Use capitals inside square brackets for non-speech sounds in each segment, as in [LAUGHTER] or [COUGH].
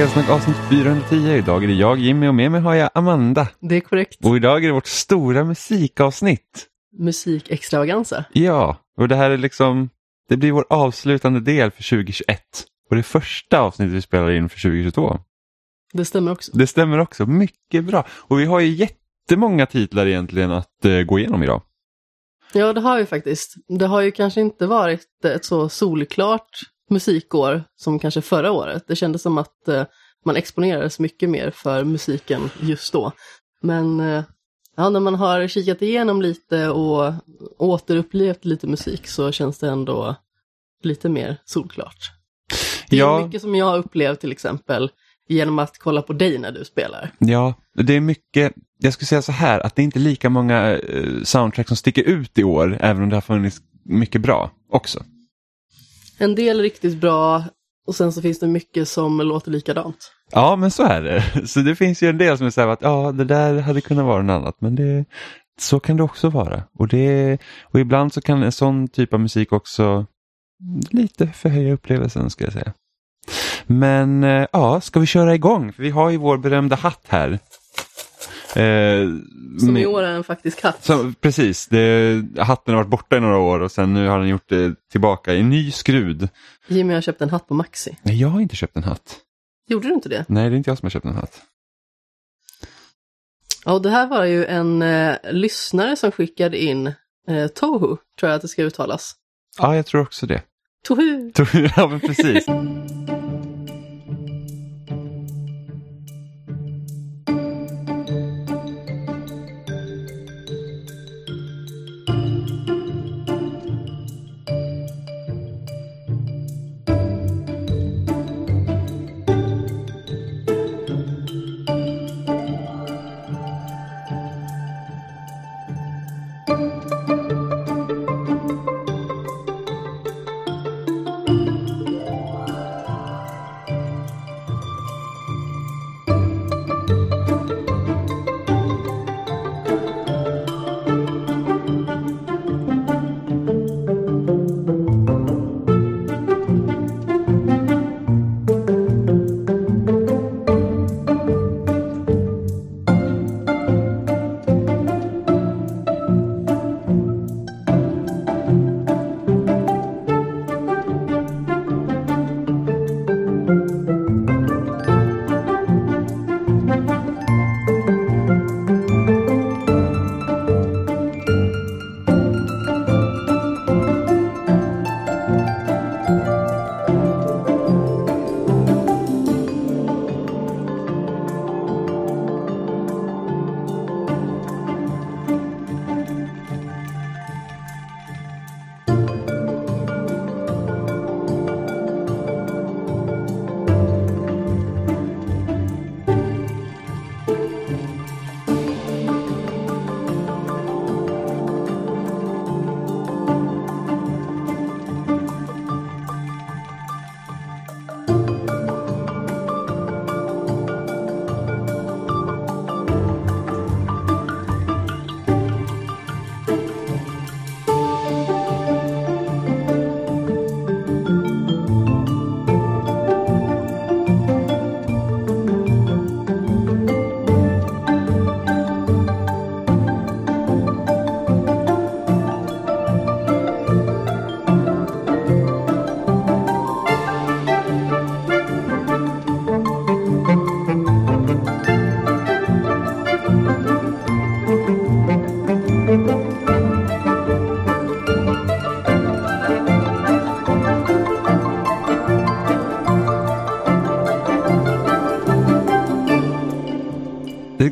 Spelsnack avsnitt 410. Idag är det jag Jimmy och med mig har jag Amanda. Det är korrekt. Och idag är det vårt stora musikavsnitt. Musikextravaganza. Ja, och det här är liksom, det blir vår avslutande del för 2021. Och det första avsnittet vi spelar in för 2022. Det stämmer också. Det stämmer också, mycket bra. Och vi har ju jättemånga titlar egentligen att uh, gå igenom idag. Ja, det har vi faktiskt. Det har ju kanske inte varit ett så solklart musikår som kanske förra året. Det kändes som att uh, man exponerades mycket mer för musiken just då. Men uh, ja, när man har kikat igenom lite och återupplevt lite musik så känns det ändå lite mer solklart. Det är ja. mycket som jag har upplevt till exempel genom att kolla på dig när du spelar. Ja, det är mycket, jag skulle säga så här att det är inte lika många uh, soundtrack som sticker ut i år, även om det har funnits mycket bra också. En del riktigt bra och sen så finns det mycket som låter likadant. Ja, men så är det. Så det finns ju en del som är så här att ja, det där hade kunnat vara något annat, men det, så kan det också vara. Och, det, och ibland så kan en sån typ av musik också lite förhöja upplevelsen, ska jag säga. Men eh, ja, ska vi köra igång? För vi har ju vår berömda hatt här. Eh, som i år är en faktisk hatt. Så, precis, det, hatten har varit borta i några år och sen nu har den gjort det tillbaka i ny skrud. Jimmy har köpt en hatt på Maxi. Nej, jag har inte köpt en hatt. Gjorde du inte det? Nej, det är inte jag som har köpt en hatt. Ja, och det här var ju en eh, lyssnare som skickade in eh, Tohu, tror jag att det ska uttalas. Ja, jag tror också det. Tohu! Tohu, [LAUGHS] ja men precis.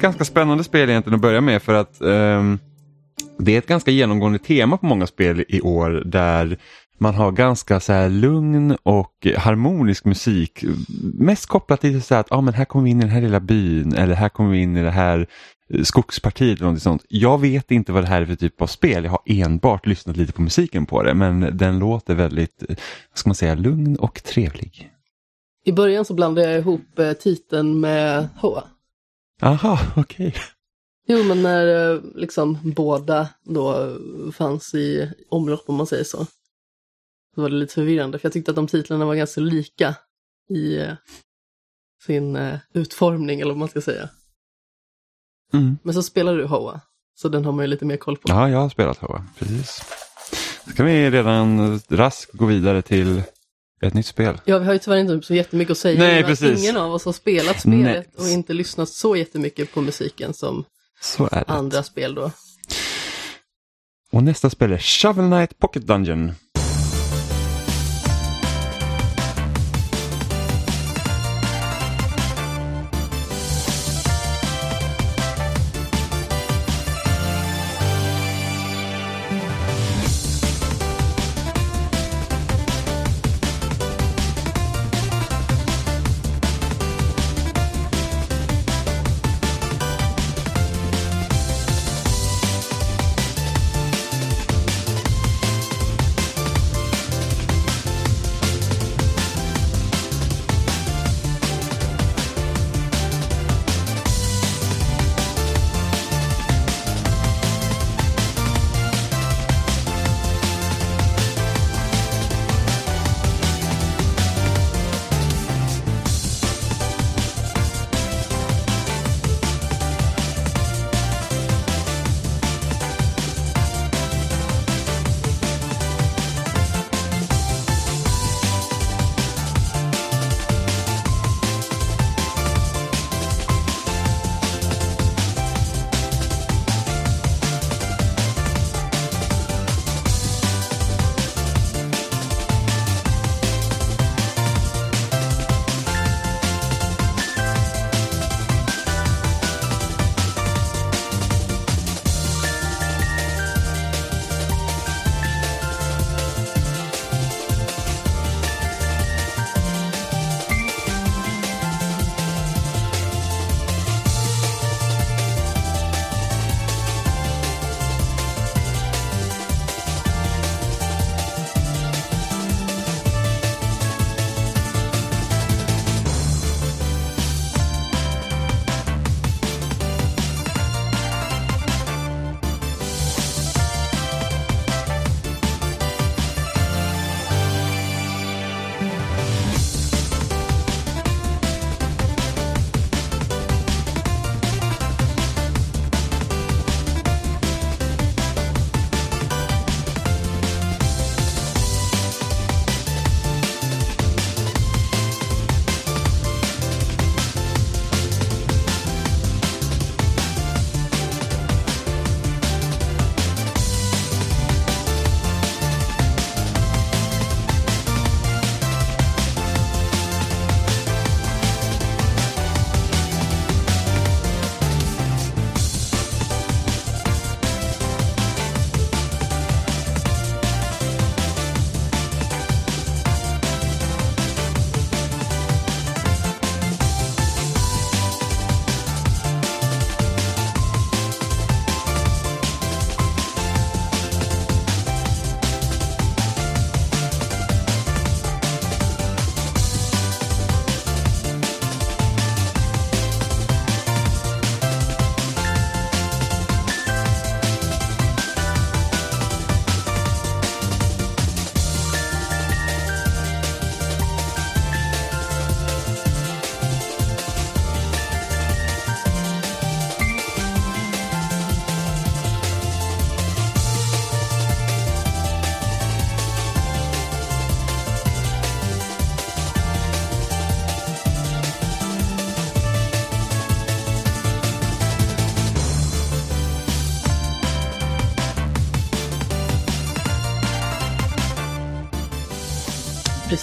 Ganska spännande spel egentligen att börja med för att um, det är ett ganska genomgående tema på många spel i år där man har ganska så här lugn och harmonisk musik. Mest kopplat till så att ah, men här kommer vi in i den här lilla byn eller här kommer vi in i det här eh, skogspartiet eller något sånt. Jag vet inte vad det här är för typ av spel. Jag har enbart lyssnat lite på musiken på det men den låter väldigt, eh, vad ska man säga, lugn och trevlig. I början så blandade jag ihop eh, titeln med H. Aha, okej. Okay. Jo, men när eh, liksom båda då fanns i omlopp om man säger så. Så var det lite förvirrande för jag tyckte att de titlarna var ganska lika i, sin eh, utformning eller vad man ska säga. Mm. Men så spelar du Hoa, så den har man ju lite mer koll på. Ja, jag har spelat Hoa, precis. Så kan vi redan raskt gå vidare till ett nytt spel. Ja, vi har ju tyvärr inte så jättemycket att säga. Nej, precis. Ingen av oss har spelat spelet Nej. och inte lyssnat så jättemycket på musiken som andra spel då. Och nästa spel är Shovel Knight Pocket Dungeon.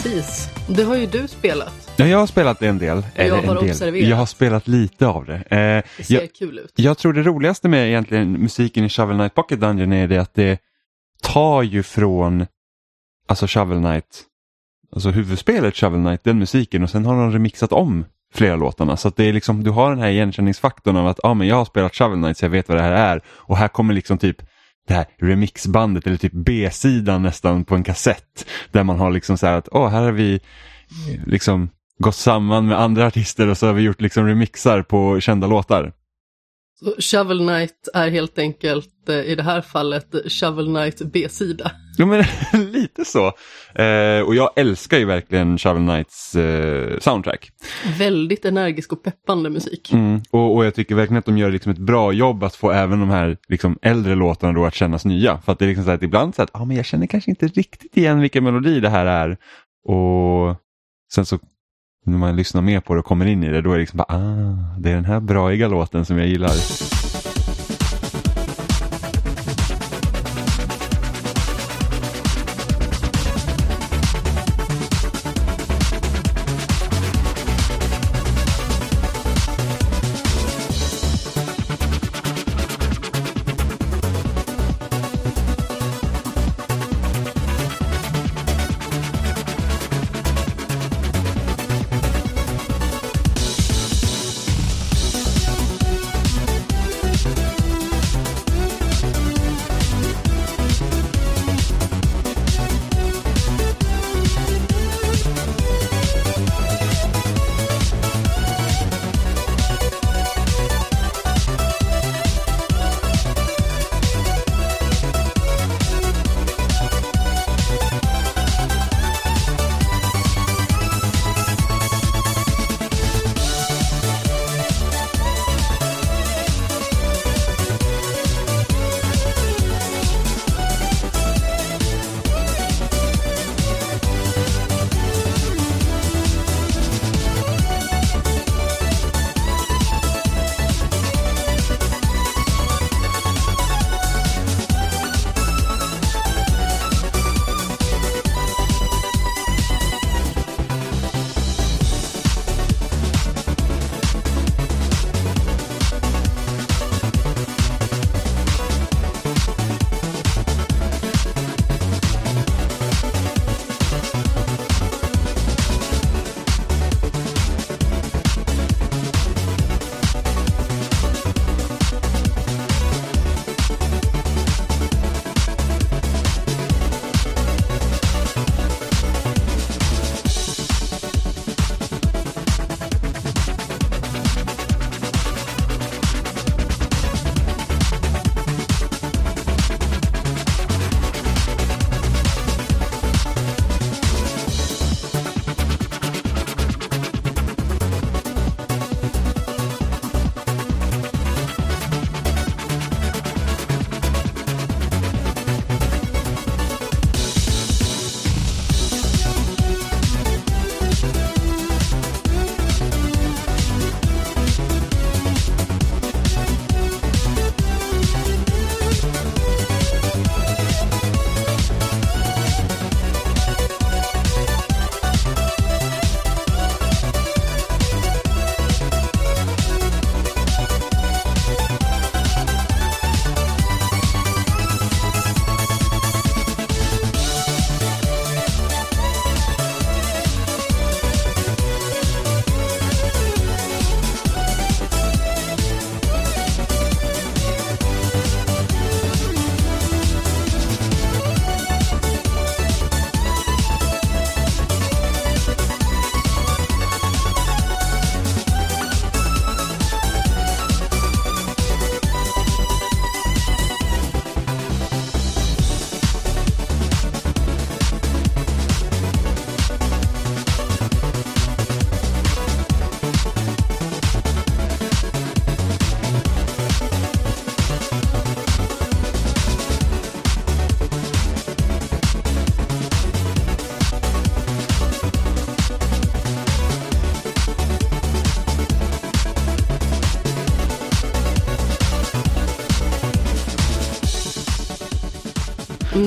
Precis. Det har ju du spelat. Ja, jag har spelat en del. Eller har en del. observerat. Jag har spelat lite av det. Eh, Det ser jag, kul ut. jag tror det roligaste med egentligen musiken i Shovel Knight Pocket Dungeon är det att det tar ju från alltså Shovel Knight, alltså huvudspelet Shovel Knight, den musiken och sen har de remixat om flera låtarna. Så att det är liksom, du har den här igenkänningsfaktorn av att ah, men jag har spelat Shovel Knight så jag vet vad det här är. Och här kommer liksom typ det här remixbandet eller typ B-sidan nästan på en kassett. Där man har liksom så här att åh, här har vi eh, liksom gått samman med andra artister och så har vi gjort liksom remixar på kända låtar. Så Shovel Knight är helt enkelt eh, i det här fallet Shovel Knight B-sida. Ja, men [LAUGHS] lite så. Eh, och jag älskar ju verkligen Shovel Knights eh, soundtrack. Väldigt energisk och peppande musik. Mm, och, och jag tycker verkligen att de gör liksom ett bra jobb att få även de här liksom, äldre låtarna då att kännas nya. För att det är liksom så att ibland så att ah, men jag känner kanske inte riktigt igen vilken melodi det här är. Och sen så när man lyssnar mer på det och kommer in i det då är det liksom bara, ah, det är den här braiga låten som jag gillar.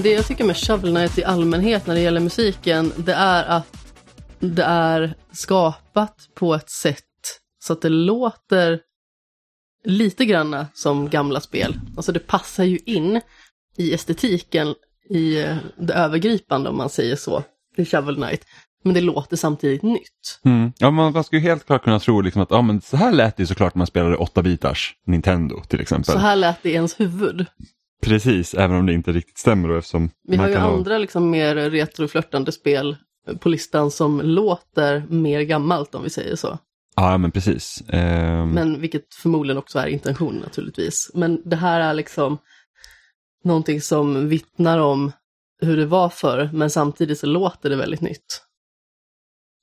Det jag tycker med Shovel Knight i allmänhet när det gäller musiken, det är att det är skapat på ett sätt så att det låter lite granna som gamla spel. Alltså det passar ju in i estetiken i eh, det övergripande om man säger så, i Shovel Knight. Men det låter samtidigt nytt. Mm. Ja, man, man skulle helt klart kunna tro liksom att ja, men så här lät det såklart när man spelade 8-bitars Nintendo till exempel. Så här lät det i ens huvud. Precis, även om det inte riktigt stämmer. Då, eftersom Vi har ju kan ha- andra liksom mer retroflörtande spel på listan som låter mer gammalt om vi säger så. Ja, men precis. Ehm, Men vilket förmodligen också är intentionen naturligtvis. Men det här är liksom någonting som vittnar om hur det var förr, men samtidigt så låter det väldigt nytt.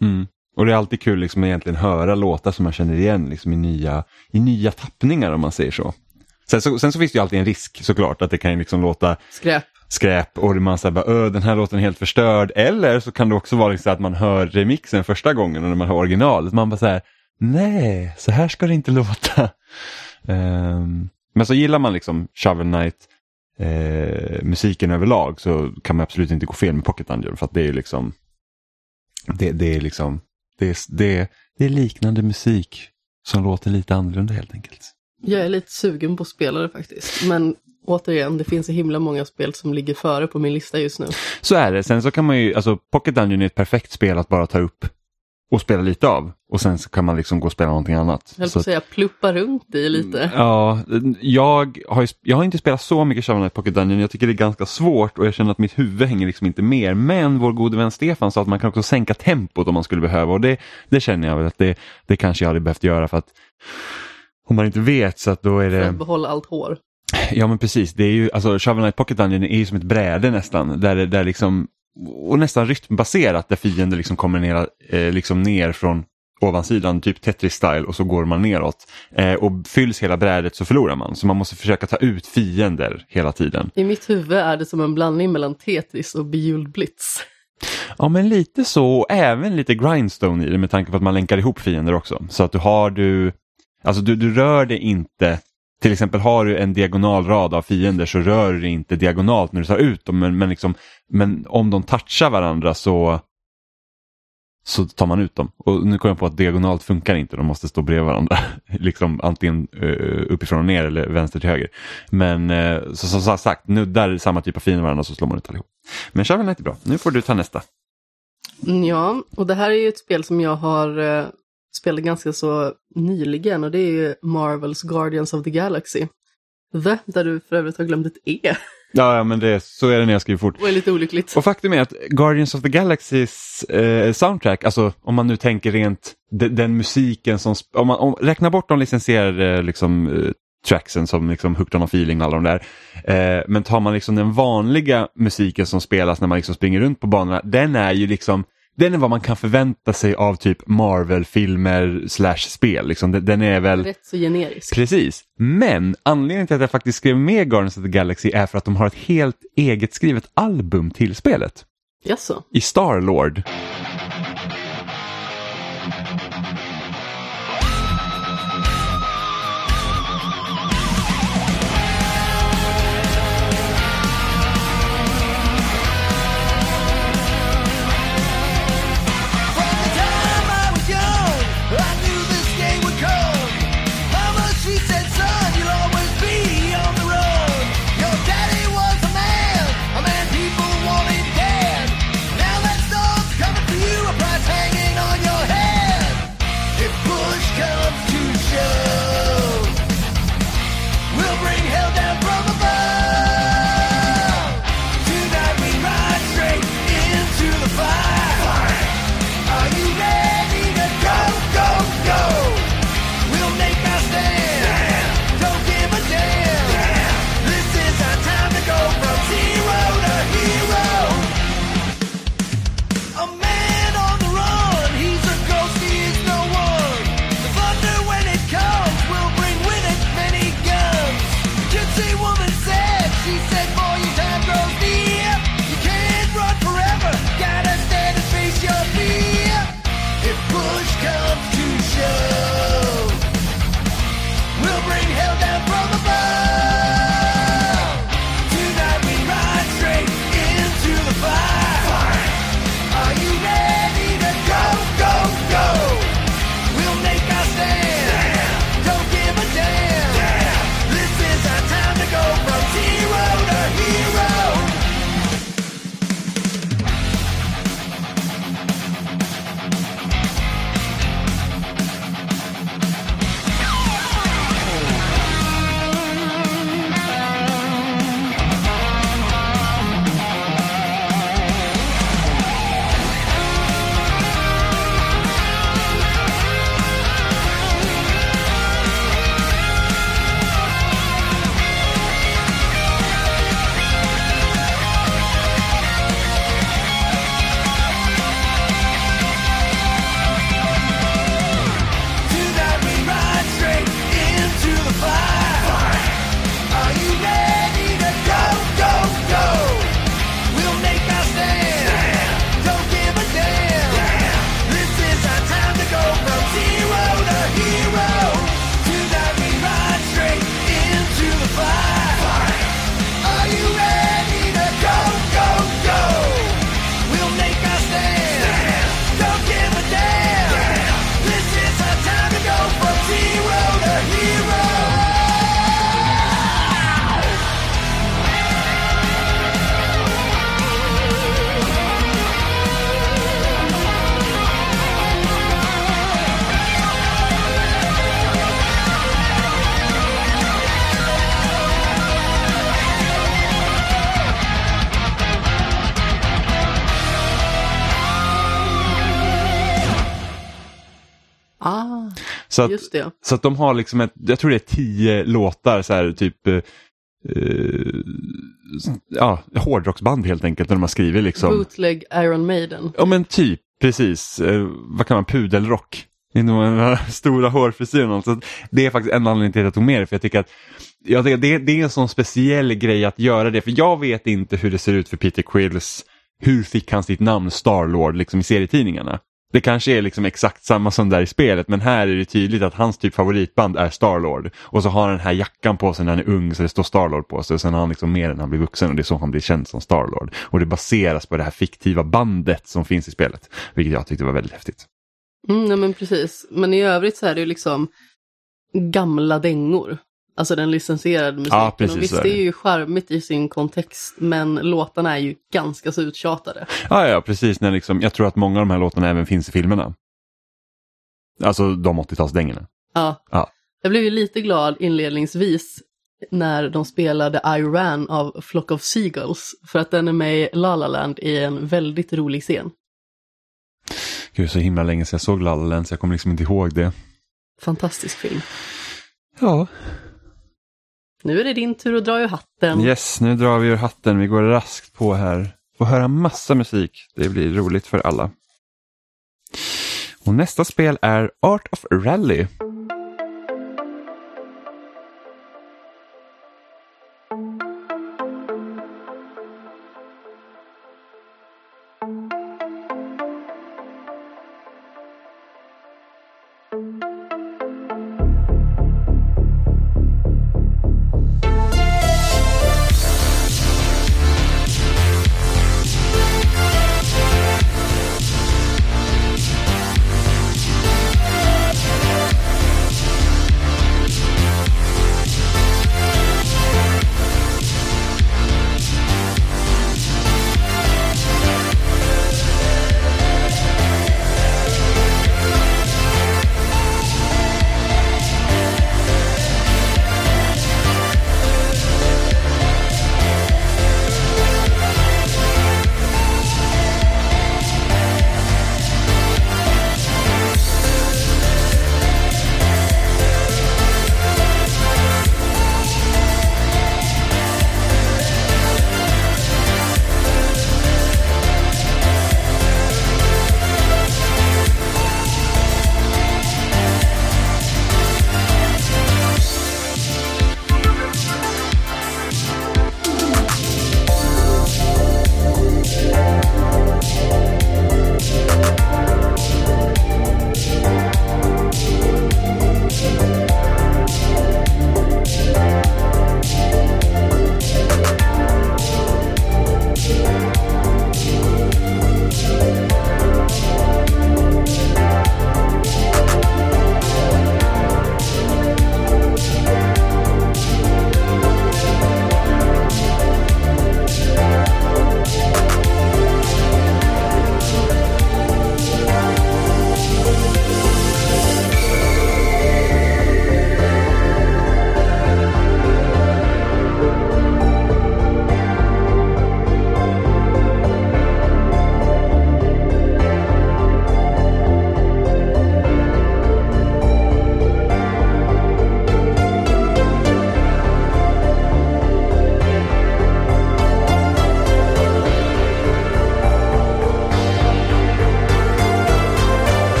Mm. Och det är alltid kul liksom att egentligen höra låtar som man känner igen liksom i, nya, i nya tappningar om man säger så. Sen, så. sen så finns det ju alltid en risk såklart att det kan liksom låta Skräp. skräp och man säger bara den här låten är helt förstörd. Eller så kan det också vara liksom att man hör remixen första gången och när man hör originalet. Man bara så här, nej, så här ska det inte låta. Um, men så gillar man liksom Shovel Knight eh, musiken överlag så kan man absolut inte gå fel med Pocket Dungeon för att det är liksom det, det är liksom det det, det är liknande musik som låter lite annorlunda helt enkelt. Jag är lite sugen på spelare faktiskt. Men återigen, det finns så himla många spel som ligger före på min lista just nu. Så är det. Sen så kan man ju, alltså Pocket Dungeon är ett perfekt spel att bara ta upp och spela lite av. Och sen så kan man liksom gå och spela någonting annat. Jag höll på att säga pluppa runt i lite. Ja, jag har, jag har inte spelat så mycket Shovel Knight Pocket Dungeon. Jag tycker det är ganska svårt och jag känner att mitt huvud hänger liksom inte med. Men vår gode vän Stefan sa att man kan också sänka tempot om man skulle behöva och det, det känner jag väl att det, det kanske jag hade behövt göra för att om man inte vet så att då är det... För att behålla allt hår. Ja men precis, det är ju, alltså Shovel Knight Pocket Dungeon är ju som ett bräde nästan. Där, där liksom, och nästan rytmbaserat där fiender liksom kommer ner, eh, liksom ner från ovansidan, typ Tetris-style och så går man neråt. Eh, och fylls hela brädet så förlorar man. Så man måste försöka ta ut fiender hela tiden. I mitt huvud är det som en blandning mellan Tetris och Bejeweled Blitz. Ja men lite så, och även lite grindstone i det med tanke på att man länkar ihop fiender också. Så att du har du, alltså du, du rör dig inte till exempel har du en diagonal rad av fiender så rör du dig inte diagonalt när du tar ut dem men, men, liksom, men om de touchar varandra så, så tar man ut dem. Och nu kommer jag på att diagonalt funkar inte, de måste stå bredvid varandra. [LAUGHS] liksom antingen uh, uppifrån och ner eller vänster till höger. Men uh, så, som sagt, nuddar samma typ av fiender varandra så slår man ut allihop. Men Shovel Knight är bra, nu får du ta nästa. Ja, och det här är ju ett spel som jag har eh, spelat ganska så nyligen och det är ju Marvels Guardians of the Galaxy. The, där du för övrigt har glömt ett E. [LAUGHS] Ja, ja men det, så är det när jag skriver fort. Och är lite olyckligt. Och faktum är att Guardians of the Galaxys eh, soundtrack, alltså om man nu tänker rent de, den musiken som, om man om, räknar bort de licensierade liksom, eh, tracksen som liksom Hooked on a feeling och alla de där. Eh, men tar man liksom den vanliga musiken som spelas när man liksom springer runt på banorna, den är ju liksom den är vad man kan förvänta sig av typ Marvel-filmer slash spel. Liksom. Den, den är väl... Rätt så generisk. Precis. Men anledningen till att jag faktiskt skrev med Guardians of the Galaxy är för att de har ett helt eget skrivet album till spelet. Jaså? I Starlord. From Så att, Just det. så att de har liksom ett, jag tror det är tio låtar så här typ eh, ja, hårdrocksband helt enkelt när de har skrivit liksom. Bootleg Iron Maiden. Ja men typ, precis. Eh, vad kan man, pudelrock. Inom den [LAUGHS] stora hårfrisyren. Så det är faktiskt en anledning till att jag tog med det. För jag tycker att jag tycker att det, det är en sån speciell grej att göra det. För jag vet inte hur det ser ut för Peter Quills. Hur fick han sitt namn Starlord liksom i serietidningarna? Det kanske är liksom exakt samma som där i spelet men här är det tydligt att hans typ favoritband är Starlord. Och så har han den här jackan på sig när han är ung så det står Starlord på sig. Och sen har han liksom mer när han blir vuxen och det är så han blir känd som Starlord. Och det baseras på det här fiktiva bandet som finns i spelet. Vilket jag tyckte var väldigt häftigt. Mm, nej, men precis. Men i övrigt så är det ju liksom gamla dängor. Alltså den licensierade musiken. Ja, precis, och visst, det. är ju charmigt i sin kontext, men låtarna är ju ganska så uttjatade. Ja, ja precis. När liksom, jag tror att många av de här låtarna även finns i filmerna. Alltså de 80-talsdängorna. Ja. Ja. Jag blev ju lite glad inledningsvis när de spelade I Ran av Flock of Seagulls, för att den är med i La La Land i en väldigt rolig scen. Gud, så himla länge sedan jag såg La La Land så jag kommer liksom inte ihåg det. Fantastisk film. Ja. Nu är det din tur att dra ur hatten. Yes, nu drar vi ur hatten. Vi går raskt på här. Får höra massa musik. Det blir roligt för alla. Och nästa spel är Art of Rally.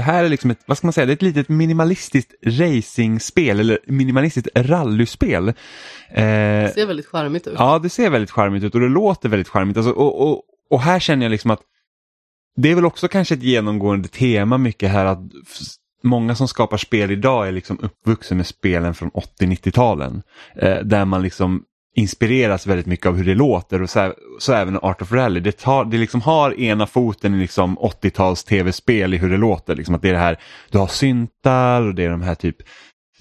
Det här är liksom ett, vad ska man säga, det är ett litet minimalistiskt racingspel eller minimalistiskt rallyspel. Eh, Det ser väldigt charmigt ut. Ja, det ser väldigt charmigt ut och det låter väldigt charmigt. Alltså, och, och, och här känner jag liksom att det är väl också kanske ett genomgående tema mycket här att många som skapar spel idag är liksom uppvuxen med spelen från 80-90-talen. Eh, där man liksom inspireras väldigt mycket av hur det låter och så, här, så även Art of Rally. Det, tar, det liksom har ena foten i liksom 80-tals tv-spel i hur det låter. Liksom att det är det här, du har syntar och det är de här typ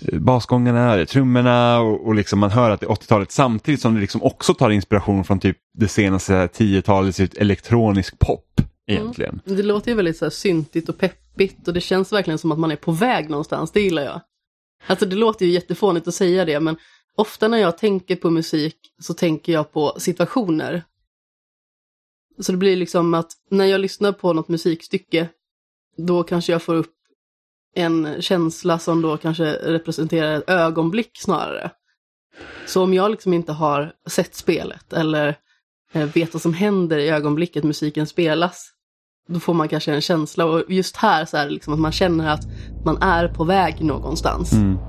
eh, basgångarna, trummorna och, och liksom man hör att det är 80-talet samtidigt som det liksom också tar inspiration från typ det senaste 10-talets elektronisk pop egentligen. Det låter ju väldigt så här syntigt och peppigt och det känns verkligen som att man är på väg någonstans, det gillar jag. Alltså det låter ju jättefånigt att säga det men ofta när jag tänker på musik så tänker jag på situationer. Så det blir liksom att när jag lyssnar på något musikstycke då kanske jag får upp en känsla som då kanske representerar ett ögonblick snarare. Så om jag liksom inte har sett spelet eller eh, vet vad som händer i ögonblicket musiken spelas då får man kanske en känsla och just här så är det liksom att man känner att man är på väg någonstans. Mm.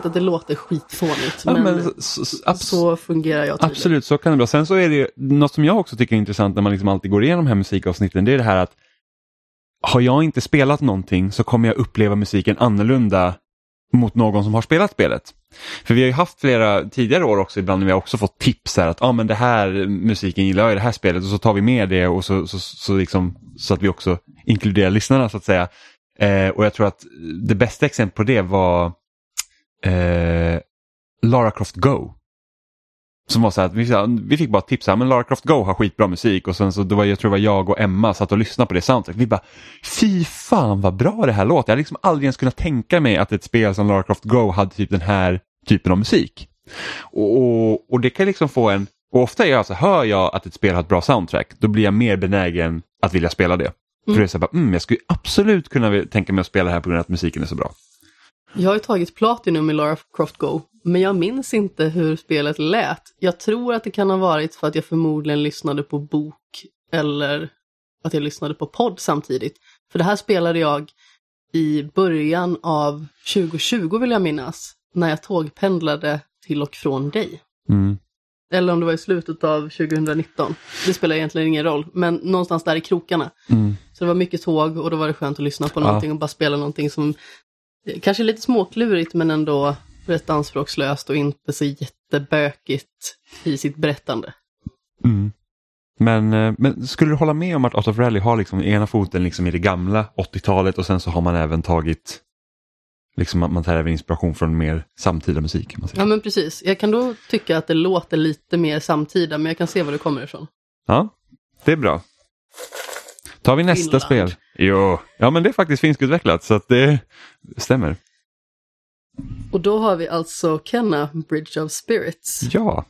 Vet att det låter skitfånigt, Ja, men, men så, så, så fungerar jag tydligen. Absolut, så kan det vara. Sen så är det ju, något som jag också tycker är intressant när man liksom alltid går igenom de här musikavsnitten, det är det här att har jag inte spelat någonting så kommer jag uppleva musiken annorlunda mot någon som har spelat spelet. För vi har ju haft flera tidigare år också ibland när vi har också fått tips här att ah, men det här musiken gillar jag i det här spelet och så tar vi med det och så, så, så, liksom, så att vi också inkluderar lyssnarna så att säga. Eh, och jag tror att det bästa exemplet på det var eh, Lara Croft Go. Som var så att vi, vi fick bara tips här, men Lara Croft Go har skitbra musik och sen så det var, jag tror det var jag och Emma satt och lyssnade på det soundtrack. Vi bara, fy fan vad bra det här låter. Jag hade liksom aldrig ens kunnat tänka mig att ett spel som Lara Croft Go hade typ den här typen av musik. Och, och, och det kan liksom få en, och ofta är jag så hör jag att ett spel har ett bra soundtrack, då blir jag mer benägen att vilja spela det. För det är så här, bara, mm, jag skulle absolut kunna tänka mig att spela det här på grund av att musiken är så bra. Jag har ju tagit Platinum i Lara Croft Go, men jag minns inte hur spelet lät. Jag tror att det kan ha varit för att jag förmodligen lyssnade på bok eller att jag lyssnade på podd samtidigt. För det här spelade jag i början av 2020 vill jag minnas, när jag tågpendlade till och från dig. Mm. Eller om det var i slutet av 2019. Det spelar egentligen ingen roll, men någonstans där i krokarna. Mm. Så det var mycket tåg och då var det skönt att lyssna på Ja. någonting och bara spela någonting som kanske lite småklurigt men ändå rätt anspråkslöst och inte så jättebökigt i sitt berättande. Mm. Men, eh, men skulle du hålla med om att Art of Rally har liksom ena foten liksom i det gamla 80-talet och sen så har man även tagit Liksom man tar även inspiration från mer samtida musik. Man säga. Ja men precis, jag kan då tycka att det låter lite mer samtida men jag kan se var det kommer ifrån. Ja, det är bra. Tar vi nästa Finland. spel. Jo, ja men det är faktiskt finskutvecklat så att det stämmer. Och då har vi alltså Kenna Bridge of Spirits. Ja.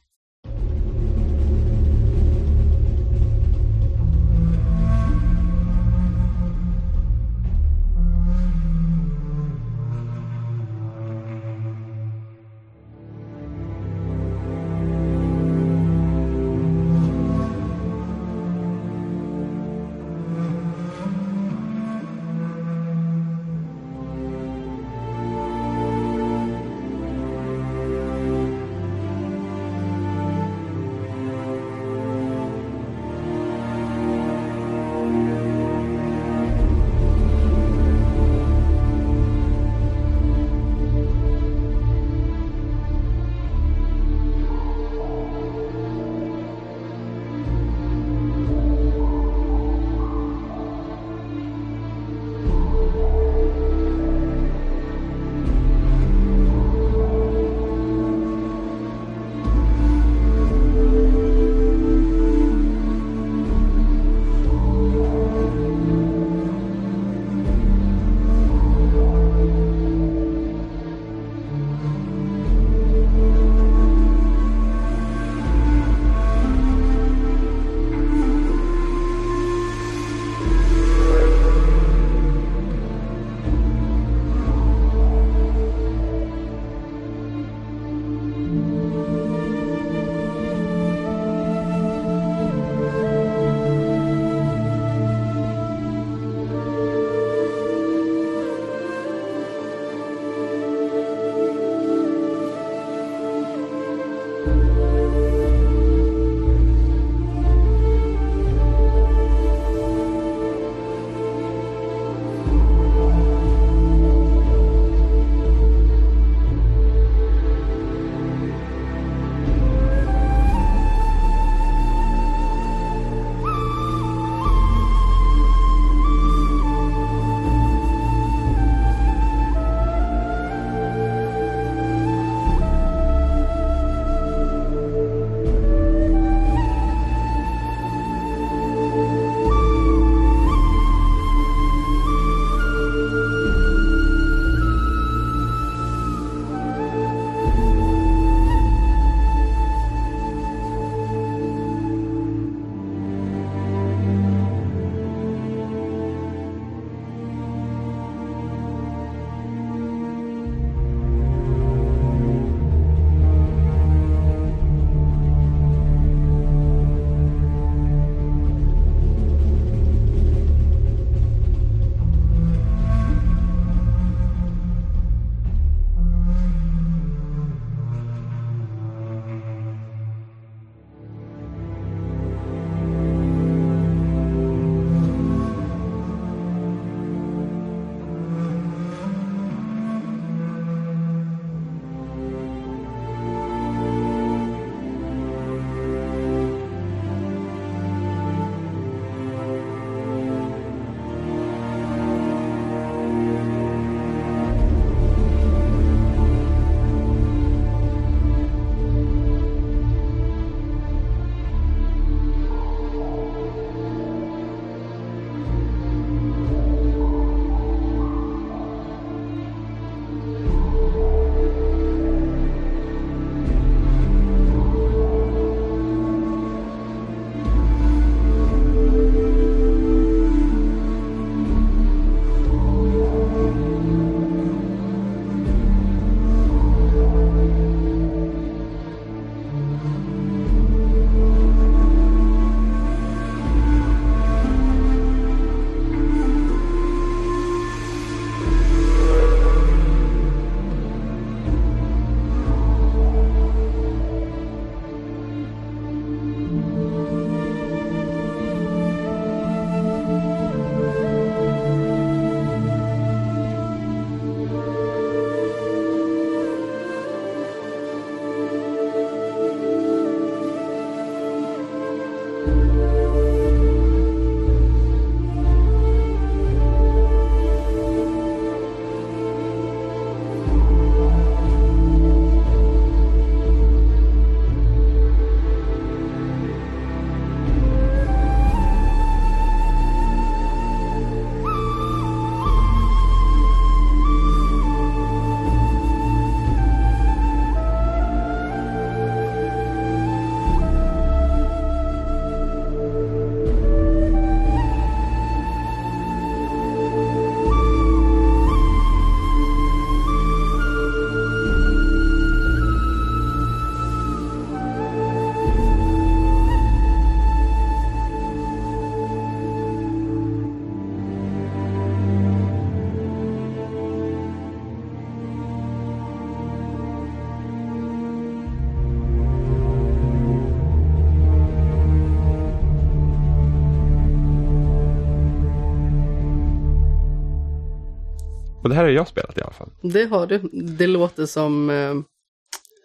Det här har jag spelat i alla fall. Det har du. Det låter som eh,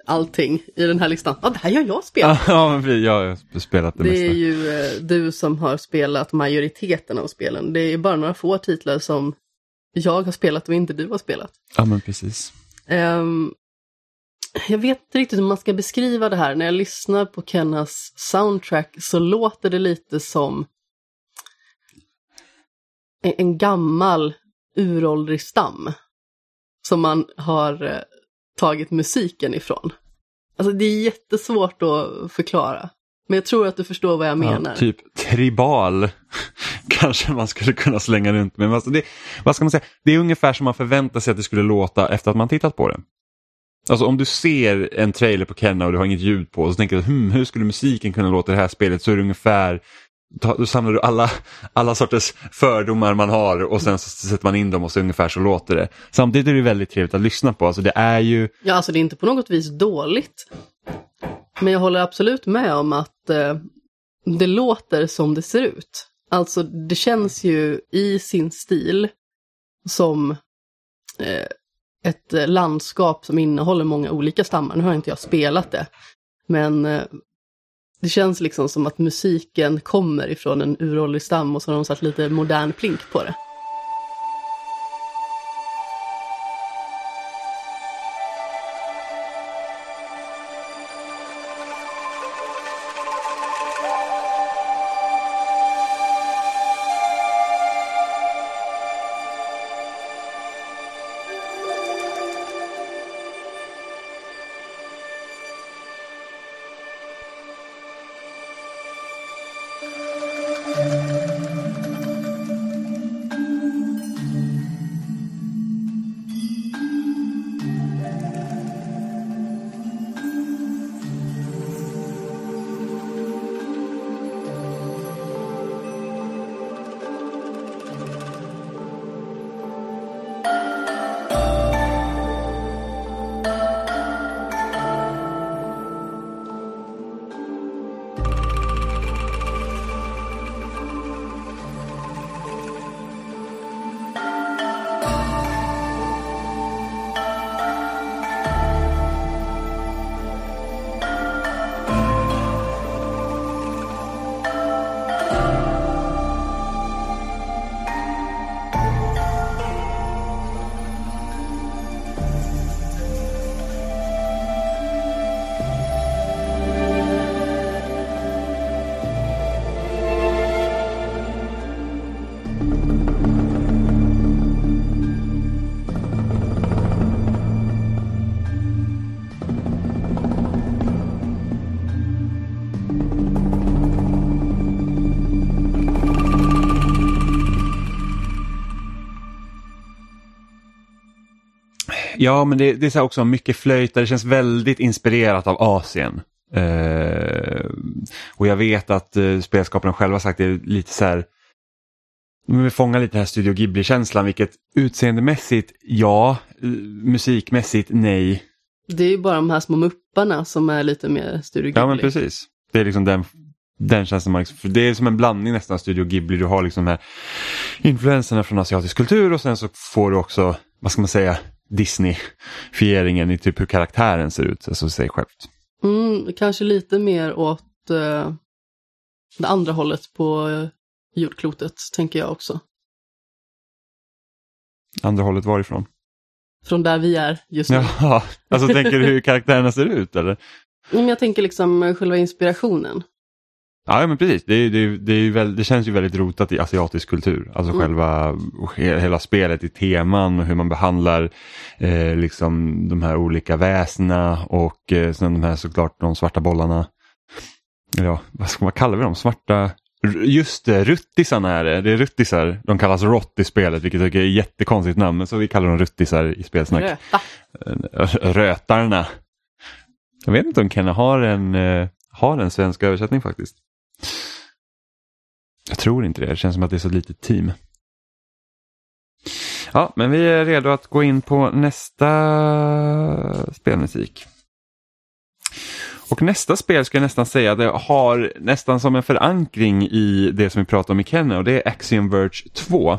allting i den här listan. Ja, det här har jag spelat. [LAUGHS] ja, jag har spelat det, Det mesta. är ju eh, du som har spelat majoriteten av spelen. Det är bara några få titlar som jag har spelat och inte du har spelat. Ja, men precis. Ehm, jag vet inte riktigt hur man ska beskriva det här. När jag lyssnar på Kennas soundtrack så låter det lite som en, en gammal uråldrig stam. Som man har eh, tagit musiken ifrån. Alltså det är jättesvårt att förklara. Men jag tror att du förstår vad jag menar. Ja, typ tribal [LAUGHS] kanske man skulle kunna slänga runt med. Alltså det, vad ska man säga? Det är ungefär som man förväntar sig att det skulle låta efter att man tittat på det. Alltså om du ser en trailer på Kenna och du har inget ljud på och så tänker du hmm, hur skulle musiken kunna låta i det här spelet så är det ungefär då samlar du alla, alla sorters fördomar man har och sen så sätter man in dem och så ungefär så låter det. Samtidigt är det väldigt trevligt att lyssna på. Alltså det är ju, Ja, alltså det är inte på något vis dåligt. Men jag håller absolut med om att eh, det låter som det ser ut. Alltså det känns ju i sin stil som eh, ett eh, landskap som innehåller många olika stammar. Nu har inte jag spelat det. Men eh, det känns liksom som att musiken kommer ifrån en uråldrig stam och så har de satt lite modern plink på det. Ja, men det, det är så också mycket flöjt det känns väldigt inspirerat av Asien. Eh, och jag vet att eh, spelskaparna själva sagt det är lite så här, de vill fånga lite den här Studio Ghibli-känslan, vilket utseendemässigt ja, eh, musikmässigt nej. Det är ju bara de här små mupparna som är lite mer Studio Ghibli. Ja, men precis. Det är liksom den, den känslan man, liksom- för det är som en blandning nästan Studio Ghibli. Du har liksom de här influenserna från asiatisk kultur och sen så får du också, vad ska man säga, Disney-fieringen i typ hur karaktären ser ut, alltså sig självt. Mm, kanske lite mer åt eh, det andra hållet på jordklotet, tänker jag också. Andra hållet varifrån? Från där vi är just nu. Jaha, alltså tänker du hur karaktärerna ser ut eller? Men jag tänker liksom själva inspirationen. Ja, men precis. Det, det, det, väl, det känns ju väldigt rotat i asiatisk kultur. Alltså Mm. själva he- hela spelet i teman och hur man behandlar eh, liksom de här olika väsena och eh, sen de här såklart de svarta bollarna. Ja, vad ska man kalla dem? Svarta... Just det, ruttisarna är det. Det är ruttisar. De kallas rott i spelet, vilket jag tycker är ett jättekonstigt namn. Men så vi kallar dem ruttisar i spelsnack. Röta. Eh, Rötarna. Jag vet inte om Kenna har en, eh, har en svensk översättning faktiskt. Jag tror inte det. Det känns som att det är så litet team. Ja, men vi är redo att gå in på nästa spelmusik. Och nästa spel ska jag nästan säga det har nästan som en förankring i det som vi pratade om i Kenna och det är Axiom Verge 2.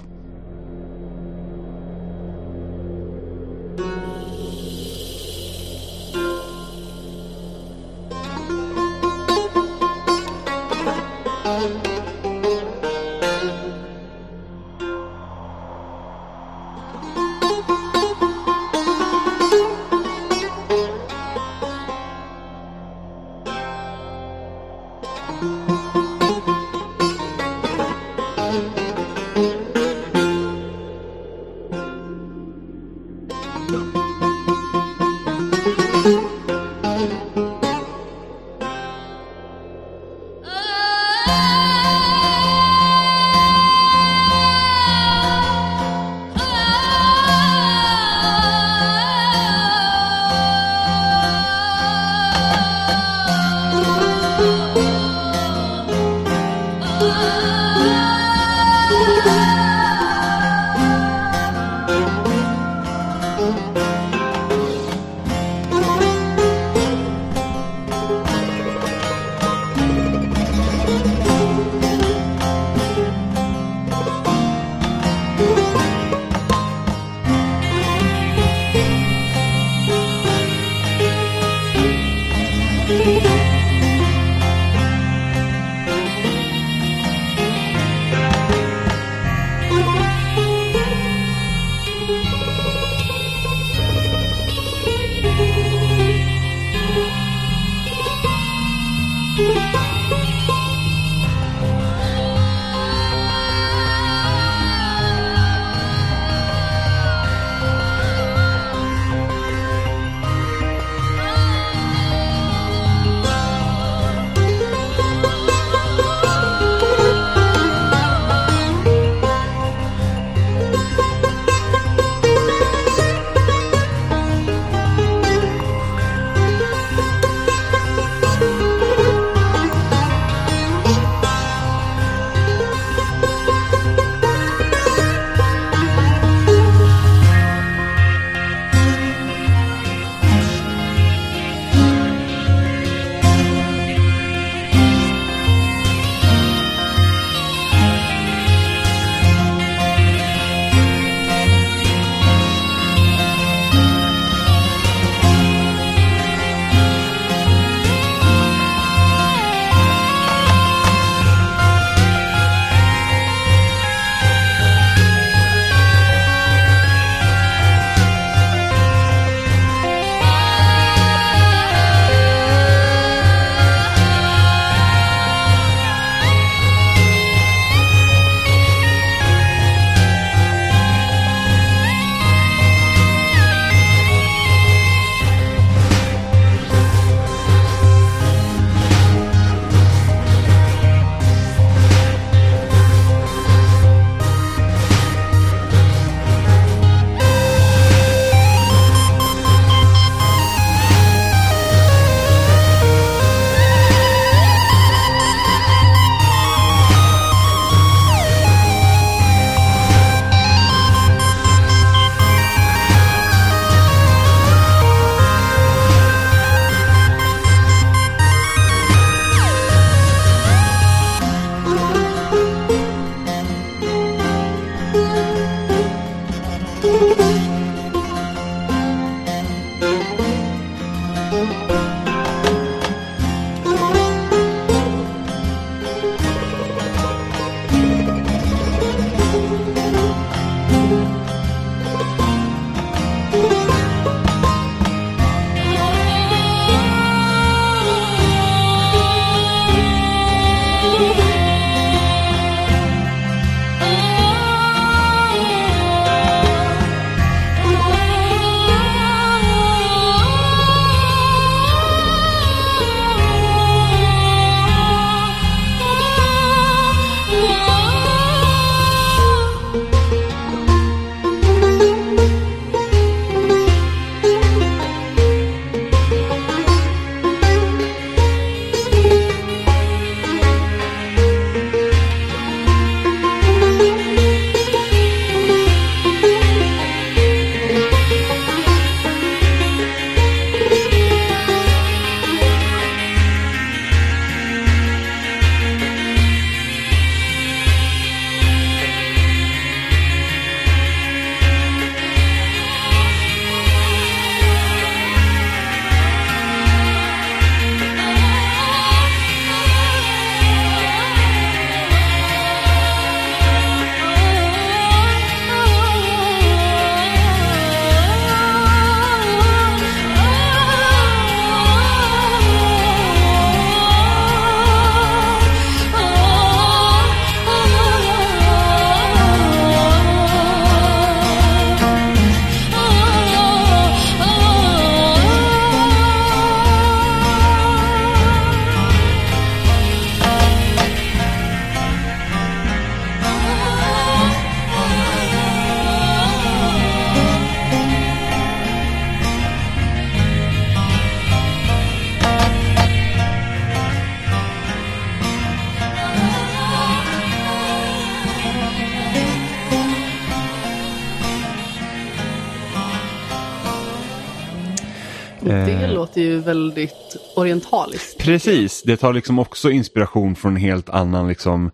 Orientaliskt. Precis, det tar liksom också inspiration från en helt annan liksom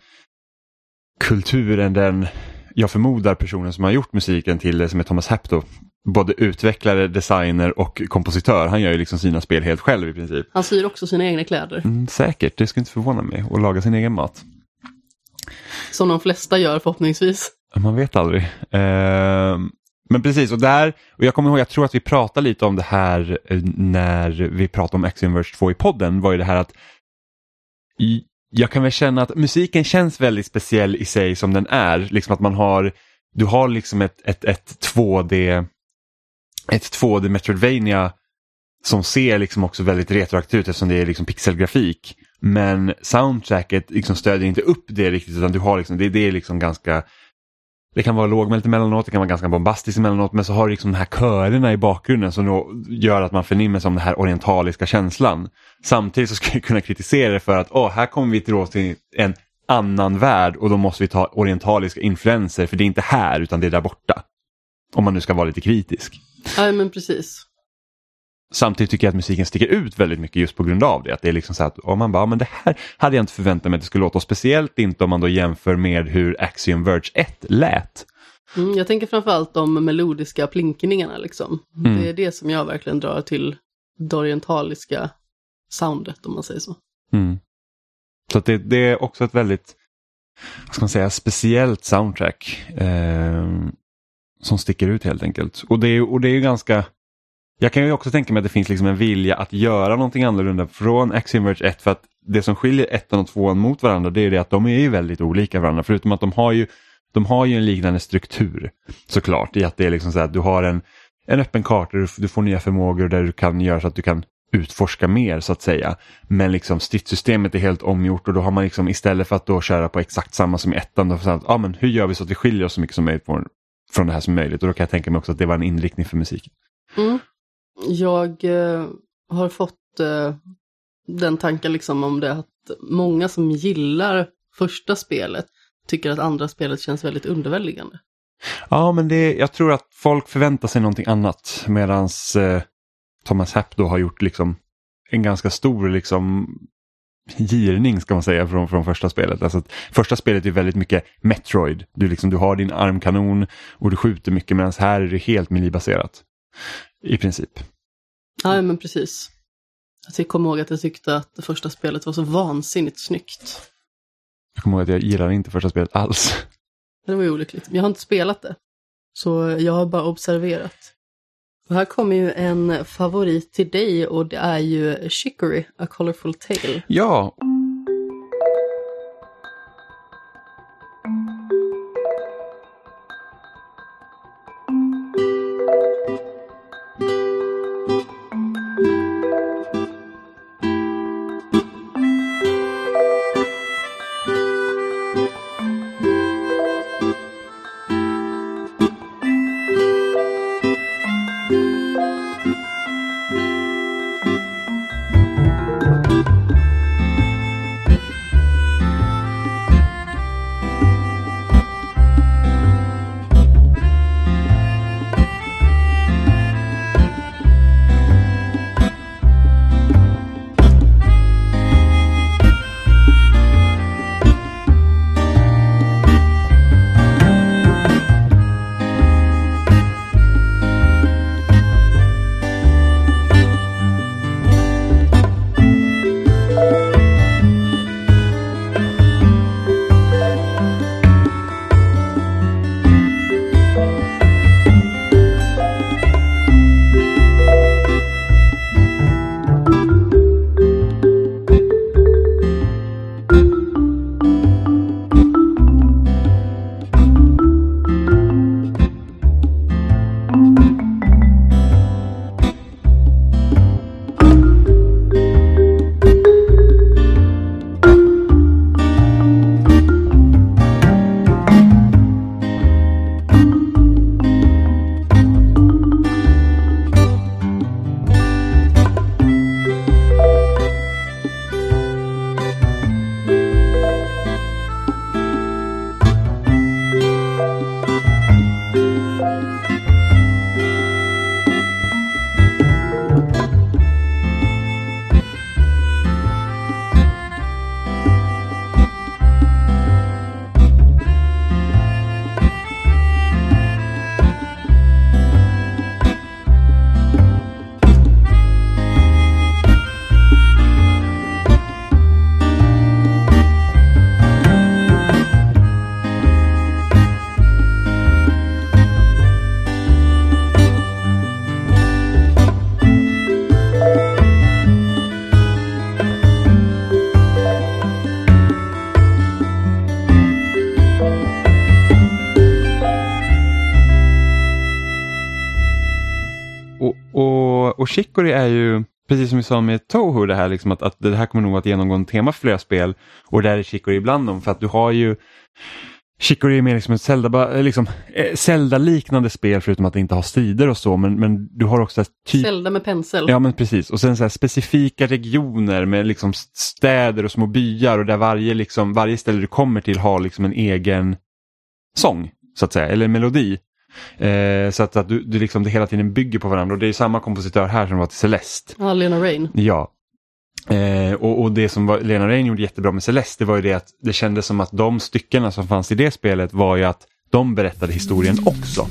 kultur än den jag förmodar personen som har gjort musiken till det som är Thomas Hapto. Både utvecklare, designer och kompositör. Han gör ju liksom sina spel helt själv i princip. Han syr också sina egna kläder. Mm, säkert, det skulle inte förvåna mig. Och laga sin egen mat. Som de flesta gör förhoppningsvis. Man vet aldrig. Eh, men precis, och där, och jag kommer ihåg, jag tror att vi pratade lite om det här eh, när vi pratade om X-Inverse 2 i podden, var ju det här att jag kan väl känna att musiken känns väldigt speciell i sig som den är. Liksom att man har, du har liksom ett, ett, ett 2D, ett 2D Metroidvania som ser liksom också väldigt retroaktivt ut eftersom det är liksom pixelgrafik. Men soundtracket liksom stödjer inte upp det riktigt utan du har liksom, det, det är liksom ganska det kan vara lågmält emellanåt, det kan vara ganska bombastiskt emellanåt men så har du liksom de här körerna i bakgrunden som då gör att man förnimmer som den här orientaliska känslan. Samtidigt så ska jag kunna kritisera det för att åh, här kommer vi till, till en annan värld och då måste vi ta orientaliska influenser för det är inte här utan det är där borta. Om man nu ska vara lite kritisk. Ja, men precis. Samtidigt tycker jag att musiken sticker ut väldigt mycket just på grund av det. Att det är liksom så att om man bara, men det här hade jag inte förväntat mig att det skulle låta. Och speciellt inte om man då jämför med hur Axiom Verge 1 lät. Mm, jag tänker framförallt de melodiska plinkningarna liksom. Mm. Det är det som jag verkligen drar till det orientaliska soundet om man säger så. Mm. Så det, det är också ett väldigt, vad ska man säga, speciellt soundtrack. Eh, som sticker ut helt enkelt. Och det, är, och det är ju ganska, jag kan ju också tänka mig att det finns liksom en vilja att göra någonting annorlunda från Axiom Verge 1 för att det som skiljer ettan och tvåan mot varandra det är det att de är ju väldigt olika varandra förutom att de har ju, de har ju en liknande struktur såklart i att det är liksom så att du har en, en öppen karta, du, du får nya förmågor där du kan göra så att du kan utforska mer så att säga. Men liksom stridssystemet är helt omgjort och då har man liksom istället för att då köra på exakt samma som i ettan, då att, ah, men hur gör vi så att vi skiljer oss så mycket som möjligt från, från det här som möjligt och då kan jag tänka mig också att det var en inriktning för musiken. Mm. Jag eh, har fått eh, den tanken liksom om det att många som gillar första spelet tycker att andra spelet känns väldigt underväldigande. Ja, men det, jag tror att folk förväntar sig någonting annat Medan eh, Thomas Happ då har gjort liksom en ganska stor liksom girning ska man säga från, från första spelet. Alltså att första spelet är väldigt mycket Metroid. Du, liksom, du har din armkanon och du skjuter mycket medan här är det helt milibaserat. I princip. Ja, men precis. Jag kommer ihåg att jag tyckte att det första spelet var så vansinnigt snyggt. Jag kommer ihåg att jag gillar inte första spelet alls. Det var ju olyckligt. Jag har inte spelat det. Så jag har bara observerat. Och här kommer ju en favorit till dig och det är ju Chicory, A Colorful Tale. Ja, Chicory är ju, precis som vi sa med Toho, det här liksom att, att det här kommer nog att genomgå en tema för flera spel och där är Chicory ibland dem för att du har ju Chicory är mer liksom ett Zelda, eh, liksom, eh, Zelda-liknande spel förutom att det inte har strider och så men, men du har också typ Zelda med pensel. Ja men precis och sen så här specifika regioner med liksom städer och små byar och där varje, liksom, varje ställe du kommer till har liksom en egen sång så att säga, eller melodi. Eh, så att, att du, du liksom, det hela tiden bygger på varandra och det är samma kompositör här som var till Celeste. Ja, Lena Rain. Ja. Eh, och, och det som var, Lena Rain gjorde jättebra med Celeste det var ju det att det kändes som att de styckena som fanns i det spelet var ju att de berättade historien också. Ja,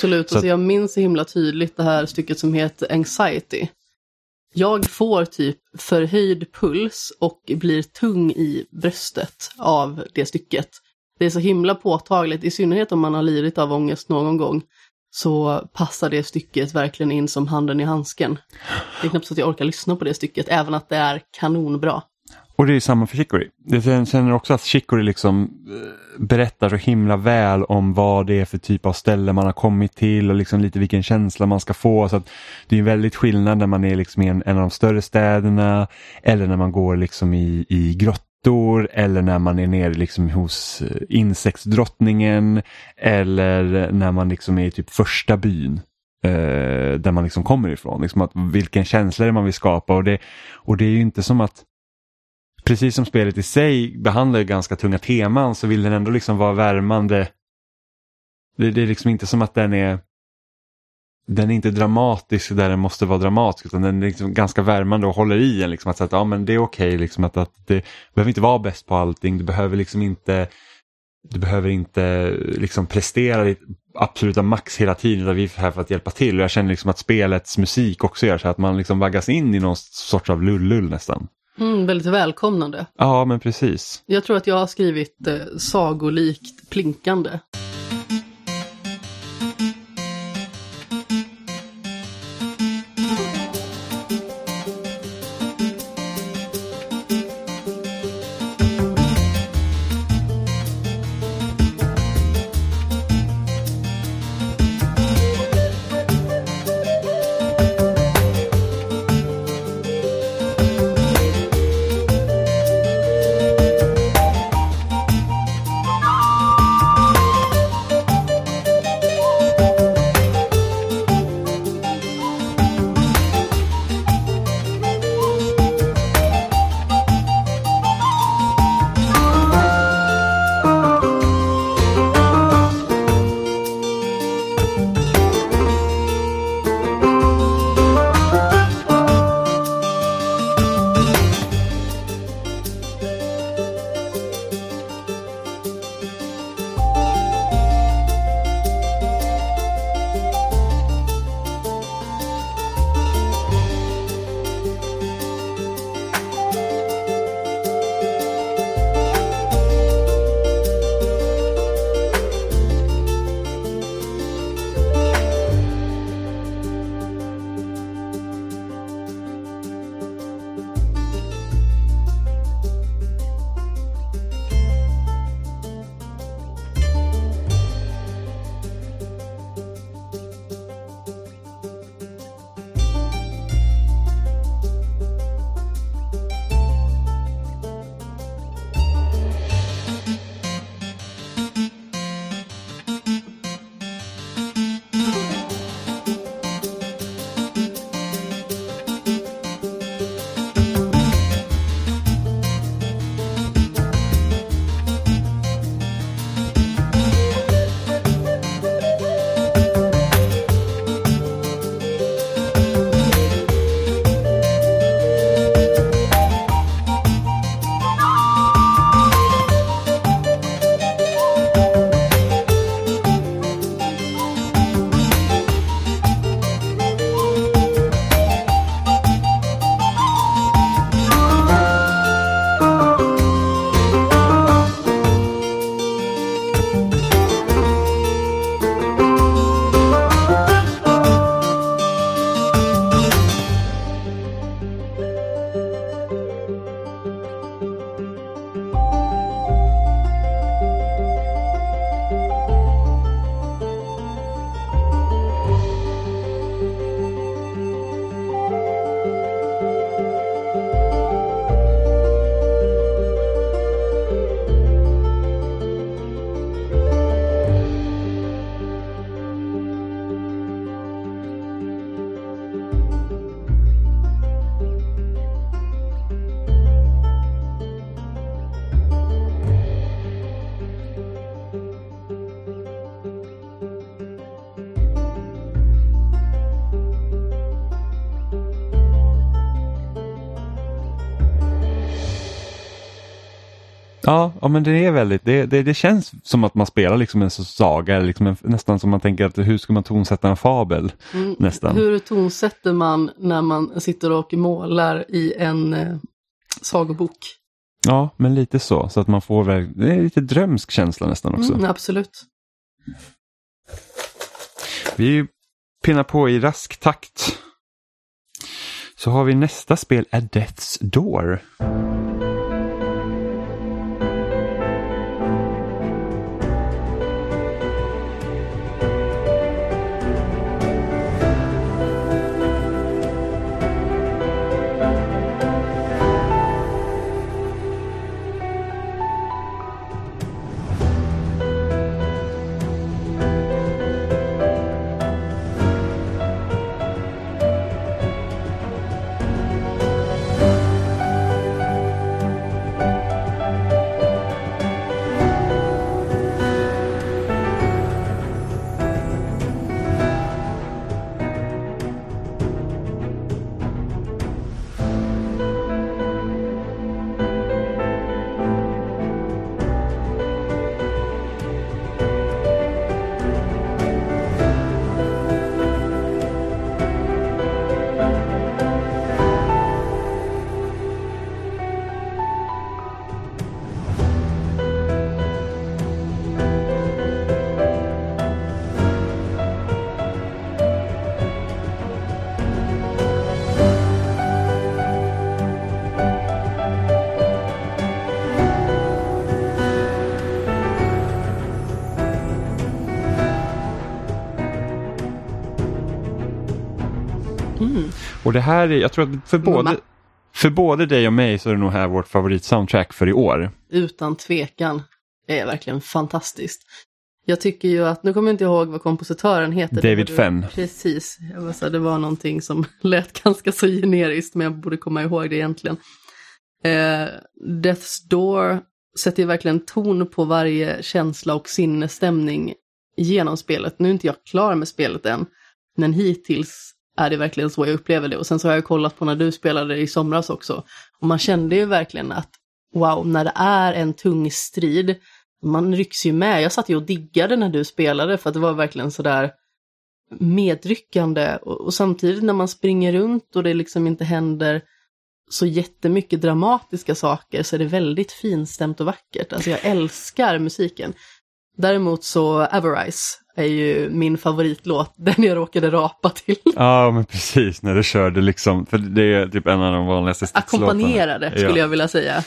absolut. Så Alltså, jag minns så himla tydligt det här stycket som heter Anxiety. Jag får typ förhöjd puls och blir tung i bröstet av det stycket. Det är så himla påtagligt, i synnerhet om man har lidit av ångest någon gång, så passar det stycket verkligen in som handen i handsken. Det är knappt så att jag orkar lyssna på det stycket, även att det är kanonbra. Och det är samma för Chicory. Jag känner- känner också att Chicory liksom eh, berättar så himla väl om vad det är för typ av ställe man har kommit till och liksom lite vilken känsla man ska få. Så att Det är en väldigt skillnad när man är liksom i en, en av de större städerna eller när man går liksom i, i grottor eller när man är nere liksom hos eh, insektsdrottningen eller när man liksom är i typ första byn eh, där man liksom kommer ifrån. Liksom att vilken känsla det är man vill skapa och det, och det är ju inte som att precis som spelet i sig behandlar ganska tunga teman så vill den ändå liksom vara värmande. Det, det är liksom inte som att den är den är inte dramatisk där den måste vara dramatisk utan den är liksom ganska värmande och håller i en. Liksom, att, säga att ja, men det är okej, okay, liksom, att, att det behöver inte vara bäst på allting. Du behöver liksom inte du behöver inte liksom prestera ditt absoluta max hela tiden utan vi är här för att hjälpa till. Och jag känner liksom att spelets musik också gör så att man liksom vaggas in i någon sorts av lullull nästan. Mm, väldigt välkomnande. Ja, men precis. Jag tror att jag har skrivit eh, sagolikt plinkande. Ja, ja men det är väldigt, det, det, det känns som att man spelar liksom en saga, liksom en, nästan som man tänker att hur ska man tonsätta en fabel? Mm, nästan. Hur tonsätter man när man sitter och målar i en eh, sagobok? Ja, men lite så, så att man får väl, det är lite drömsk känsla nästan också. Mm, absolut. Vi pinnar på i rask takt. Så har vi nästa spel, A Death's Door. Här är, jag tror att för både, Mamma. för både dig och mig så är det nog här vårt favoritsoundtrack för i år. Utan tvekan. Det är verkligen fantastiskt. Jag tycker ju att, nu kommer jag inte ihåg vad kompositören heter. David du- Fenn. Precis, jag var så här, det var någonting som [LAUGHS] lät ganska så generiskt men jag borde komma ihåg det egentligen. Eh, Death's Door sätter ju verkligen ton på varje känsla och sinnesstämning genom spelet. Nu är inte jag klar med spelet än, men hittills är det verkligen så jag upplever det. Och sen så har jag kollat på när du spelade i somras också. Och man kände ju verkligen att wow, när det är en tung strid, man rycks ju med. Jag satt ju och diggade när du spelade för att det var verkligen sådär medryckande och, och samtidigt när man springer runt och det liksom inte händer så jättemycket dramatiska saker så är det väldigt finstämt och vackert. Alltså jag älskar musiken. Däremot så Avarice är ju min favoritlåt, [LAUGHS] den jag råkade rapa till. Ja, men precis när du körde liksom, för det är typ en av de vanligaste stridslåtarna. Ackompanjerade skulle Ja. jag vilja säga.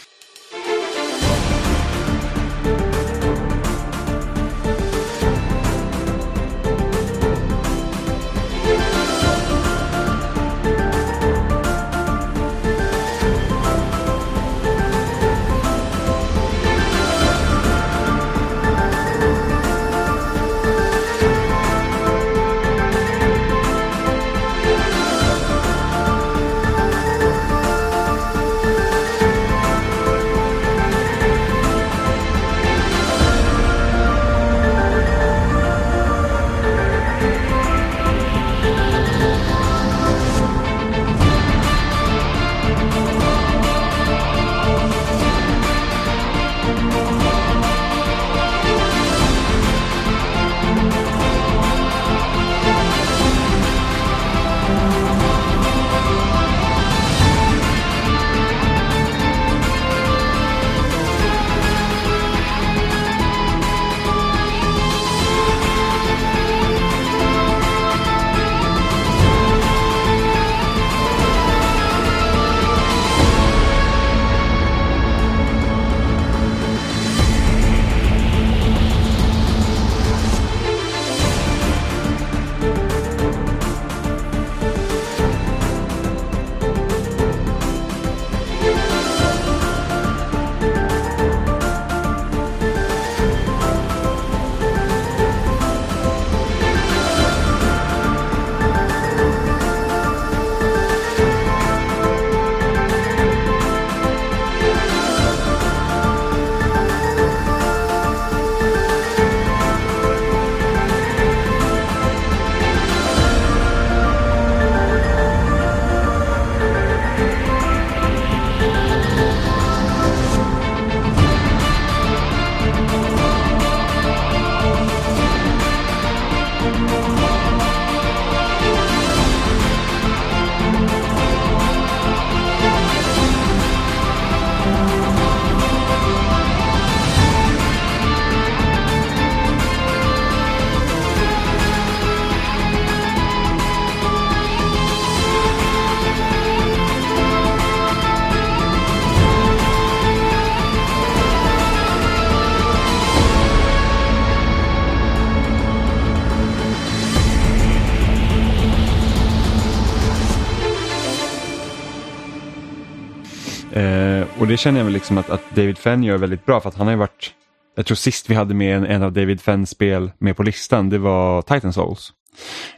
Det känner jag väl liksom att, att David Fenn gör väldigt bra för att han har ju varit, jag tror sist vi hade med en, en av David Fenns spel med på listan det var Titan Souls.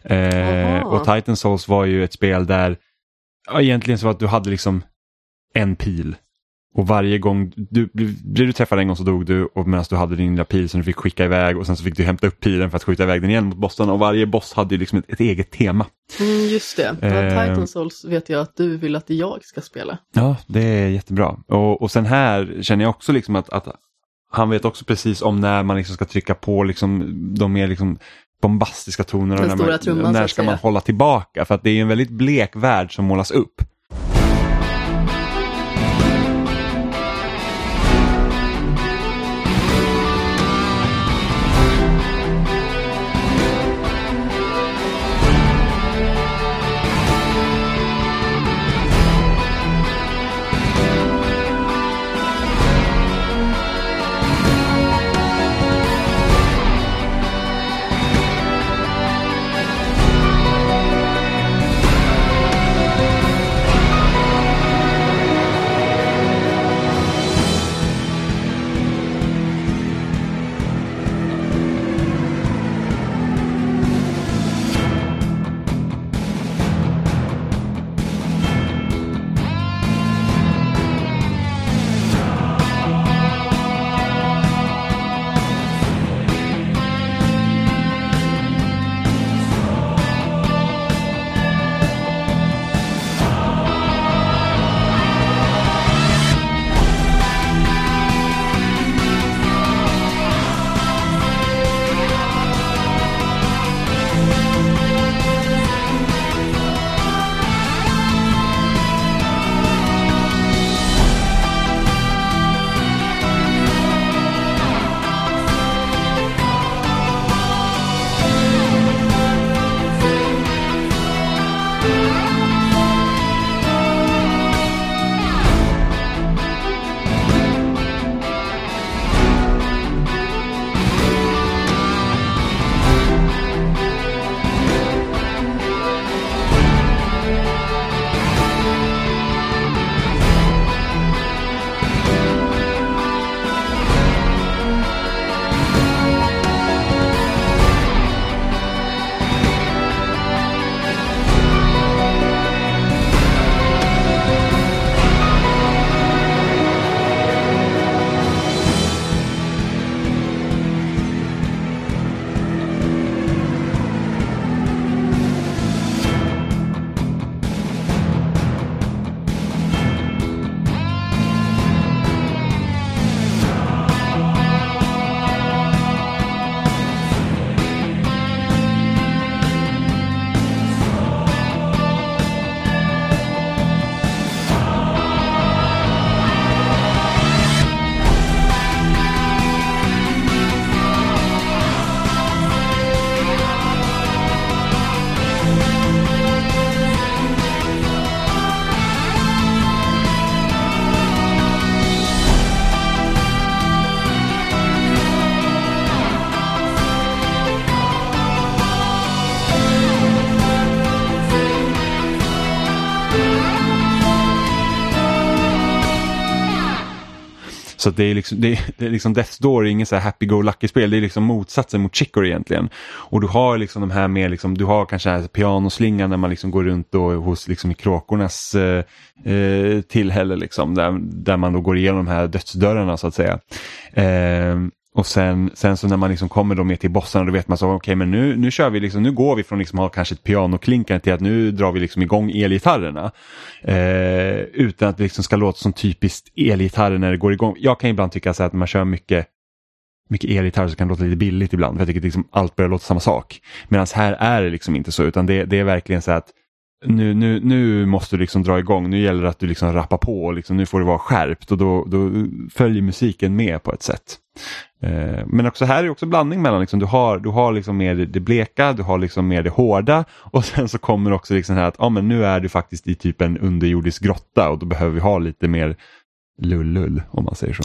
Eh, och Titan Souls var ju ett spel där, ja, egentligen så att du hade liksom en pil. Och varje gång, du, blev du träffad en gång så dog du och medan du hade din lilla pil som du fick skicka iväg och sen så fick du hämta upp pilen för att skjuta iväg den igen mot bossarna och varje boss hade ju liksom ett, ett eget tema. Mm, just det, Eh. Titan Souls vet jag att du vill att jag ska spela. Ja, det är jättebra. Och, och sen här känner jag också liksom att, att han vet också precis om när man liksom ska trycka på liksom de mer liksom bombastiska tonerna. Den när man, trumman, när ska man hålla tillbaka? För att det är en väldigt blek värld som målas upp. Att det är liksom, det är, det är liksom Death's Door är inget så här happy-go-lucky-spel, det är liksom motsatsen mot Chicory egentligen. Och du har liksom de här med, liksom, du har kanske här pianoslingan när man liksom går runt då hos liksom i kråkornas eh, eh, tillhälle liksom, där, där man då går igenom de här dödsdörrarna så att säga. Eh, och sen, sen så när man liksom kommer då mer till bossarna då vet man så okej okay, men nu, nu kör vi liksom, nu går vi från liksom ha kanske ett pianoklinkande till att nu drar vi liksom igång elgitarrerna. Eh, utan att det liksom ska låta som typiskt elgitarrer när det går igång. Jag kan ibland tycka så att när man kör mycket mycket elgitarr så kan det låta lite billigt ibland för jag tycker att liksom allt börjar låta samma sak. Medan här är det liksom inte så utan det, det är verkligen så att nu, nu, nu måste du liksom dra igång, nu gäller det att du liksom rappar på och liksom, nu får det vara skärpt och då, då följer musiken med på ett sätt. Eh, men också här är det också blandning mellan, liksom, du har, du har liksom mer det bleka, du har liksom mer det hårda och sen så kommer också liksom här att ah, men nu är du faktiskt i typ en underjordisk grotta och då behöver vi ha lite mer lullull. om man säger så.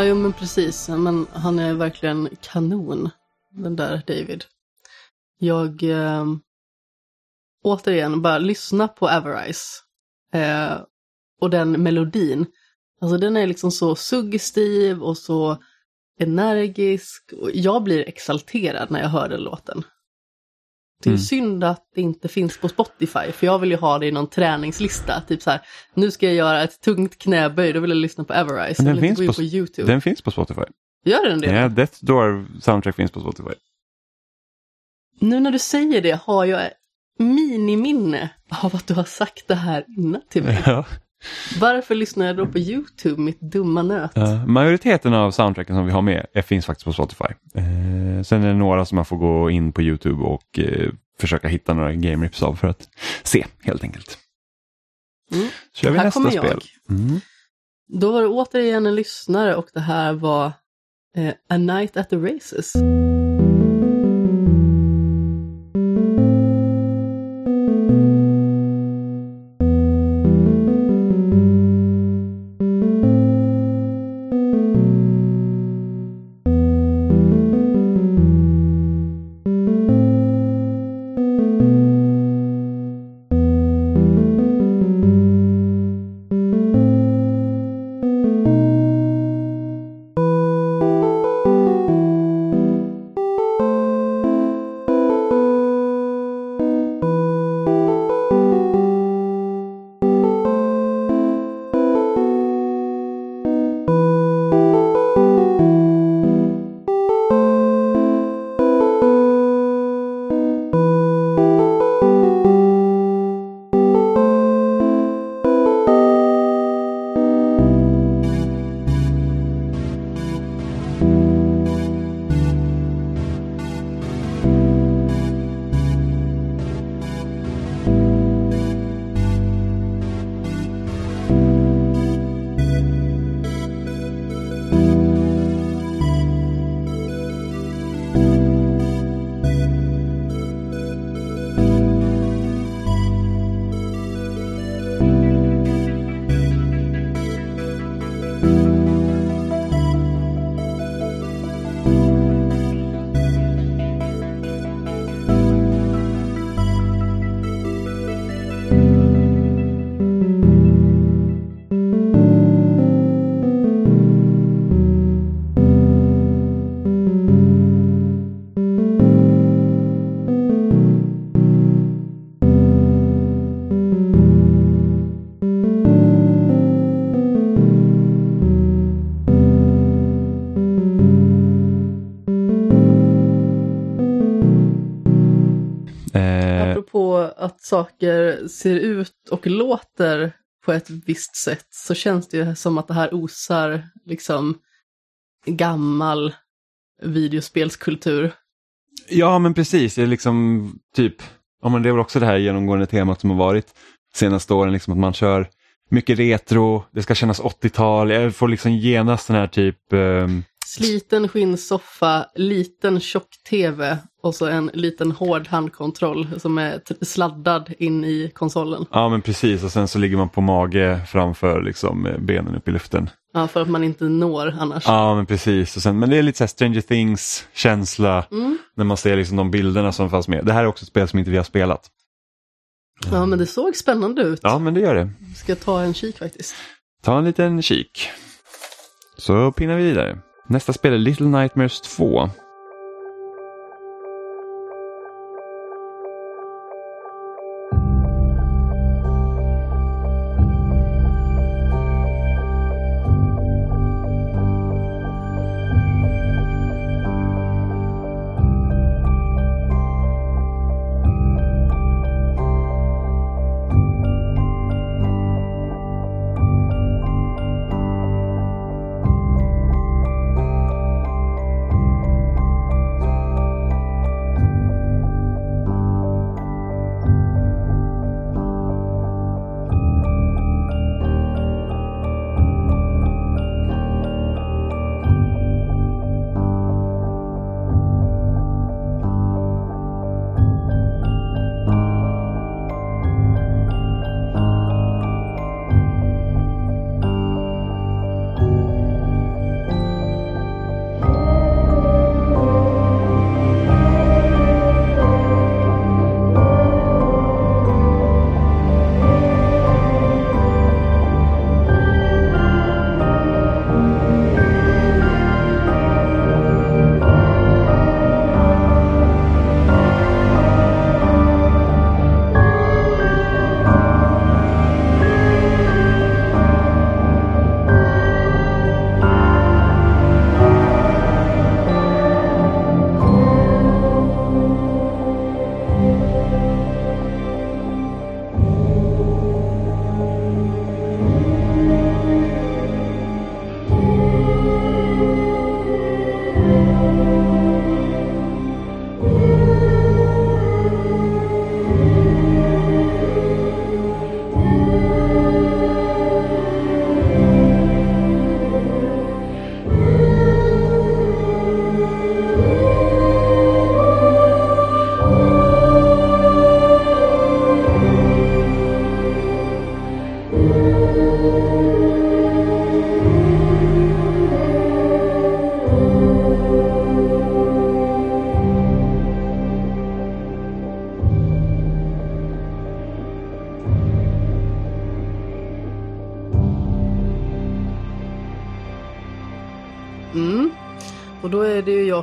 Ja, jo men precis. Men han är verkligen kanon, den där David. Jag, eh, återigen, bara lyssna på Avarice. Eh, och den melodin. Alltså den är liksom så suggestiv och så energisk. Och jag blir exalterad när jag hör den låten. Det är Mm. synd att det inte finns på Spotify, för jag vill ju ha det i någon träningslista. Typ så här, nu ska jag göra ett tungt knäböj, då vill jag lyssna på. Men den finns på- på YouTube. Den finns på Spotify. Gör den det? Ja, Death Door soundtrack finns på Spotify. Nu när du säger det har jag miniminne av att du har sagt det här innan till mig. Ja. Varför lyssnar jag då på YouTube, mitt dumma nöt? Ja, majoriteten av soundtracken som vi har med eh, finns faktiskt på Spotify. Eh, sen är det några som man får gå in på YouTube och eh, försöka hitta några game rips av för att se helt enkelt. Mm. Så gör vi Här nästa kommer jag. spel. Mm. Då var det återigen en lyssnare och det här var eh, A Night at the Races. Saker ser ut och låter på ett visst sätt så känns det ju som att det här osar liksom gammal videospelskultur. Ja men precis, det är liksom typ, ja men det är väl också det här genomgående temat som har varit senaste åren, liksom att man kör mycket retro, det ska kännas 80-tal, jag får liksom genast den här typ ehm, Sliten skinnsoffa, liten tjock-tv och så en liten hård handkontroll som är sladdad in i konsolen. Ja men precis och sen så ligger man på mage framför liksom benen upp i luften. Ja, för att man inte når annars. Ja men precis, och sen, men det är lite så Stranger Things känsla Mm. när man ser liksom de bilderna som fanns med. Det här är också ett spel som inte vi har spelat. Ja, men det såg spännande ut. Ja men det gör det. Ska ta en kik faktiskt. Ta en liten kik. Så pinnar vi vidare. Nästa spel är Little Nightmares 2.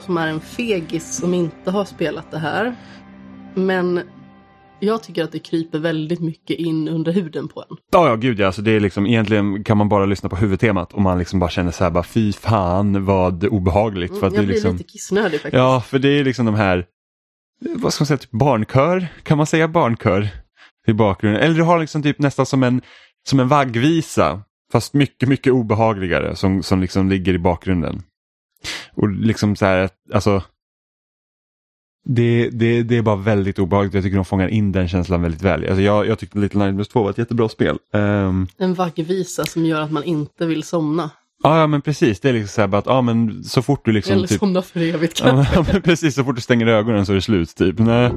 Som är en fegis som inte har spelat det här. Men jag tycker att det kryper väldigt mycket in under huden på en. Ja, ja gud ja, alltså det är liksom egentligen kan man bara lyssna på huvudtemat och man liksom bara känner så här bara fy fan vad obehagligt. För att Mm, jag det är blir liksom, lite kissnödig faktiskt. Ja, för det är liksom de här, vad ska man säga, typ barnkör? Kan man säga barnkör i bakgrunden? Eller du har liksom typ nästan som en, som en vaggvisa, fast mycket, mycket obehagligare som, som liksom ligger i bakgrunden. Och liksom så här, alltså det, det, det är bara väldigt obehagligt. Jag tycker de fångar in den känslan väldigt väl. Alltså jag, jag tyckte Little Nightmares 2 var ett jättebra spel. Ehm, En vaggvisa som gör att man inte vill somna. ja, ja, men precis. Det är liksom så här bara att ja, men så fort du liksom... Eller typ, somna för evigt [LAUGHS] Ja, kanske. men precis, så fort du stänger ögonen så är det slut typ. Nej.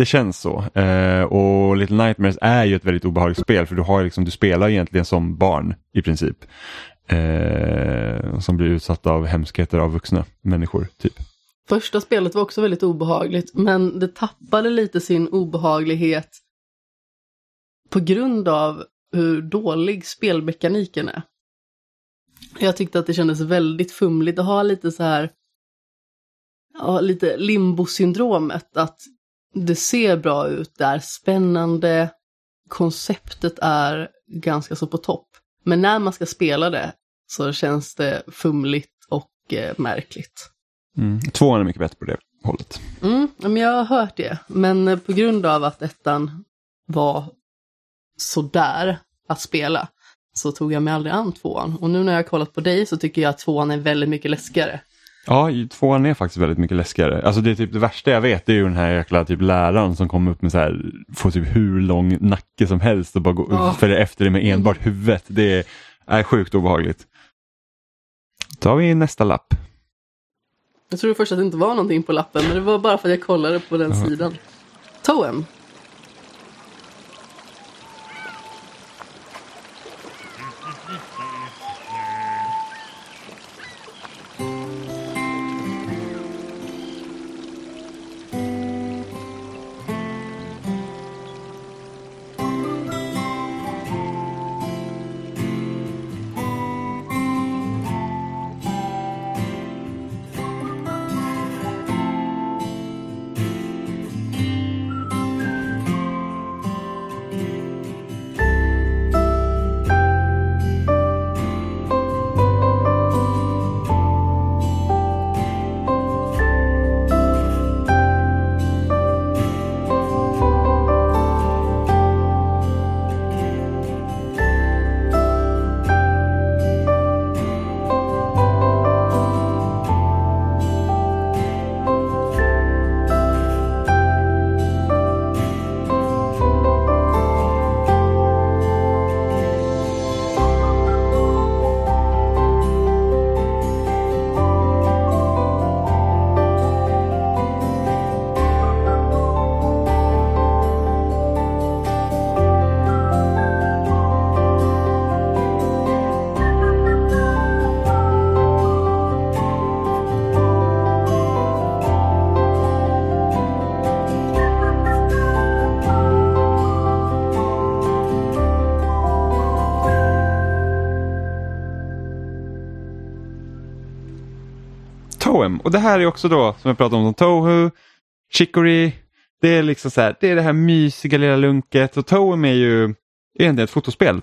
Det känns så. Eh, och Little Nightmares är ju ett väldigt obehagligt spel för du, har liksom, du spelar egentligen som barn i princip. Eh, som blir utsatta av hemskheter av vuxna människor. typ. Första spelet var också väldigt obehagligt, men det tappade lite sin obehaglighet på grund av hur dålig spelmekaniken är. Jag tyckte att det kändes väldigt fumligt att ha lite så här, ja, lite limbo-syndromet, att det ser bra ut, det är spännande, konceptet är ganska så på topp. Men när man ska spela det så känns det fumligt och eh, märkligt. Mm. Tvåan är mycket bättre på det hållet. Mm, men jag har hört det. Men eh, på grund av att ettan var sådär att spela så tog jag mig aldrig an tvåan. Och nu när jag har kollat på dig så tycker jag att tvåan är väldigt mycket läskigare. Ja, tvåan är faktiskt väldigt mycket läskigare. Alltså det är typ det värsta jag vet är ju den här jäkla typ läraren som kommer upp med så här, får typ hur lång nacke som helst och bara går, Ja. följer efter det med enbart huvudet. Det är, sjukt obehagligt. Då tar vi nästa lapp. Jag trodde först att det inte var någonting på lappen, men det var bara för att jag kollade på den sidan. Toem. Och det här är också då, som jag pratade om, som Tohu, Chicory. Det är liksom så här, det är det här mysiga lilla lunket och Toem är ju egentligen ett fotospel.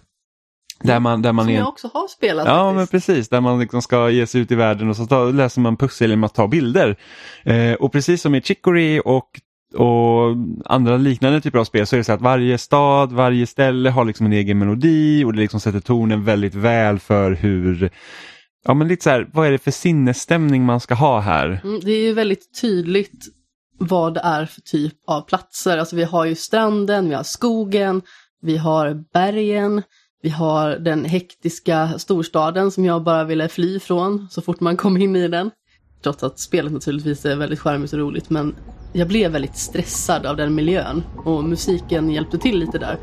Där man, där man Som är, jag också har spelat Ja men faktiskt. precis, där man liksom ska ge sig ut i världen och så tar, läser man pussel genom att ta bilder. Eh, och precis som i Chicory och, och andra liknande typer av spel så är det så att varje stad, varje ställe har liksom en egen melodi och det liksom sätter tonen väldigt väl för hur, ja men lite så här, vad är det för sinnesstämning man ska ha här? Mm, det är ju väldigt tydligt vad det är för typ av platser. Alltså vi har ju stranden, vi har skogen, vi har bergen, vi har den hektiska storstaden som jag bara ville fly från så fort man kom in i den. Trots att spelet naturligtvis är väldigt charmigt och roligt men jag blev väldigt stressad av den miljön och musiken hjälpte till lite där.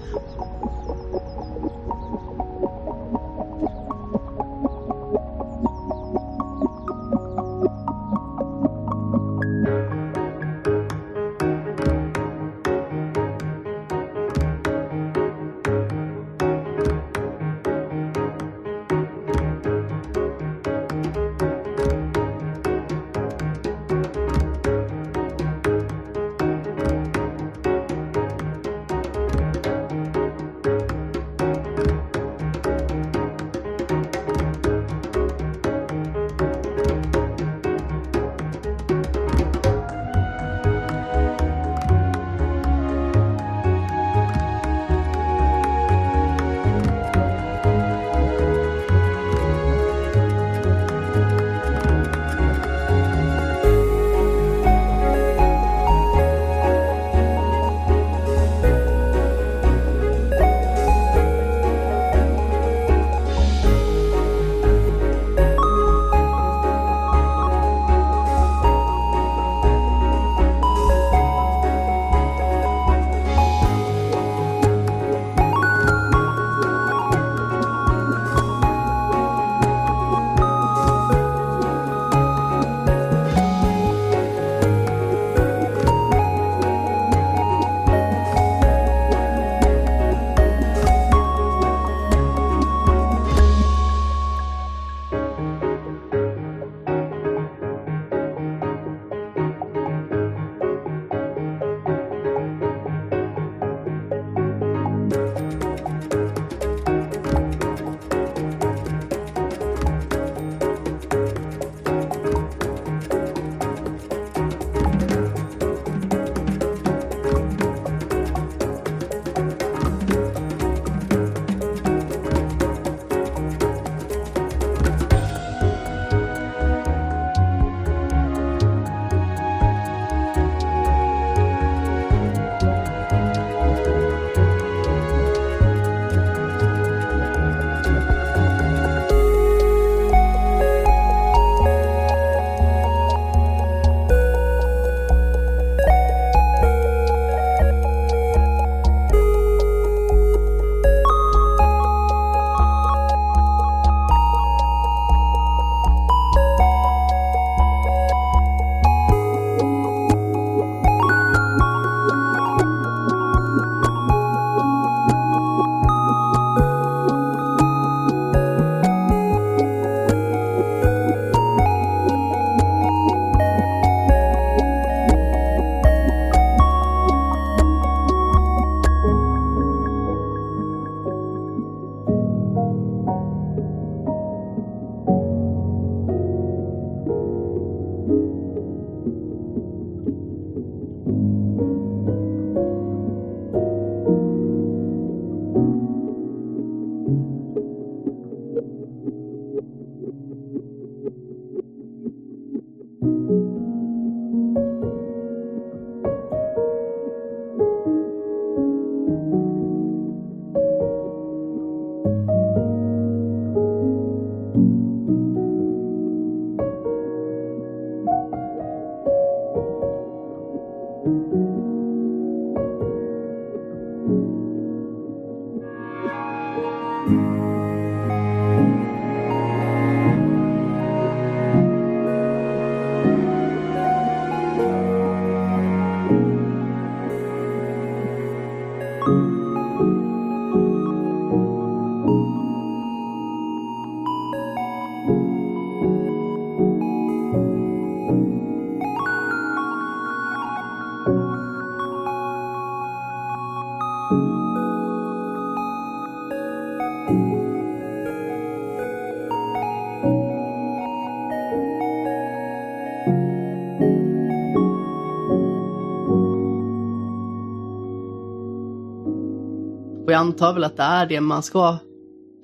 Jag antar väl att det är det man ska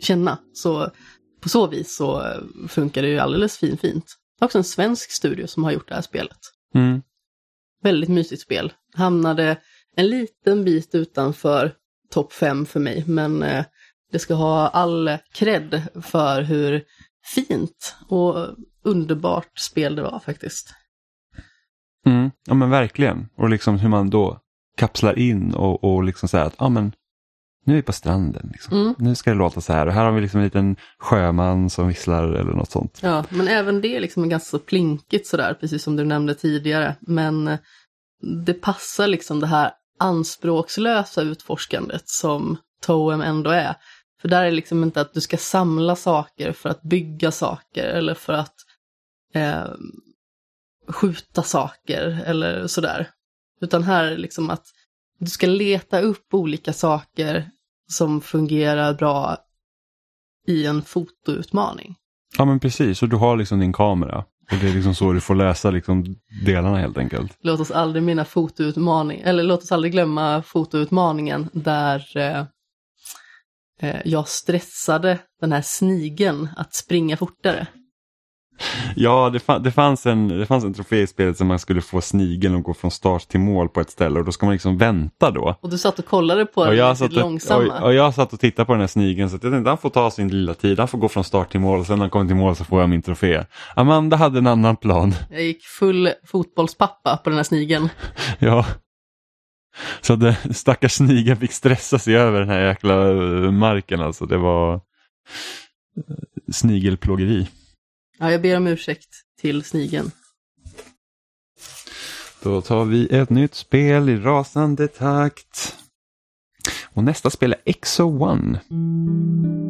känna. Så på så vis så funkar det ju alldeles fin, fint. Det är också en svensk studio som har gjort det här spelet. Mm. Väldigt mysigt spel. Hamnade en liten bit utanför topp 5 för mig, men eh, det ska ha all cred för hur fint och underbart spel det var faktiskt. Mm. Ja men verkligen. Och liksom hur man då kapslar in och, och liksom säger att ah, men, nu är vi på stranden. Liksom. Mm. Nu ska det låta så här. Och här har vi liksom en liten sjöman som visslar eller något sånt. Ja, men även det är liksom ganska så plinkigt sådär, precis som du nämnde tidigare. Men eh, det passar liksom det här anspråkslösa utforskandet som Toem ändå är. För där är det liksom inte att du ska samla saker för att bygga saker eller för att eh, skjuta saker eller sådär. Utan här är det liksom att du ska leta upp olika saker som fungerar bra i en fotoutmaning. Ja men precis, och du har liksom din kamera. Och det är liksom så du får läsa liksom delarna helt enkelt. Låt oss aldrig minna fotoutmaning, eller låt oss aldrig glömma fotoutmaningen där eh, eh, jag stressade den här snigen att springa fortare. Ja, det, fa- det, fanns en, det fanns en trofé i spelet som man skulle få snigeln att gå från start till mål på ett ställe och då ska man liksom vänta då. Och du satt och kollade på Och den och, långsamma. och, och jag satt och tittade på den här snigeln så att jag tänkte han får ta sin lilla tid, han får gå från start till mål och sen när han kommer till mål så får jag min trofé. Amanda hade en annan plan. Jag gick full fotbollspappa på den här snigen. [LAUGHS] Ja. Så att den stackars snigeln fick stressa sig över den här jäkla eh, marken alltså. Det var eh, snigelplågeri. Ja, jag ber om ursäkt till snigen. Då tar vi ett nytt spel i rasande takt. Och nästa spel är Exo One. Mm.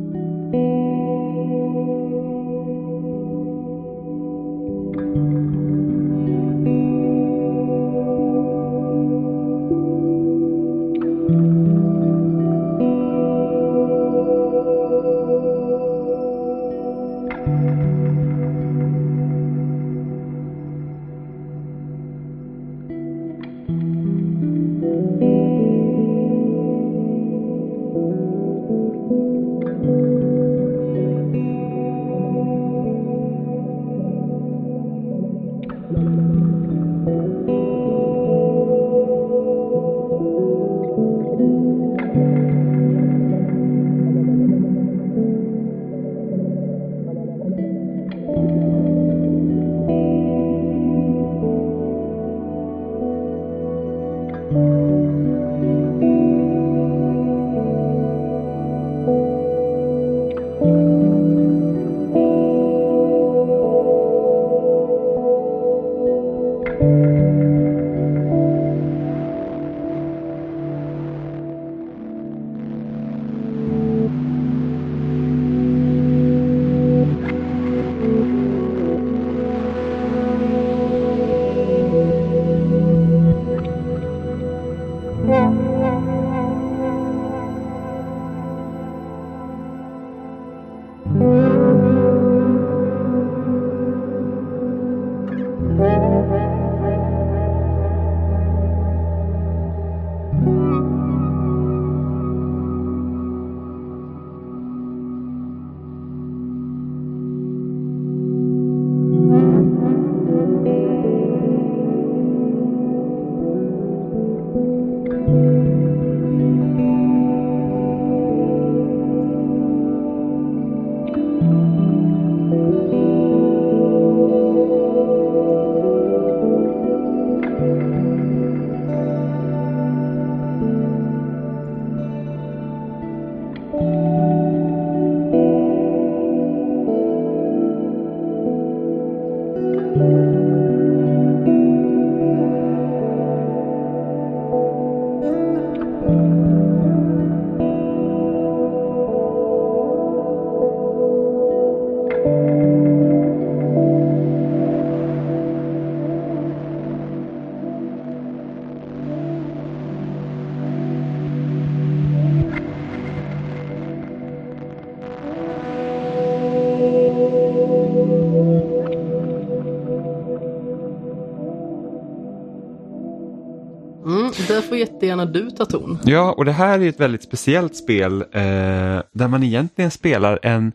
Jättegärna du ta ton. Ja, och det här är ett väldigt speciellt spel eh, där man egentligen spelar en,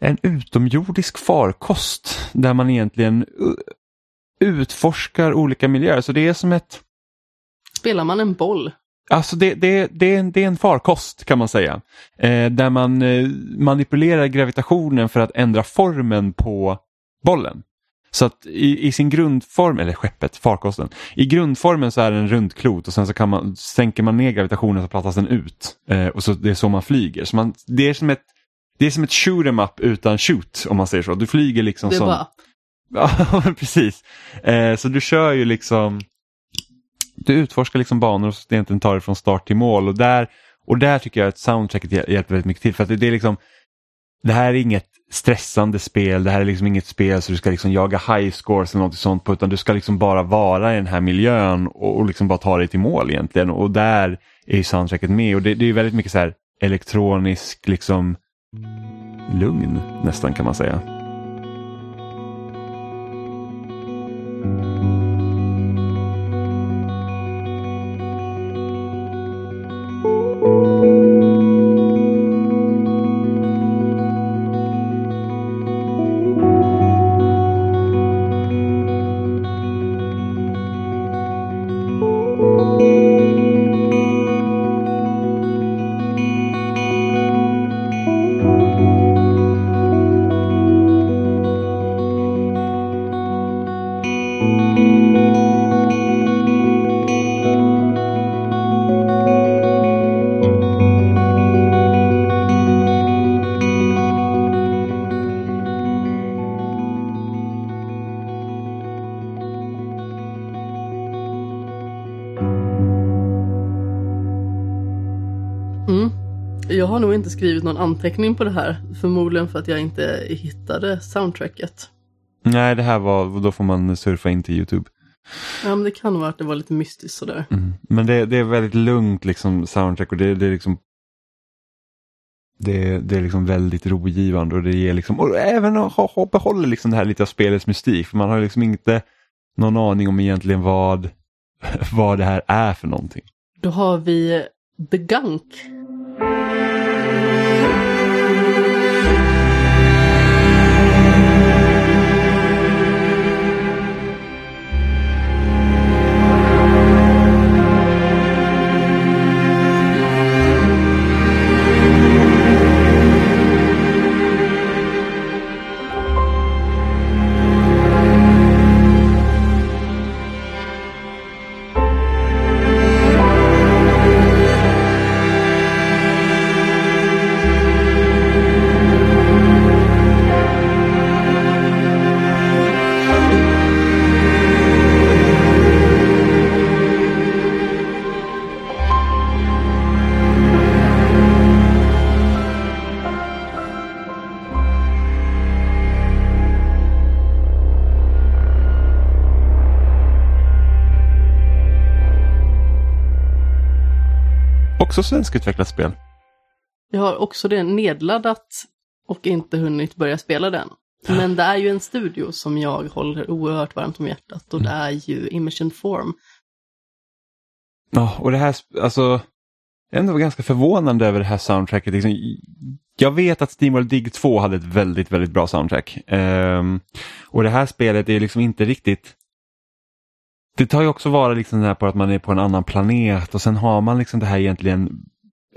en utomjordisk farkost där man egentligen utforskar olika miljöer. Så det är som ett Spelar man en boll? Alltså det, det, det, är en, det är en farkost kan man säga. Eh, där man eh, manipulerar gravitationen för att ändra formen på bollen. Så att i, i sin grundform, eller skeppet, farkosten, i grundformen så är det en rundklot och sen så kan man, sänker man ner gravitationen så plattas den ut. Eh, och så Det är så man flyger. Så man, det är som ett det är som ett shoot em up utan shoot om man säger så. Du flyger liksom Det är som... bara, [LAUGHS] Ja, precis. Eh, så du kör ju liksom, du utforskar liksom banor och egentligen tar det från start till mål och där, och där tycker jag att soundtracket hjäl- hjälper väldigt mycket till för att det, det är liksom, det här är inget stressande spel, det här är liksom inget spel så du ska liksom jaga high scores eller något sånt på utan du ska liksom bara vara i den här miljön och, och liksom bara ta dig till mål egentligen. Och där är ju soundtracket med. Och det, det är väldigt mycket så här elektronisk liksom lugn nästan kan man säga. Någon anteckning på det här. Förmodligen för att jag inte hittade soundtracket. Nej, det här var, då får man surfa in till Youtube. Ja, men det kan vara att det var lite mystiskt sådär. Mm. Men det, det är väldigt lugnt liksom soundtrack och det, det är liksom det, det är liksom väldigt rogivande och det ger liksom, och även ha, ha, behåller liksom det här lite av spelets mystik för man har liksom inte någon aning om egentligen vad, [LAUGHS] vad det här är för någonting. Då har vi The Gunk. thank you Också svenskutvecklat spel. Jag har också det nedladdat och inte hunnit börja spela den. Men det är ju en studio som jag håller oerhört varmt om hjärtat och det är ju Imagine Form. Ja, och det här, alltså, jag är ändå ganska förvånande över det här soundtracket. Liksom, jag vet att Steamworld Dig 2 hade ett väldigt, väldigt bra soundtrack. Ehm, och det här spelet är liksom inte riktigt det tar ju också vara liksom det här på att man är på en annan planet och sen har man liksom det här egentligen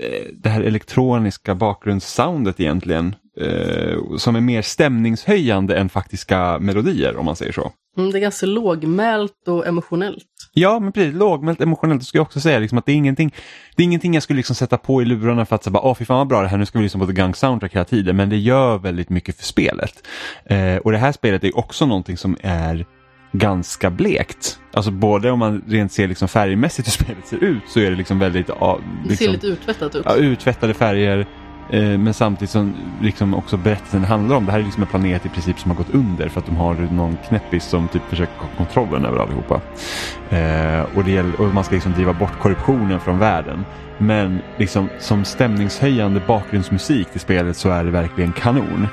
eh, det här elektroniska bakgrundssoundet egentligen eh, som är mer stämningshöjande än faktiska melodier om man säger så. Mm, det är ganska lågmält och emotionellt. Ja, men precis. Lågmält emotionellt. Det ska jag också säga liksom, att det är ingenting det är ingenting jag skulle liksom sätta på i lurarna för att säga, åh fy fan vad bra det här, nu ska vi lyssna på The Gang Soundtrack hela tiden. Men det gör väldigt mycket för spelet. Eh, och det här spelet är också någonting som är ganska blekt. Alltså både om man rent ser liksom färgmässigt hur [LAUGHS] spelet ser ut så är det liksom väldigt ja, Det liksom, ser lite uttvättat ut. ja, uttvättade färger. Eh, men samtidigt som liksom också berättelsen handlar om, det här är liksom en planet i princip som har gått under för att de har någon knäppis som typ försöker kontrollen över allihopa. Eh, och, det gäller, och man ska liksom driva bort korruptionen från världen. Men liksom som stämningshöjande bakgrundsmusik till spelet så är det verkligen kanon.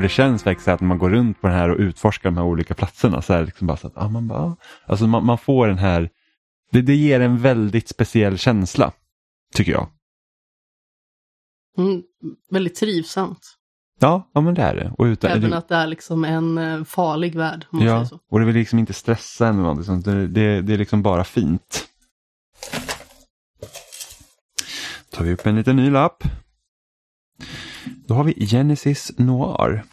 Och det känns faktiskt att när man går runt på den här och utforskar de här olika platserna så är det liksom bara så att ah, man, bara, ah. alltså man, man får den här, det, det ger en väldigt speciell känsla, tycker jag. Mm, väldigt trivsamt. Ja, ja men det är det. Och utan, Även det, att det är liksom en eh, farlig värld. Ja, och det vill liksom inte stressa en eller någonting sånt. Det, det, det är liksom bara fint. tar vi upp en liten ny lapp. Då har vi Genesis Noir.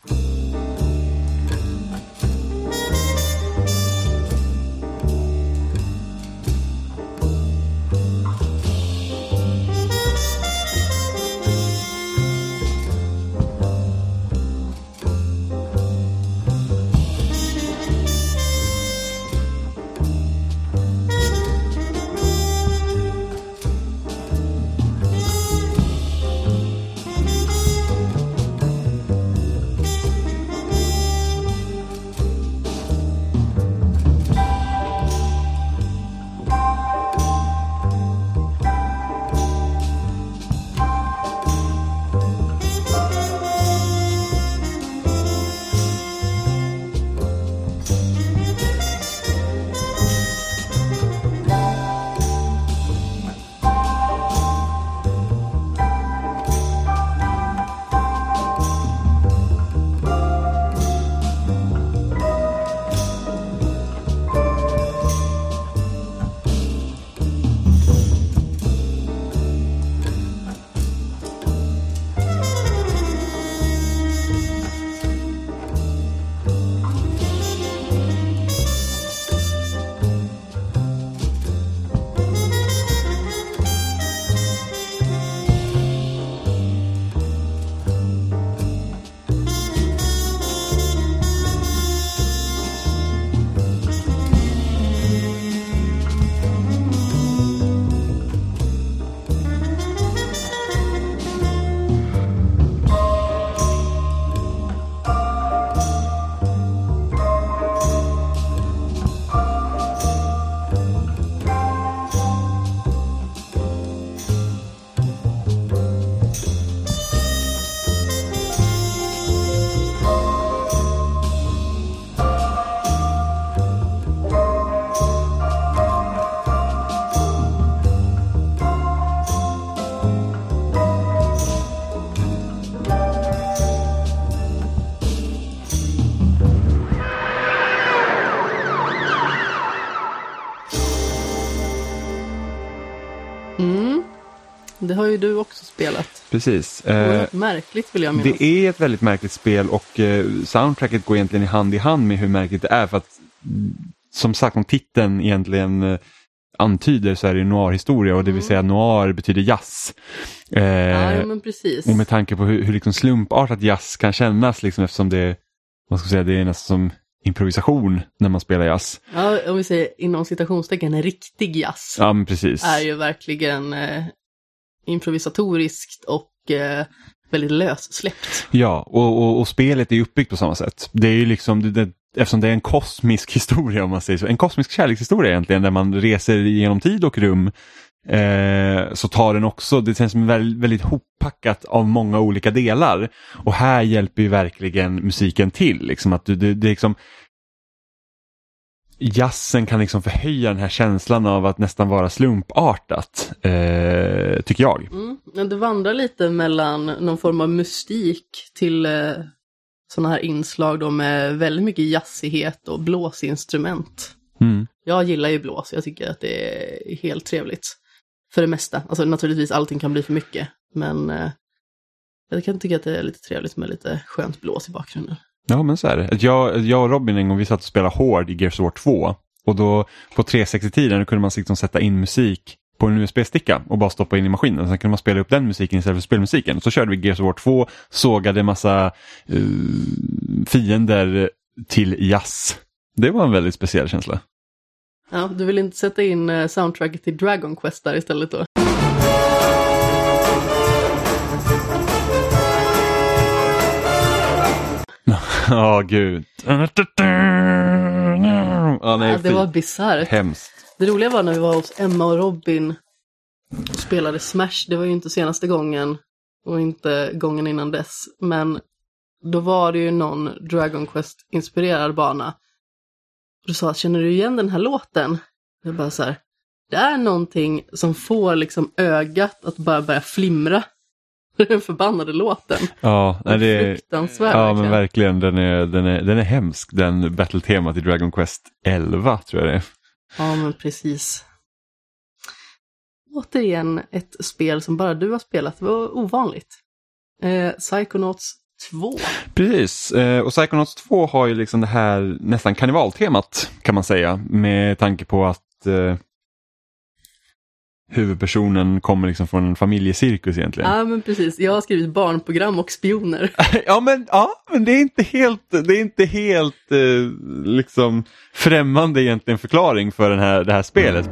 Precis. Eh, märkligt vill jag minnas. det är ett väldigt märkligt spel och eh, soundtracket går egentligen i hand i hand med hur märkligt det är för att mm, som sagt om titeln egentligen eh, antyder så är det noir-historia och det vill Mm. säga noir betyder jazz. Eh, Ja, men precis. och med tanke på hur, hur liksom slumpartat jazz kan kännas liksom eftersom det, vad ska säga, det är nästan som improvisation när man spelar jazz. Ja, om vi säger inom citationstecken en riktig jazz. Ja men precis. är ju verkligen eh, improvisatoriskt och eh, väldigt lössläppt. Ja, och, och, och spelet är uppbyggt på samma sätt. Det är ju liksom, det, det, eftersom det är en kosmisk [LAUGHS] historia om man säger så, en kosmisk kärlekshistoria egentligen där man reser genom tid och rum eh, så tar den också, det känns som väldigt, väldigt hoppackat av många olika delar. Och här hjälper ju verkligen musiken till, liksom att du, det, det är liksom Jazzen kan liksom förhöja den här känslan av att nästan vara slumpartat, eh, tycker jag. Mm. Det vandrar lite mellan någon form av mystik till eh, sådana här inslag då med väldigt mycket jazzighet och blåsinstrument. Mm. Jag gillar ju blås, jag tycker att det är helt trevligt. För det mesta, alltså naturligtvis allting kan bli för mycket, men eh, jag kan tycka att det är lite trevligt med lite skönt blås i bakgrunden. Ja men så är det. Jag, jag och Robin en gång vi satt och spelade Hård i Gears of War 2 och då på 360-tiden kunde man liksom sätta in musik på en USB-sticka och bara stoppa in i maskinen. Sen kunde man spela upp den musiken istället för spelmusiken. Så körde vi Gears of War 2, sågade massa uh, fiender till jazz. Det var en väldigt speciell känsla. Ja, du vill inte sätta in eh, soundtracket till Dragon Quest där istället då? Ja, gud. Ja, nej, Ja, det var bisarrt. Hemskt. Det roliga var när vi var hos Emma och Robin och spelade Smash. Det var ju inte senaste gången och inte gången innan dess. Men då var det ju någon Dragon Quest-inspirerad bana. Och du sa, känner du igen den här låten? Jag bara så här, det är någonting som får liksom ögat att bara börja flimra. [LAUGHS] Den förbannade låten. Ja, nej, det är... Fruktansvärd Ja men verkligen. verkligen, den är, den är, den är hemsk den battle-temat i Dragon Quest 11 tror jag det är. Ja, men precis. Återigen ett spel som bara du har spelat. Det var ovanligt. Eh, Psychonauts 2. Precis, eh, och Psychonauts 2 har ju liksom det här nästan karnevaltemat kan man säga med tanke på att eh, huvudpersonen kommer liksom från en familjecirkus egentligen. Ja, men precis. Jag har skrivit barnprogram och spioner. [LAUGHS] ja, men, ja men det är inte helt, det är inte helt eh, liksom främmande egentligen förklaring för den här, det här spelet.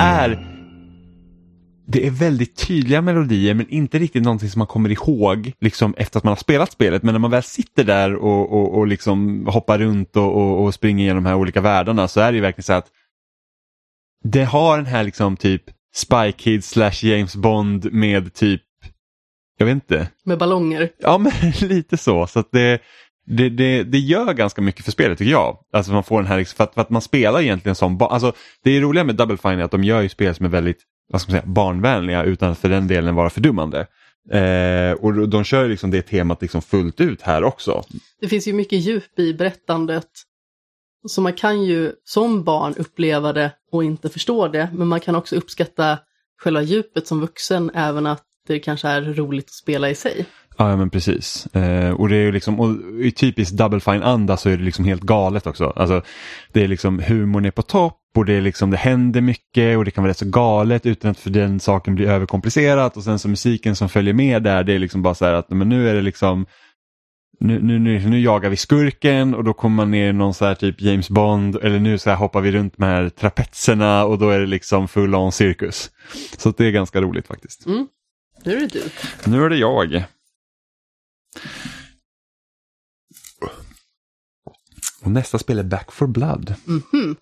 Är det är väldigt tydliga melodier men inte riktigt någonting som man kommer ihåg liksom efter att man har spelat spelet. Men när man väl sitter där och, och, och liksom hoppar runt och, och, och springer igenom de här olika världarna så är det ju verkligen så att det har den här liksom typ Spy Kids slash James Bond med typ, jag vet inte, Med ballonger. Ja, men [LAUGHS] lite så. så att det, det, det, det gör ganska mycket för spelet tycker jag. Alltså man får den här, liksom, för att, för att man spelar egentligen som barn. Alltså, det är roliga med Double Fine är att de gör ju spel som är väldigt vad ska man säga, barnvänliga utan att för den delen vara fördummande. Eh, och de kör liksom det temat liksom fullt ut här också. Det finns ju mycket djup i berättandet. Så man kan ju som barn uppleva det och inte förstå det, men man kan också uppskatta själva djupet som vuxen, även att det kanske är roligt att spela i sig. Ja, ja men precis. Eh, och det är ju liksom, och i typisk Double Fine-anda så är det liksom helt galet också. Alltså, det är liksom humorn är på topp och det, är liksom, det händer mycket och det kan vara rätt så galet utan att för den saken blir överkomplicerat och sen så musiken som följer med där det är liksom bara så här att men nu är det liksom nu, nu, nu, nu jagar vi skurken och då kommer man ner i någon så här typ James Bond eller nu så här hoppar vi runt med här trapetserna och då är det liksom full on cirkus. Så det är ganska roligt faktiskt. Mm. Nu är det du. Nu är det jag. Och nästa spel är Back for Blood. Mhm.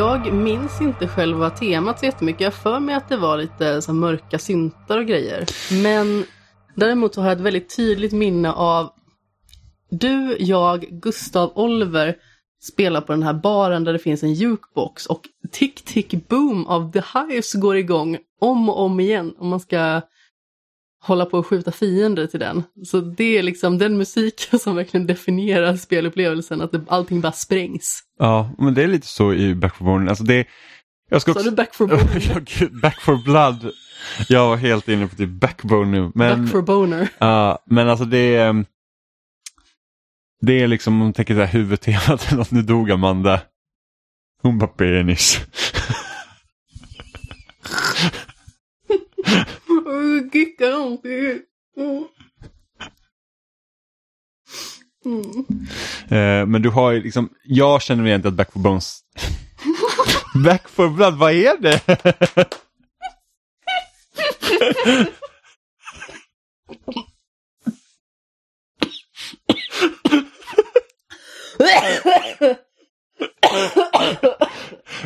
Jag minns inte själva temat så jättemycket. Jag har för mig att det var lite så mörka syntar och grejer. Men däremot så har jag ett väldigt tydligt minne av du, jag, Gustav, Oliver spelar på den här baren där det finns en jukebox och Tick Tick Boom av The Hives går igång om och om igen om man ska hålla på och skjuta fiender till den. Så det är liksom den musiken [LAUGHS] som verkligen definierar spelupplevelsen, att det, allting bara sprängs. Ja, men det är lite så i Back for Born. Alltså det, Jag ska Sa också... du Back for [LAUGHS] gud, Back for Blood. Jag var helt inne på typ Backbone nu. Men, Back for Boner. ja, men alltså det är... Det är liksom, om man tänker så här huvudtemat eller något, nu dog Amanda. Hon bara penis. [LAUGHS] Gickar om. Mm. Mm. Men du har ju liksom, jag känner mig inte att Back for Bones... [LAUGHS] Back for Blood, vad är det? [LAUGHS]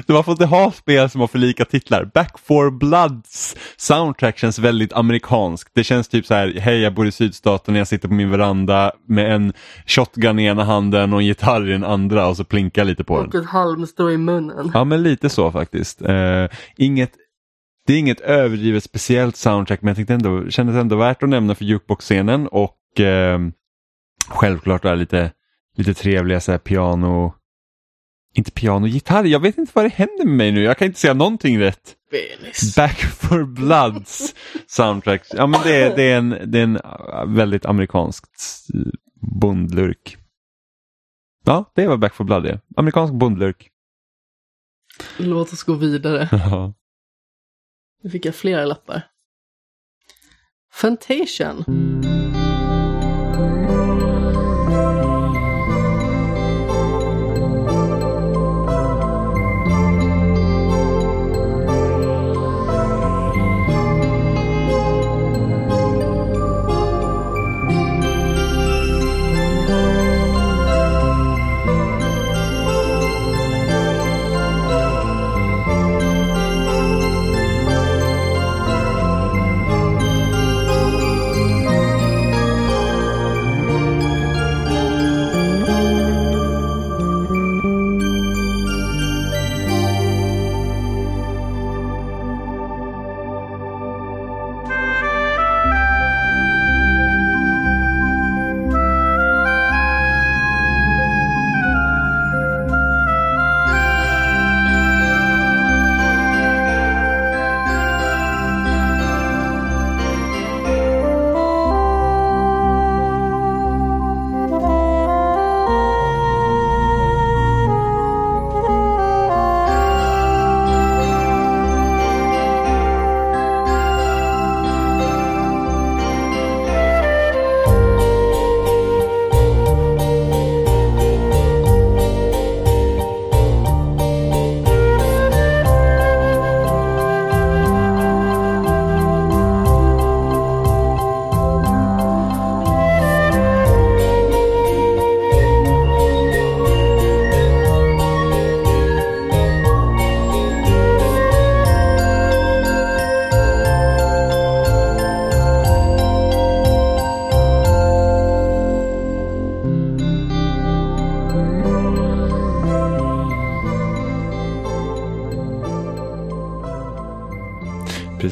De har fått ha spel som har för lika titlar. Back for Bloods soundtrack känns väldigt amerikanskt. Det känns typ så här, hej jag bor i sydstaten, jag sitter på min veranda med en shotgun i ena handen och en gitarr i den andra och så plinkar lite på den. Och ett halmstrå i munnen. Ja men lite så faktiskt. Eh, inget, det är inget överdrivet speciellt soundtrack men jag tyckte ändå, kändes ändå värt att nämna för jukebox-scenen och eh, självklart är lite, lite trevliga så här, piano, inte piano, gitarr. Jag vet inte vad det händer med mig nu, jag kan inte säga någonting rätt. Penis. Back for Bloods soundtrack. Ja men det är, det är, en, det är en äh, väldigt amerikanskt äh, bondlurk. Ja, det vad Back for Blood är. Amerikansk bondlurk. Låt oss gå vidare. [LAUGHS] Ja. Nu fick jag flera lappar. Fantation.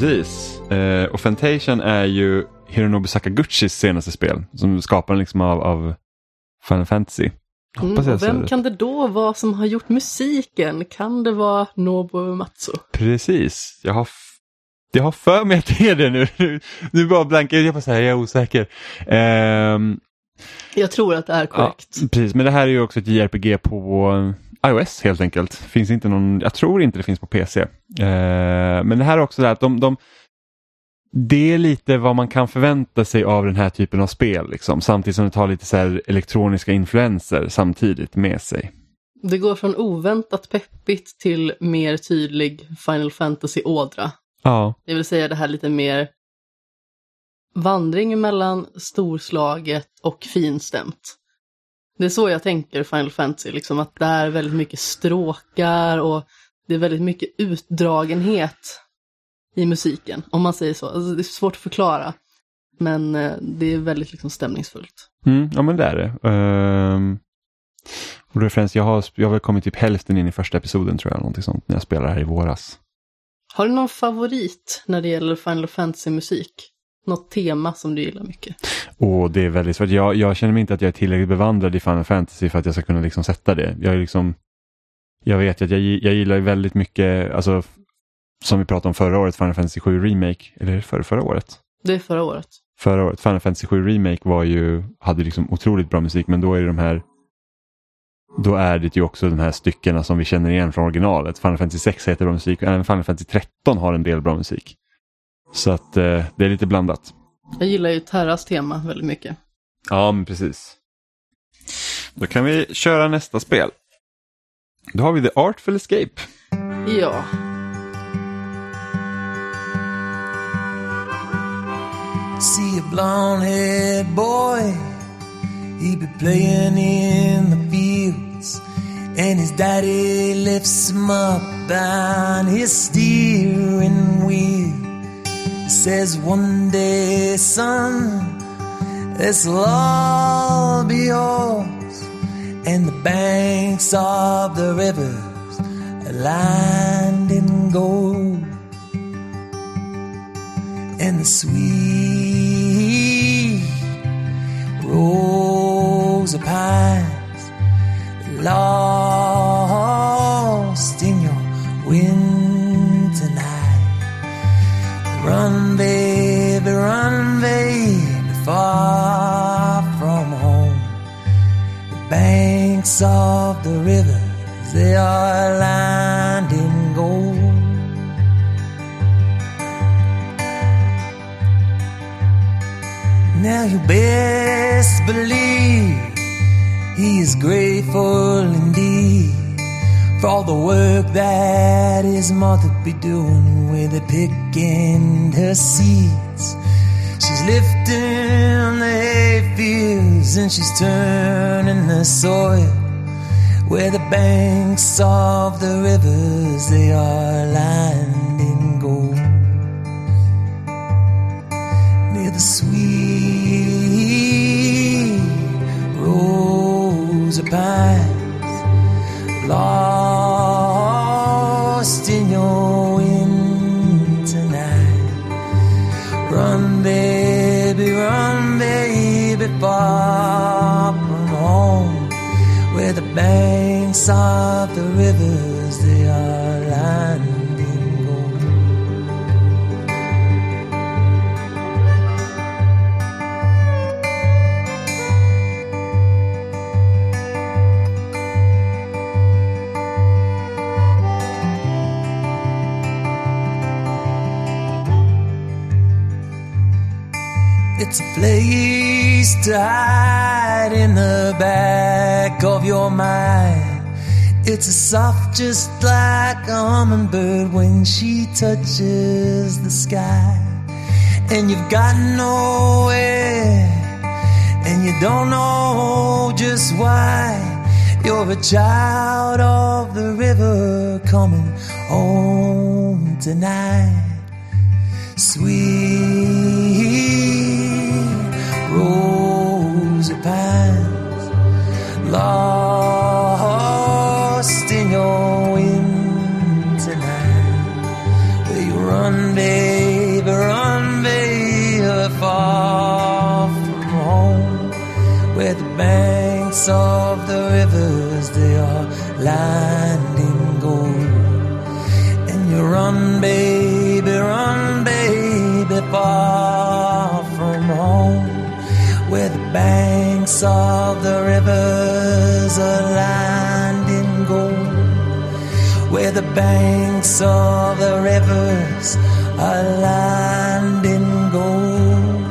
Precis. Eh, och Fantation är ju Hironobu Sakaguchis senaste spel som skaparen liksom av, av Final Fantasy. Mm, vem kan det då vara som har gjort musiken? Kan det vara Nobuo Matsu? Precis. Jag har, jag har för mig att det är det nu. [LAUGHS] Nu, nu bara blankar jag, bara säger jag är osäker. Ehm, Jag tror att det är korrekt. Ja, precis, men det här är ju också ett JRPG på iOS helt enkelt. Finns inte någon, jag tror inte det finns på PC. Eh, men det här är också det här att de, de, det är lite vad man kan förvänta sig av den här typen av spel. Liksom, samtidigt som det tar lite så här elektroniska influenser samtidigt med sig. Det går från oväntat peppigt till mer tydlig Final Fantasy-ådra. Ja, Det vill säga det här lite mer vandring mellan storslaget och finstämt. Det är så jag tänker Final Fantasy, liksom att det är väldigt mycket stråkar och det är väldigt mycket utdragenhet i musiken, om man säger så. Alltså, det är svårt att förklara, men eh, det är väldigt liksom stämningsfullt. mm, ja men det är det. Ehm, och då är jag, har, jag har väl kommit typ hälften in i första episoden tror jag, någonting sånt, när jag spelade här i våras. Har du någon favorit när det gäller Final Fantasy-musik? Något tema som du gillar mycket? Och det är väldigt svårt. Jag, jag känner mig inte att jag är tillräckligt bevandrad i Final Fantasy för att jag ska kunna liksom sätta det. Jag är liksom Jag vet att jag, jag gillar väldigt mycket, alltså som vi pratade om förra året, Final Fantasy 7 Remake, eller för förra året? Det är förra året. Förra året, Final Fantasy 7 Remake var ju, hade liksom otroligt bra musik men då är det de här då är det ju också de här styckena som vi känner igen från originalet. Final Fantasy 6 heter bra musik och även Final Fantasy 13 har en del bra musik. Så att eh, det är lite blandat. Jag gillar ju Terras tema väldigt mycket. Ja, men precis. Då kan vi köra nästa spel. Då har vi The Artful Escape. Ja, See a blonde haired boy, he be playing in the fields, and his daddy lifts him up on his steering wheel. Says one day, son, this'll all be yours, and the banks of the rivers are lined in gold. And the sweet rose of pines lost Run, baby, run, baby, far from home. The banks of the rivers, they are lined in gold. Now you best believe he is grateful indeed for all the work that his mother be doing with the pick and her seeds. She's lifting the hay fields and she's turning the soil. Where the banks of the rivers they are lined in gold. Near the sweet rose of pines lost in your winter night run baby run baby far from home where the banks of the rivers they are lined place to hide in the back of your mind. It's a soft just like a hummingbird when she touches the sky. And you've got nowhere, and you don't know just why. You're a child of the river coming home tonight sweet rose of pines lost in your winter night where you run baby run baby far from home. Where the banks of the rivers they are lined in gold. And you run, baby, run, baby, far from home, banks of the rivers are lined in gold, where the banks of the rivers are lined in gold.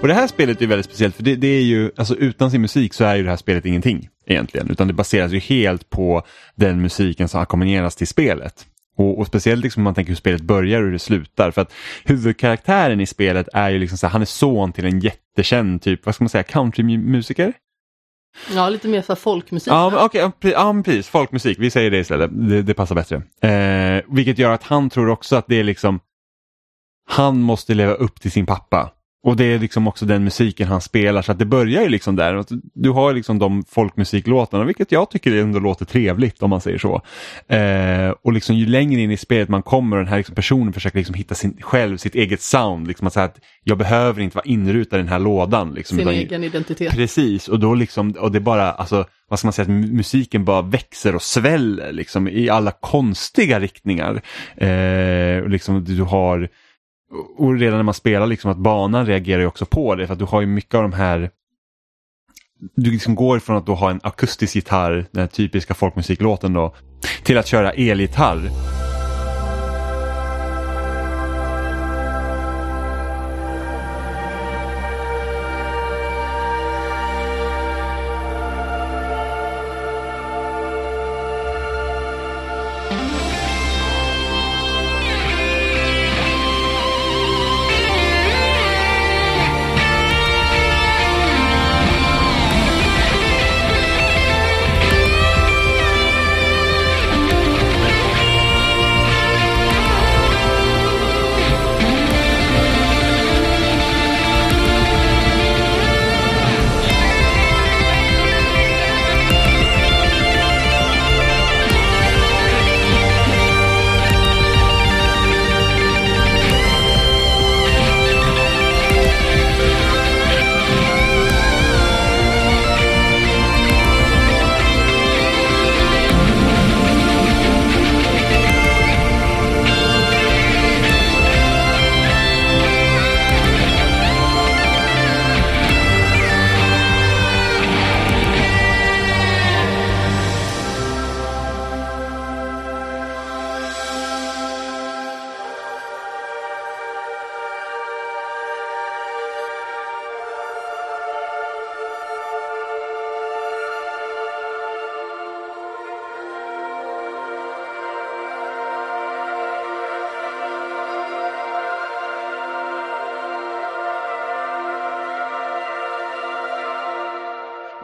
Och det här spelet är väldigt speciellt för det, det är ju, alltså utan sin musik så är ju det här spelet ingenting egentligen. Utan det baseras ju helt på den musiken som ackompanjeras till spelet. Och, och speciellt liksom om man tänker hur spelet börjar och hur det slutar. För att huvudkaraktären i spelet är ju liksom så här, han är son till en jättekänd typ, vad ska man säga, countrymusiker? ja lite mer här folkmusik. Ja, men okej, ja, pre- ja, men precis, folkmusik, vi säger det istället, det, det passar bättre. Eh, vilket gör att han tror också att det är liksom, han måste leva upp till sin pappa och det är liksom också den musiken han spelar så att det börjar ju liksom där. Du har liksom de folkmusiklåtarna vilket jag tycker ändå låter trevligt om man säger så. Eh, och liksom ju längre in i spelet man kommer och den här liksom personen försöker liksom hitta sin, själv sitt eget sound. Liksom att säga att jag behöver inte vara inrutad i den här lådan. Liksom, Sin utan, egen identitet. Precis och då liksom, och det bara, alltså vad ska man säga, att musiken bara växer och sväller liksom i alla konstiga riktningar. Eh, liksom du har och redan när man spelar liksom att banan reagerar ju också på det för att du har ju mycket av de här du liksom går från att då ha en akustisk gitarr, den här typiska folkmusiklåten då, till att köra elgitarr.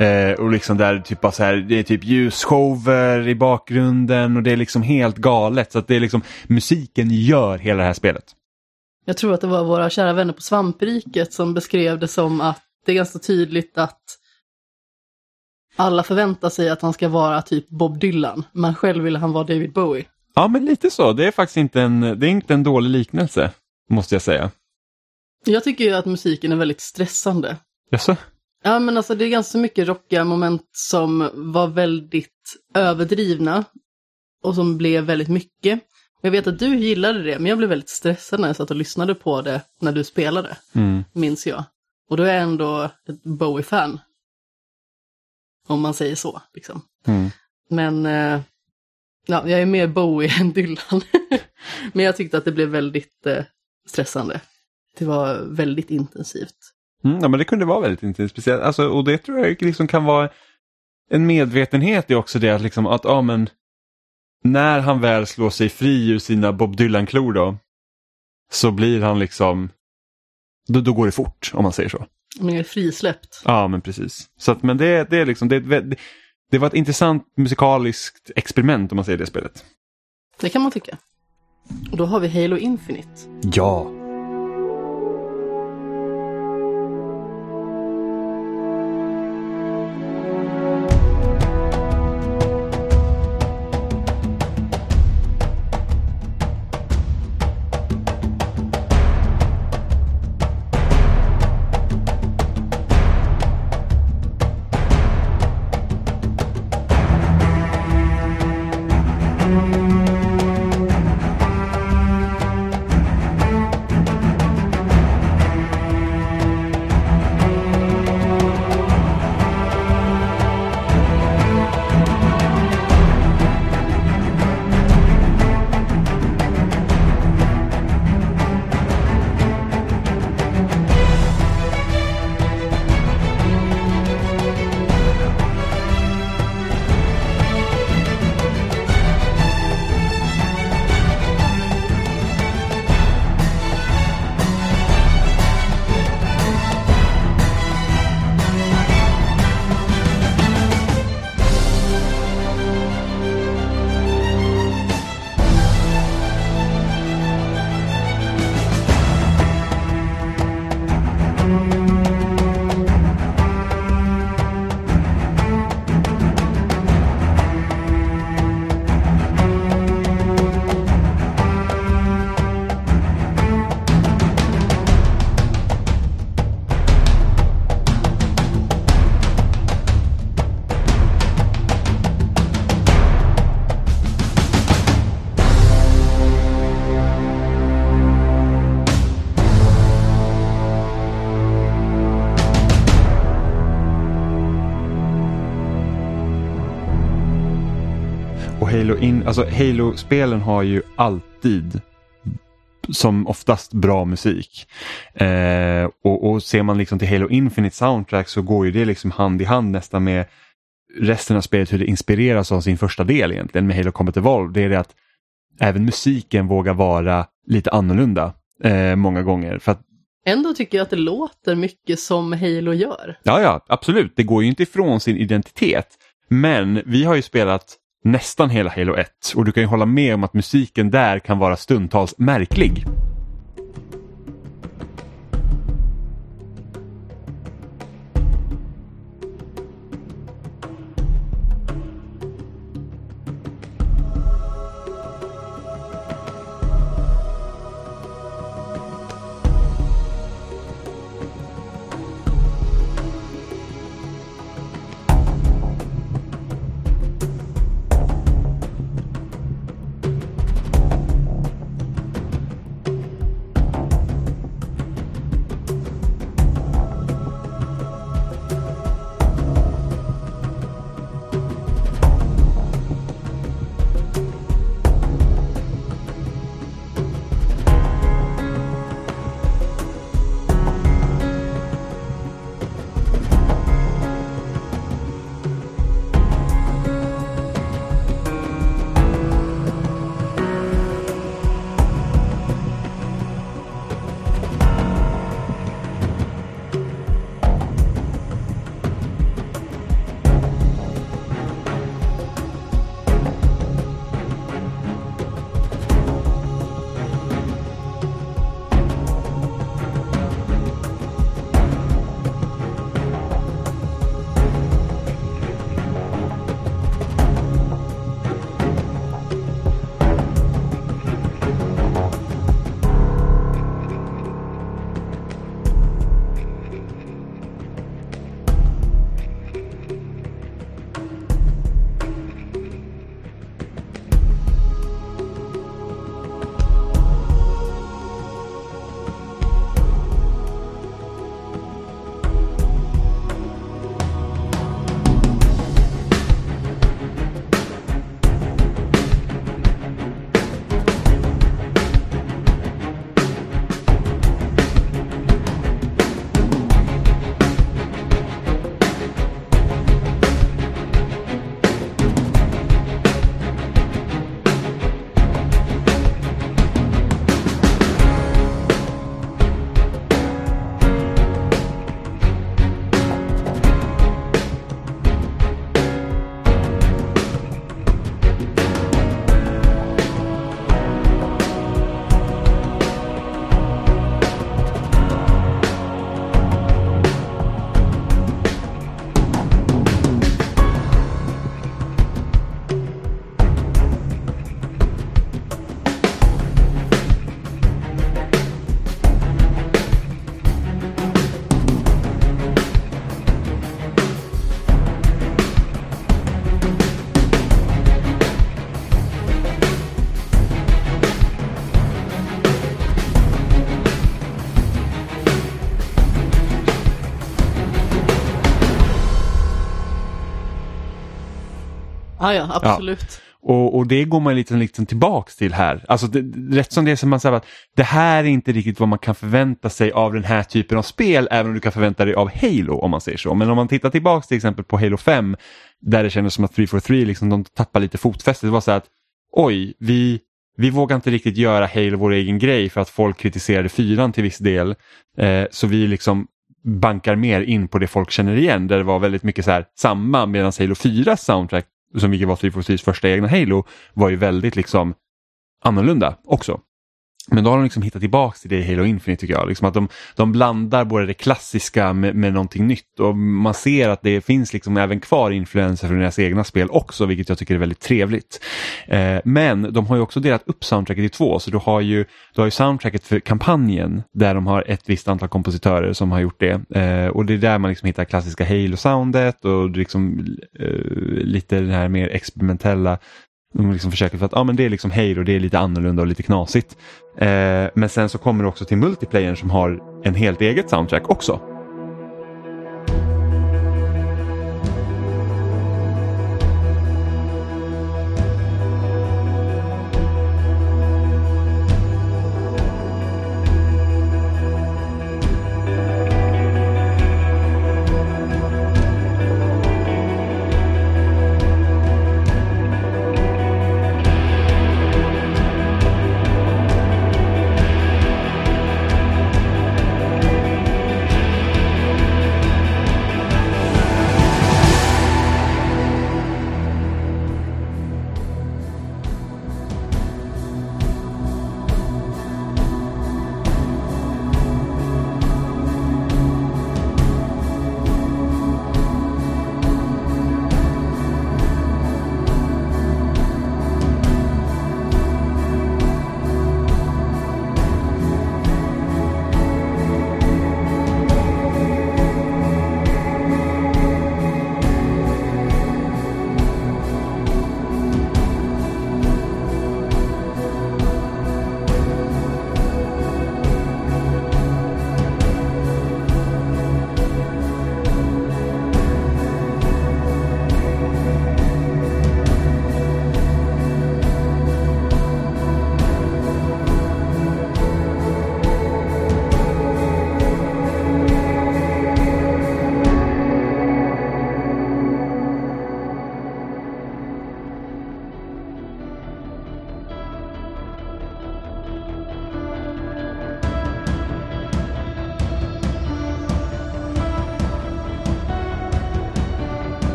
Eh, och liksom där typ bara så här, det är typ ljusshower i bakgrunden och det är liksom helt galet. Så att det är liksom musiken gör hela det här spelet. Jag tror att det var våra kära vänner på Svampriket som beskrev det som att det är ganska tydligt att alla förväntar sig att han ska vara typ Bob Dylan, men själv vill han vara David Bowie. Ja men lite så, det är faktiskt inte en, det är inte en dålig liknelse. Måste jag säga. Jag tycker ju att musiken är väldigt stressande. Jaså? Ja men alltså det är ganska mycket rockiga moment som var väldigt överdrivna och som blev väldigt mycket. Jag vet att du gillade det, men jag blev väldigt stressad när jag satt och lyssnade på det när du spelade, Mm. minns jag. Och då är jag ändå ett Bowie-fan. Om man säger så, liksom. Mm. Men eh, ja, jag är mer Bowie [LAUGHS] än Dylan. men jag tyckte att det blev väldigt eh, stressande. Det var väldigt intensivt. Mm, ja, men det kunde vara väldigt intensivt. Speciellt, alltså, och det tror jag liksom kan vara en medvetenhet i också det att, liksom, att ja, men, när han väl slår sig fri ur sina Bob Dylan-klor då så blir han liksom då, då går det fort om man säger så. Men är frisläppt. Ja men precis. Så att, men det, det, är liksom, det, det, det var ett intressant musikaliskt experiment om man säger det spelet. Det kan man tycka. Och då har vi Halo Infinite. Ja. Alltså Halo-spelen har ju alltid som oftast bra musik. Eh, och, och ser man liksom till Halo Infinite Soundtrack så går ju det liksom hand i hand nästan med resten av spelet hur det inspireras av sin första del egentligen med Halo Combat Evolve. Det är det att även musiken vågar vara lite annorlunda eh, många gånger. För att, Ändå tycker jag att det låter mycket som Halo gör. ja, ja, absolut. Det går ju inte ifrån sin identitet. Men vi har ju spelat nästan hela Halo 1 och du kan ju hålla med om att musiken där kan vara stundtals märklig. Ah, ja, absolut. Och, och det går man lite liksom tillbaks till här. Alltså det, rätt som det är som man säger att det här är inte riktigt vad man kan förvänta sig av den här typen av spel, även om du kan förvänta dig av Halo om man säger så. Men om man tittar tillbaks till exempel på Halo 5, där det kändes som att 343 liksom, de tappar lite fotfästet. Det var så här att oj, vi, vi vågar inte riktigt göra Halo vår egen grej för att folk kritiserade fyran till viss del. Eh, så vi liksom bankar mer in på det folk känner igen, där det var väldigt mycket så här samma medan Halo 4 soundtrack som vilket var 343s första egna Halo, var ju väldigt liksom annorlunda också. Men då har de liksom hittat tillbaka till det i Halo Infinite tycker jag. Liksom att de, de blandar både det klassiska med, med någonting nytt och man ser att det finns liksom även kvar influenser från deras egna spel också vilket jag tycker är väldigt trevligt. Eh, men de har ju också delat upp soundtracket i två så du har ju, du har ju soundtracket för kampanjen där de har ett visst antal kompositörer som har gjort det eh, och det är där man liksom hittar klassiska Halo-soundet och liksom, eh, lite det här mer experimentella de liksom försöker för att ah, men det är liksom Halo, det är lite annorlunda och lite knasigt. Eh, men sen så kommer det också till multiplayern som har en helt eget soundtrack också.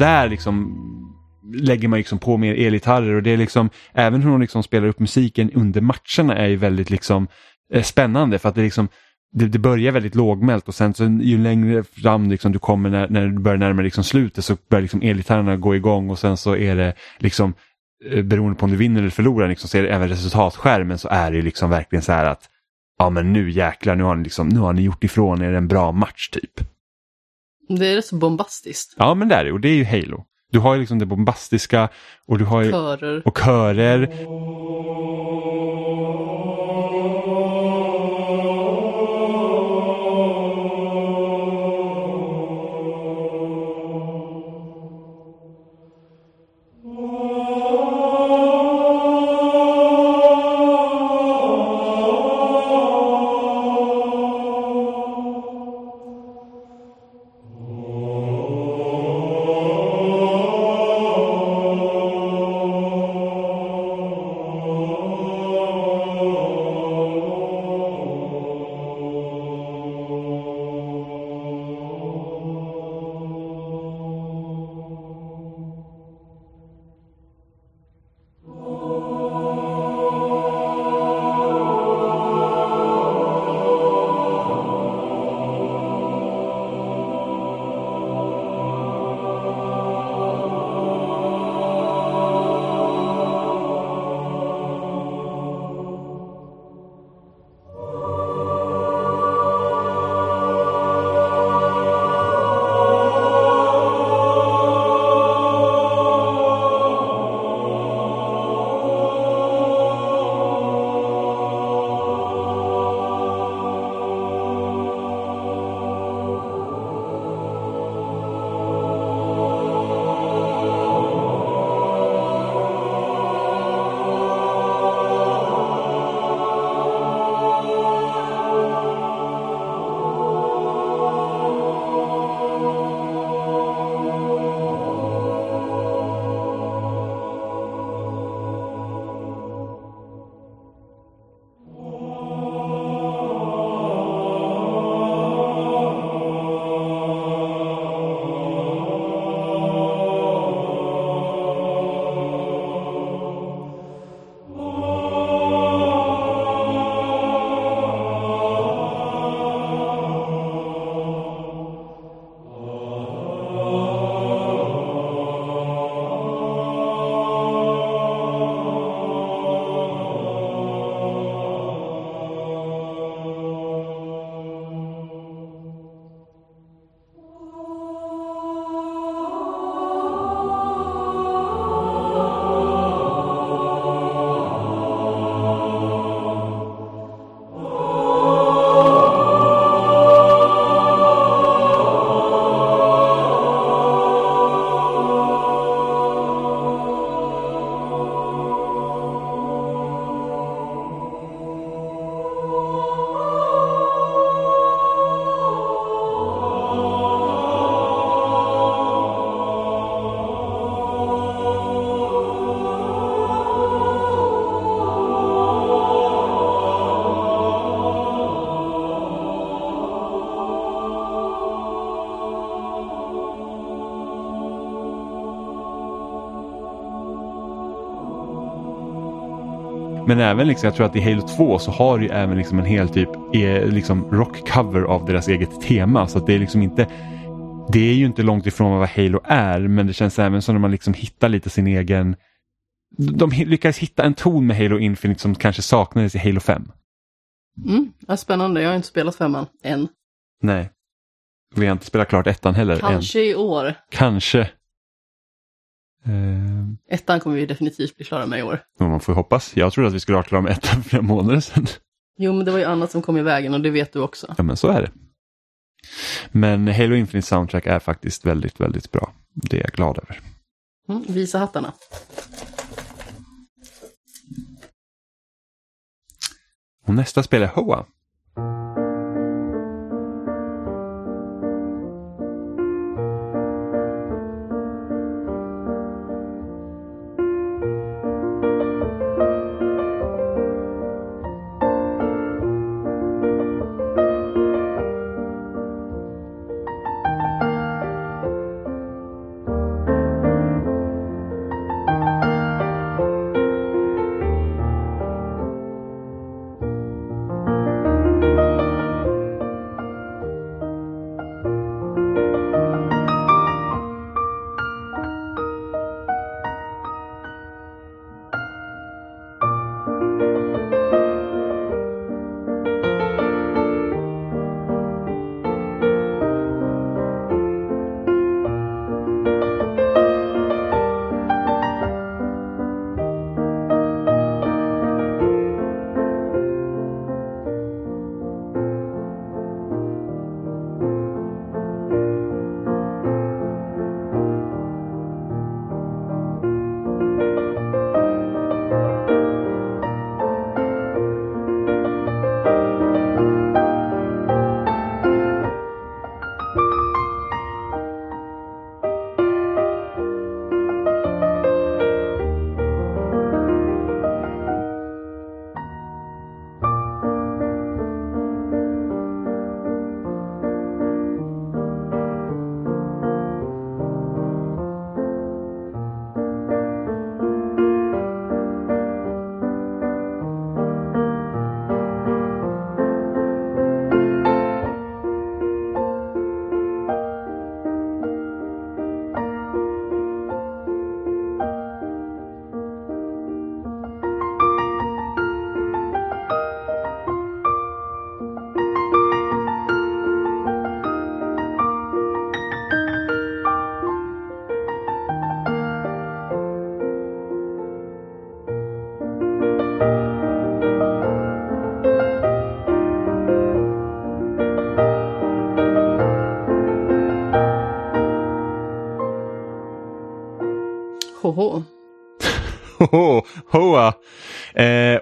Där liksom lägger man liksom på mer elgitarrer och det är liksom, även hur hon liksom spelar upp musiken under matcherna är ju väldigt liksom eh, spännande för att det liksom det, det börjar väldigt lågmält och sen så ju längre fram liksom du kommer när, när du börjar närma liksom slutet så börjar liksom elgitarrerna gå igång och sen så är det liksom eh, beroende på om du vinner eller förlorar liksom, så är det även resultatskärmen så är det liksom verkligen så här att ja men nu jäklar nu har ni, liksom, nu har ni gjort ifrån er en bra match typ. Det är så bombastiskt. Ja men det är det och det är ju Halo. Du har ju liksom det bombastiska och du har ju, Körer. och körer. Men även liksom, jag tror att i Halo 2 så har du ju även liksom en hel typ eh, liksom rockcover av deras eget tema. Så det är liksom inte det är ju inte långt ifrån vad Halo är men det känns även som när man liksom hittar lite sin egen de lyckades hitta en ton med Halo Infinite som kanske saknades i Halo 5. Mm, ja, spännande, jag har inte spelat femman än. Nej. Vi har inte spelat klart ettan heller Kanske än. i år. Kanske. Ettan kommer vi definitivt bli klara med i år. men man får ju hoppas. Jag trodde att vi skulle vara klara med ettan för flera månader sedan. Jo, men det var ju annat som kom i vägen och det vet du också. Ja men så är det. Men Halo Infinite Soundtrack är faktiskt väldigt, väldigt bra. Det är jag glad över. Mm, visa hattarna. Och nästa spel är Hoa.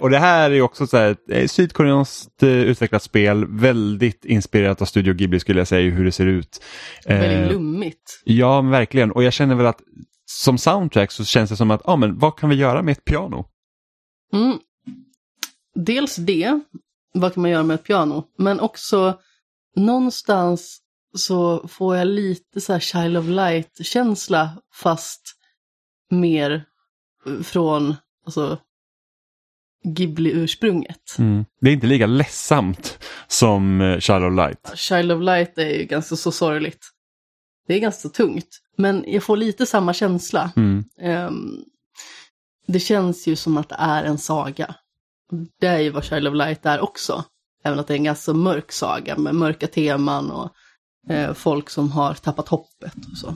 Och det här är också så här, ett eh, sydkoreanskt eh, utvecklat spel, väldigt inspirerat av Studio Ghibli skulle jag säga hur det ser ut. Eh, Väldigt lummigt. Ja, men verkligen. Och jag känner väl att som soundtrack så känns det som att, ja ah, men vad kan vi göra med ett piano? Mm. Dels det, vad kan man göra med ett piano? Men också någonstans så får jag lite så här Child of Light-känsla fast mer från alltså, Ghibli-ursprunget. Mm. Det är inte lika ledsamt som eh, Child of Light. Child of Light är ju ganska så sorgligt. Det är ganska tungt, men jag får lite samma känsla. Mm. Um, det känns ju som att det är en saga. Det är ju vad Child of Light är också. Även att det är en ganska mörk saga med mörka teman och eh, folk som har tappat hoppet och så.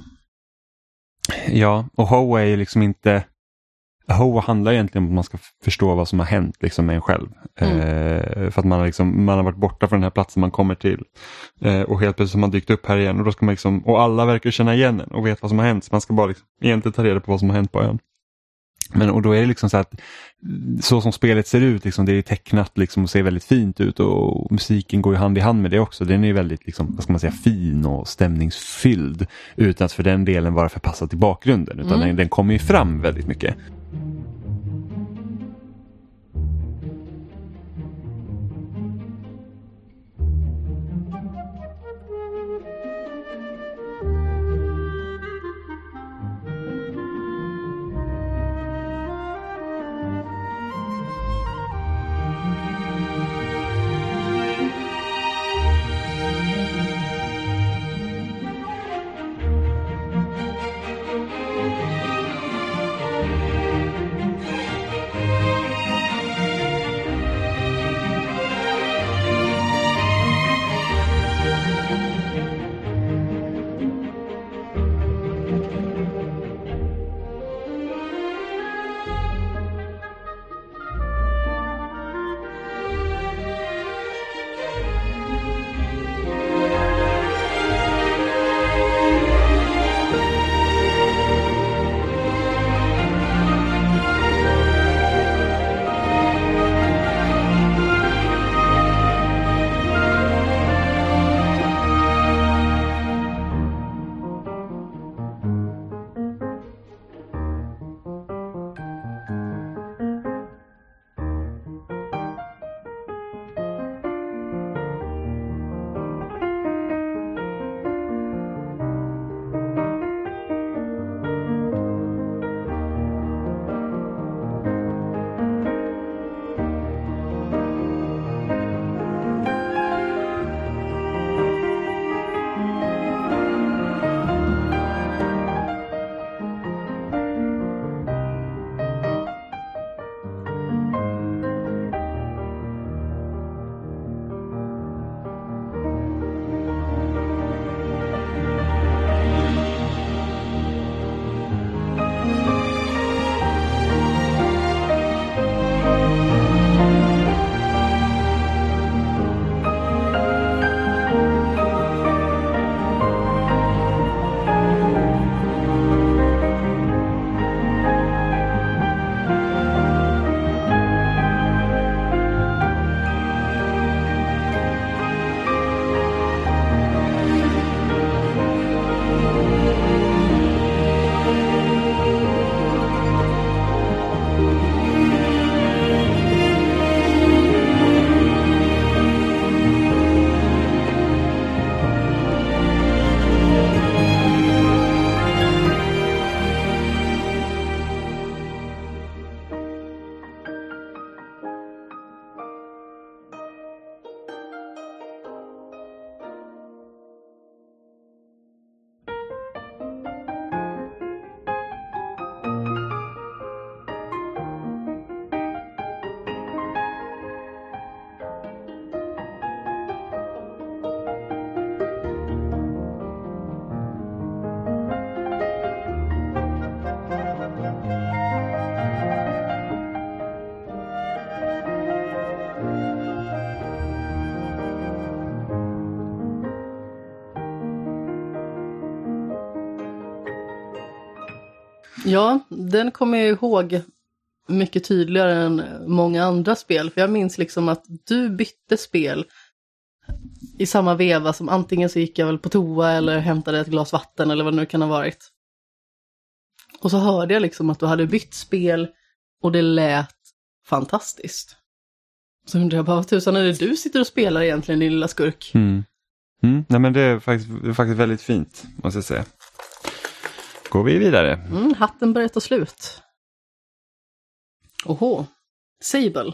Ja, och Hoa är ju liksom inte... Hoa handlar egentligen om att man ska förstå vad som har hänt liksom, med en själv. Mm. Eh, för att man har, liksom, man har varit borta från den här platsen man kommer till. Eh, och helt plötsligt har man dykt upp här igen och då ska man liksom, och alla verkar känna igen en och vet vad som har hänt. Så man ska bara liksom, egentligen ta reda på vad som har hänt på ön. Men och då är det liksom så att så som spelet ser ut, liksom, det är tecknat liksom, och ser väldigt fint ut och musiken går ju hand i hand med det också. Den är väldigt liksom, vad ska man säga, fin och stämningsfylld utan att för den delen vara förpassad till bakgrunden. Utan Mm. den, den kommer ju fram väldigt mycket. Ja, den kommer jag ihåg mycket tydligare än många andra spel. För jag minns liksom att du bytte spel i samma veva som antingen så gick jag väl på toa eller hämtade ett glas vatten eller vad det nu kan ha varit. Och så hörde jag liksom att du hade bytt spel och det lät fantastiskt. Så undrar jag bara, vad tusan är det du sitter och spelar egentligen din lilla skurk? Mm. Mm. Nej, men det är, faktiskt, det är faktiskt väldigt fint, måste jag säga. Går vi vidare. Mm, hatten börjar ta slut. Oho, Sable.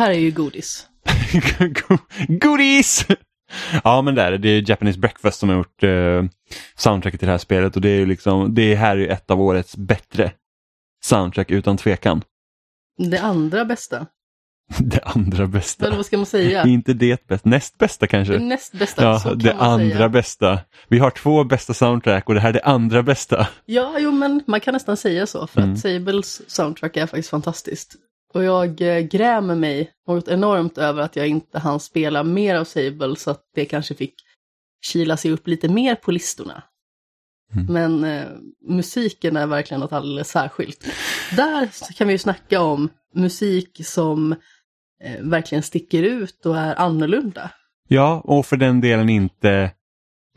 Här är ju godis. [LAUGHS] Godis! Ja men det är det. Är Japanese Breakfast som har gjort eh, soundtracket till det här spelet och det är ju liksom, det här är ju ett av årets bättre soundtrack utan tvekan. Det andra bästa. [LAUGHS] Det andra bästa. Eller vad ska man säga? [LAUGHS] Inte det bästa, näst bästa kanske. Det näst bästa, Ja, så kan det man andra säga. bästa. Vi har två bästa soundtrack och det här är det andra bästa. Ja, jo men man kan nästan säga så, för Mm. att Sables soundtrack är faktiskt fantastiskt. Och jag eh, grämer mig något enormt över att jag inte hann spela mer av Sable så att det kanske fick kila sig upp lite mer på listorna. Mm. Men eh, musiken är verkligen något alldeles särskilt. Där kan vi ju snacka om musik som eh, verkligen sticker ut och är annorlunda. Ja, och för den delen inte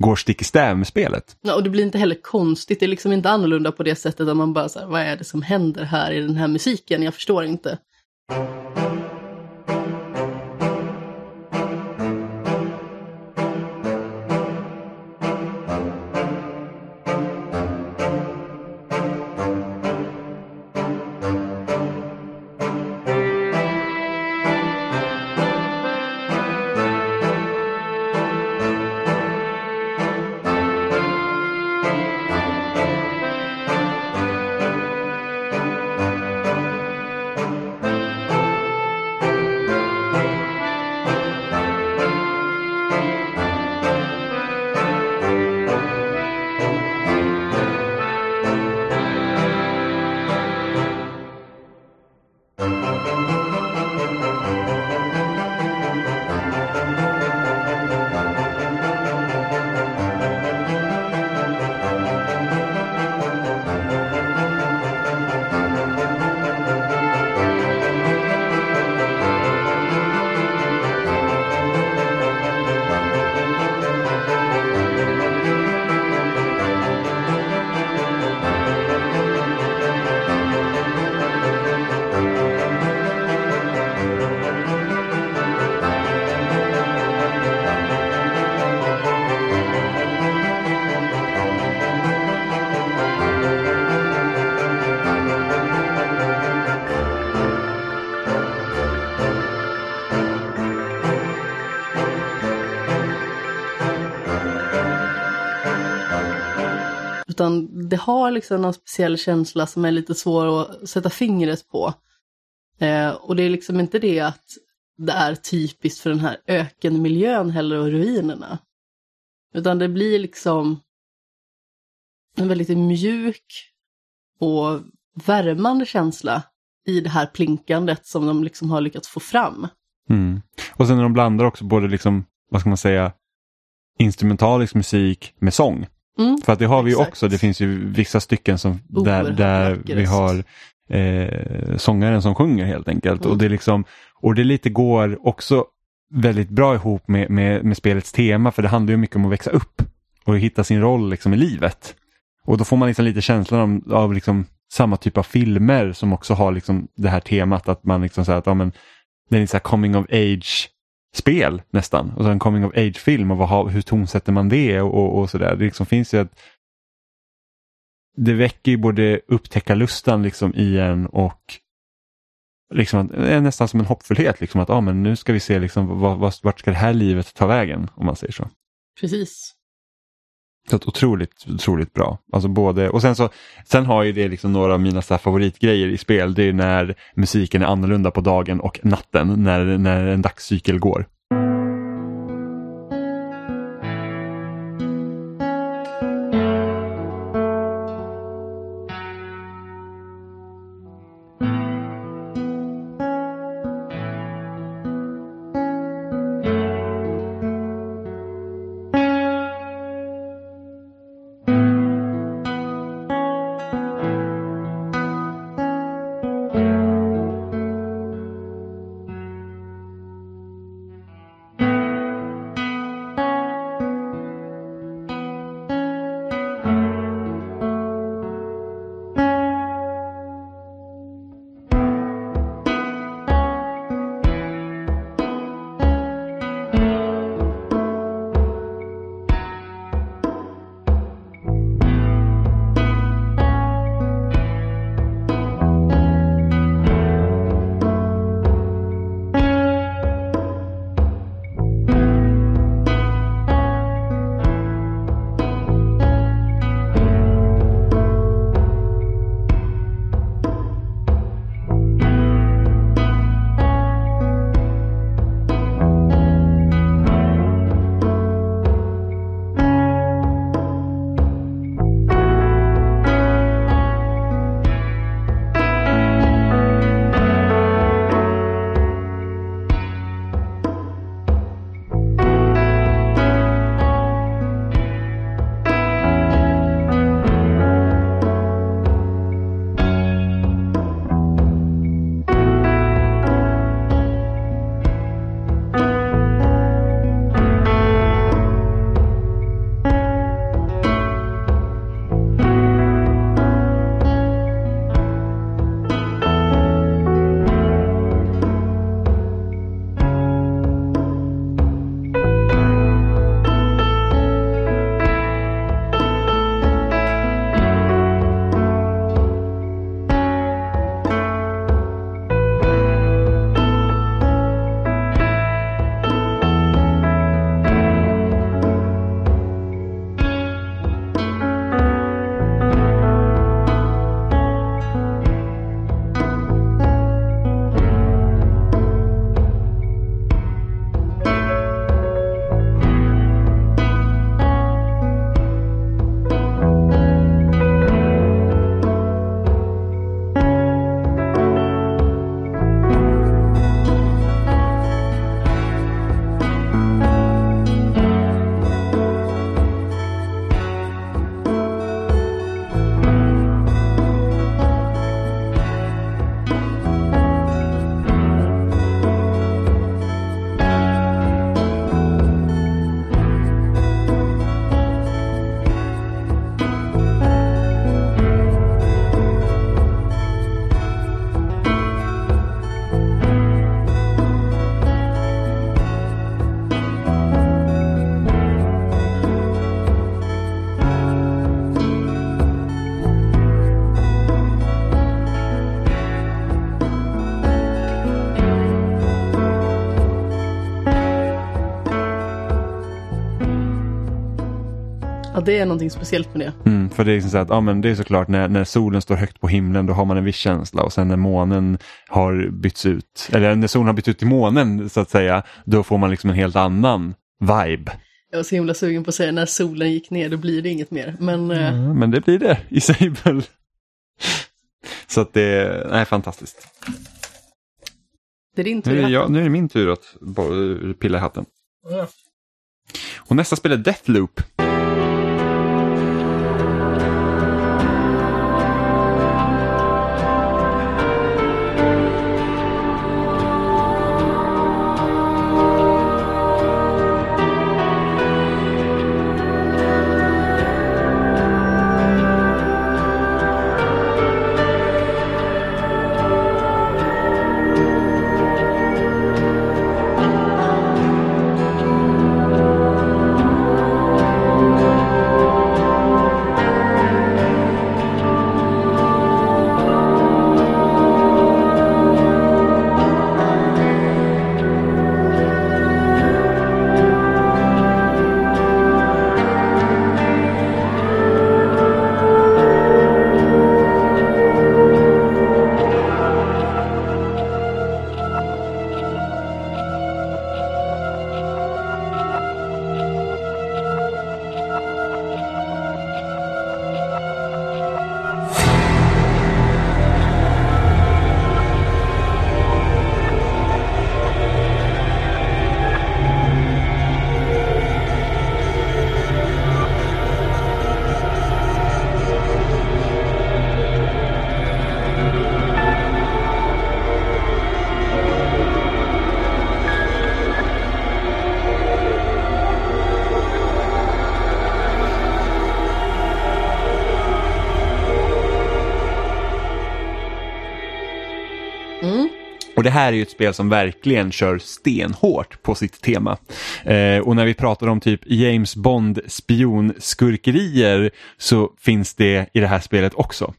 går stick i stäv med spelet. Ja, och det blir inte heller konstigt, det är liksom inte annorlunda på det sättet att man bara så här, vad är det som händer här i den här musiken? Jag förstår inte. Mm. Det har liksom någon speciell känsla som är lite svår att sätta fingret på. Eh, och det är liksom inte det att det är typiskt för den här ökenmiljön heller och ruinerna. Utan det blir liksom en väldigt mjuk och värmande känsla i det här plinkandet som de liksom har lyckats få fram. Mm. Och sen när de blandar också både liksom, vad ska man säga, instrumentalisk musik med sång. Mm. För att det har vi ju Exakt. också, det finns ju vissa stycken som där, där vi har eh, sångaren som sjunger helt enkelt. Mm. Och det liksom, och det lite går också väldigt bra ihop med, med, med spelets tema för det handlar ju mycket om att växa upp och hitta sin roll liksom i livet. Och då får man liksom lite känslan av, av liksom samma typ av filmer som också har liksom det här temat att man liksom säger att ja, men, det är så coming of age spel nästan. Och så en coming of age film och vad, hur tonsätter man det och, och, och sådär. Det liksom finns ju ett det väcker ju både upptäckarlustan liksom i en och liksom att, det är nästan som en hoppfullhet. Liksom att ah, men nu ska vi se liksom, vart, vart ska det här livet ta vägen om man säger så. Precis. Så att otroligt, otroligt bra. Alltså både, och sen, så, sen har ju det liksom några av mina så här favoritgrejer i spel. Det är när musiken är annorlunda på dagen och natten när, när en dagscykel går. Speciellt med det. Mm, för det är liksom så att, ja, men det är såklart när, när solen står högt på himlen då har man en viss känsla och sen när månen har bytts ut, eller när solen har bytts ut till månen så att säga, då får man liksom en helt annan vibe. Jag var så himla sugen på att säga när solen gick ner då blir det inget mer. Men eh, Ja, men det blir det i Sable. Så att det är fantastiskt. det är din tur. Nu är, det jag, nu är det min tur att pilla i hatten. Och nästa spel är Deathloop. Och det här är ju ett spel som verkligen kör stenhårt på sitt tema. Eh, och när vi pratar om typ James Bond spionskurkerier så finns det i det här spelet också.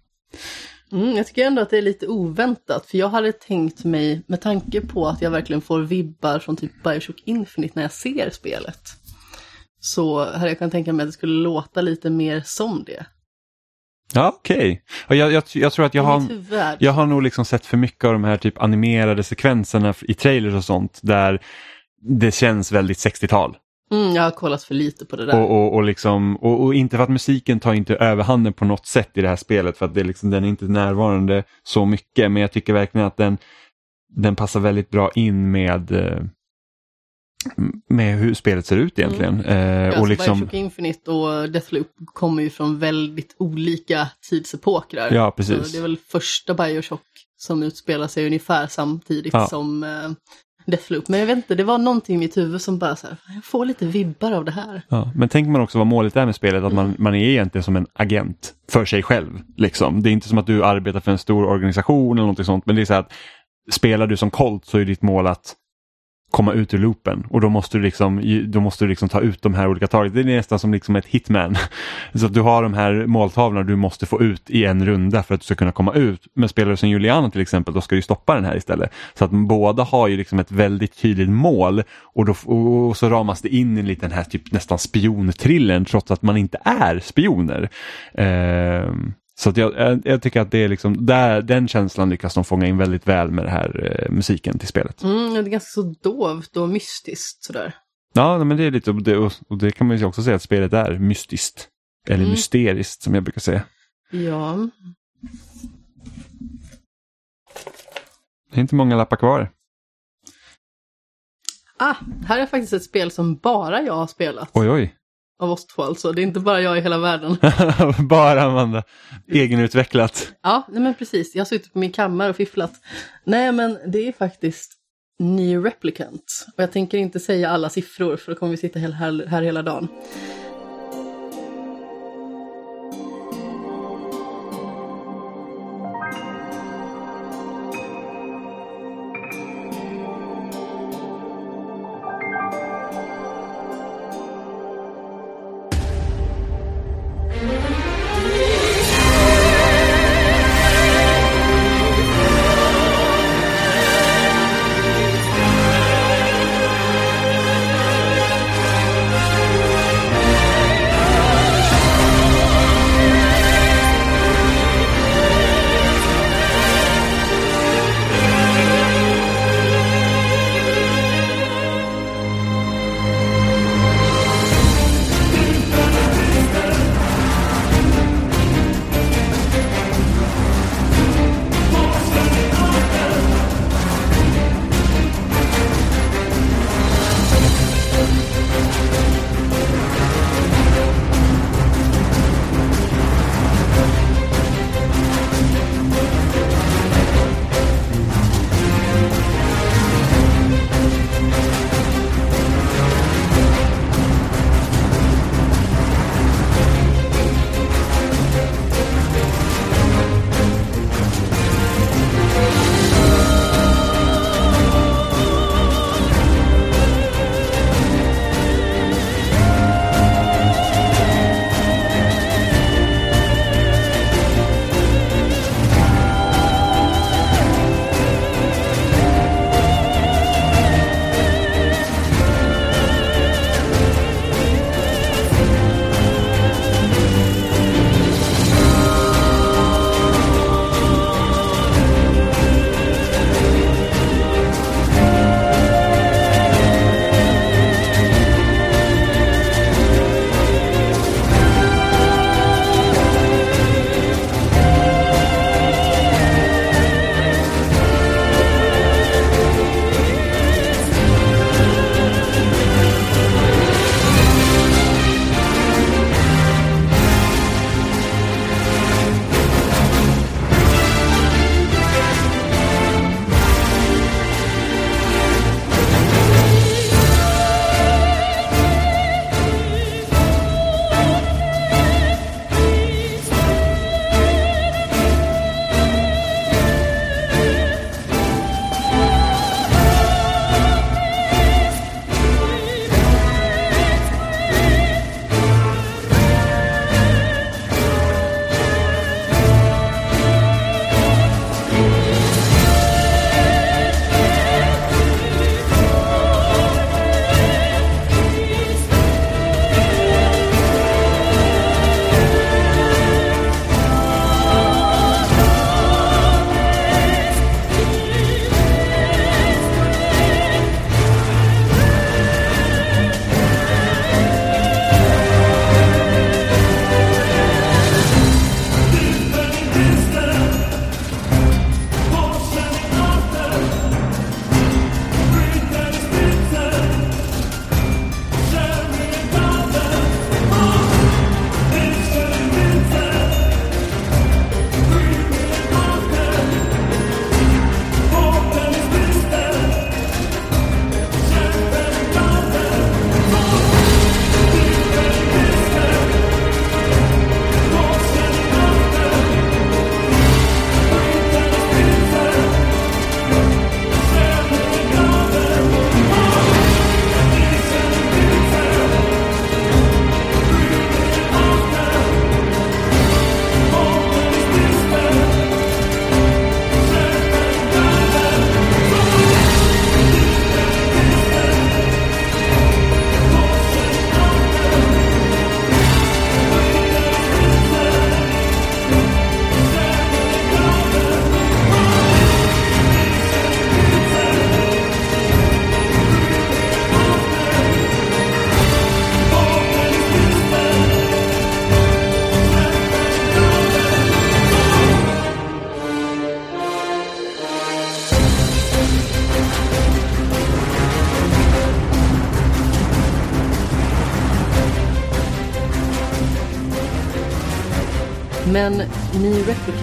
Mm, jag tycker ändå att det är lite oväntat, för jag hade tänkt mig, med tanke på att jag verkligen får vibbar från typ Bioshock Infinite när jag ser spelet, så hade jag kunnat tänka mig att det skulle låta lite mer som det. Ja, okej. Och Jag, jag, jag tror att jag har... Jag har nog liksom sett för mycket av de här typ animerade sekvenserna i trailers och sånt där det känns väldigt 60-tal. Mm, jag har kollat för lite på det där. Och, och, och, liksom, och, och inte för att musiken tar inte överhanden på något sätt i det här spelet för att det är liksom, den är inte närvarande så mycket men jag tycker verkligen att den, den passar väldigt bra in med, eh, med hur spelet ser ut egentligen. Eh, Ja, och alltså liksom, Bioshock Infinite och Deathloop kommer ju från väldigt olika tidsepoker. Ja, precis. Så det är väl första Bioshock som utspelar sig ungefär samtidigt Ja. som eh, Deathloop. Men jag vet inte, det var någonting i mitt huvud som bara så här, jag får lite vibbar av det här. Ja, men tänker man också vad målet är med spelet, att man, man är egentligen som en agent för sig själv. Liksom. Det är inte som att du arbetar för en stor organisation eller något sånt, men det är så att spelar du som Colt så är ditt mål att komma ut ur loopen och då måste du liksom, då måste du liksom ta ut de här olika targets. Det är nästan som liksom ett hitman. [LAUGHS] Så att du har de här måltavlorna du måste få ut i en runda för att du ska kunna komma ut. Men spelar du som Juliana till exempel, då ska du stoppa den här istället. Så att båda har ju liksom ett väldigt tydligt mål och, då, och så ramas det in i en liten här typ nästan spiontrillen trots att man inte är spioner. Ehm, så jag, jag tycker att det är liksom, där, den känslan lyckas de fånga in väldigt väl med den här eh, musiken till spelet. Mm, det är ganska så dovt och mystiskt sådär. Ja, men det är lite, och det, och det kan man ju också säga att spelet är mystiskt. Eller Mm. mysteriskt som jag brukar säga. Ja, Det är inte många lappar kvar. ah, här är faktiskt ett spel som bara jag har spelat. Oj, oj. Av oss två alltså, det är inte bara jag i hela världen. [LAUGHS] Bara Amanda. Egenutvecklat. Ja, nej men precis. Jag har suttit på min kammare och fifflat. Nej, men det är faktiskt New Replicant. Och jag tänker inte säga alla siffror för då kommer vi sitta hel- här, här hela dagen.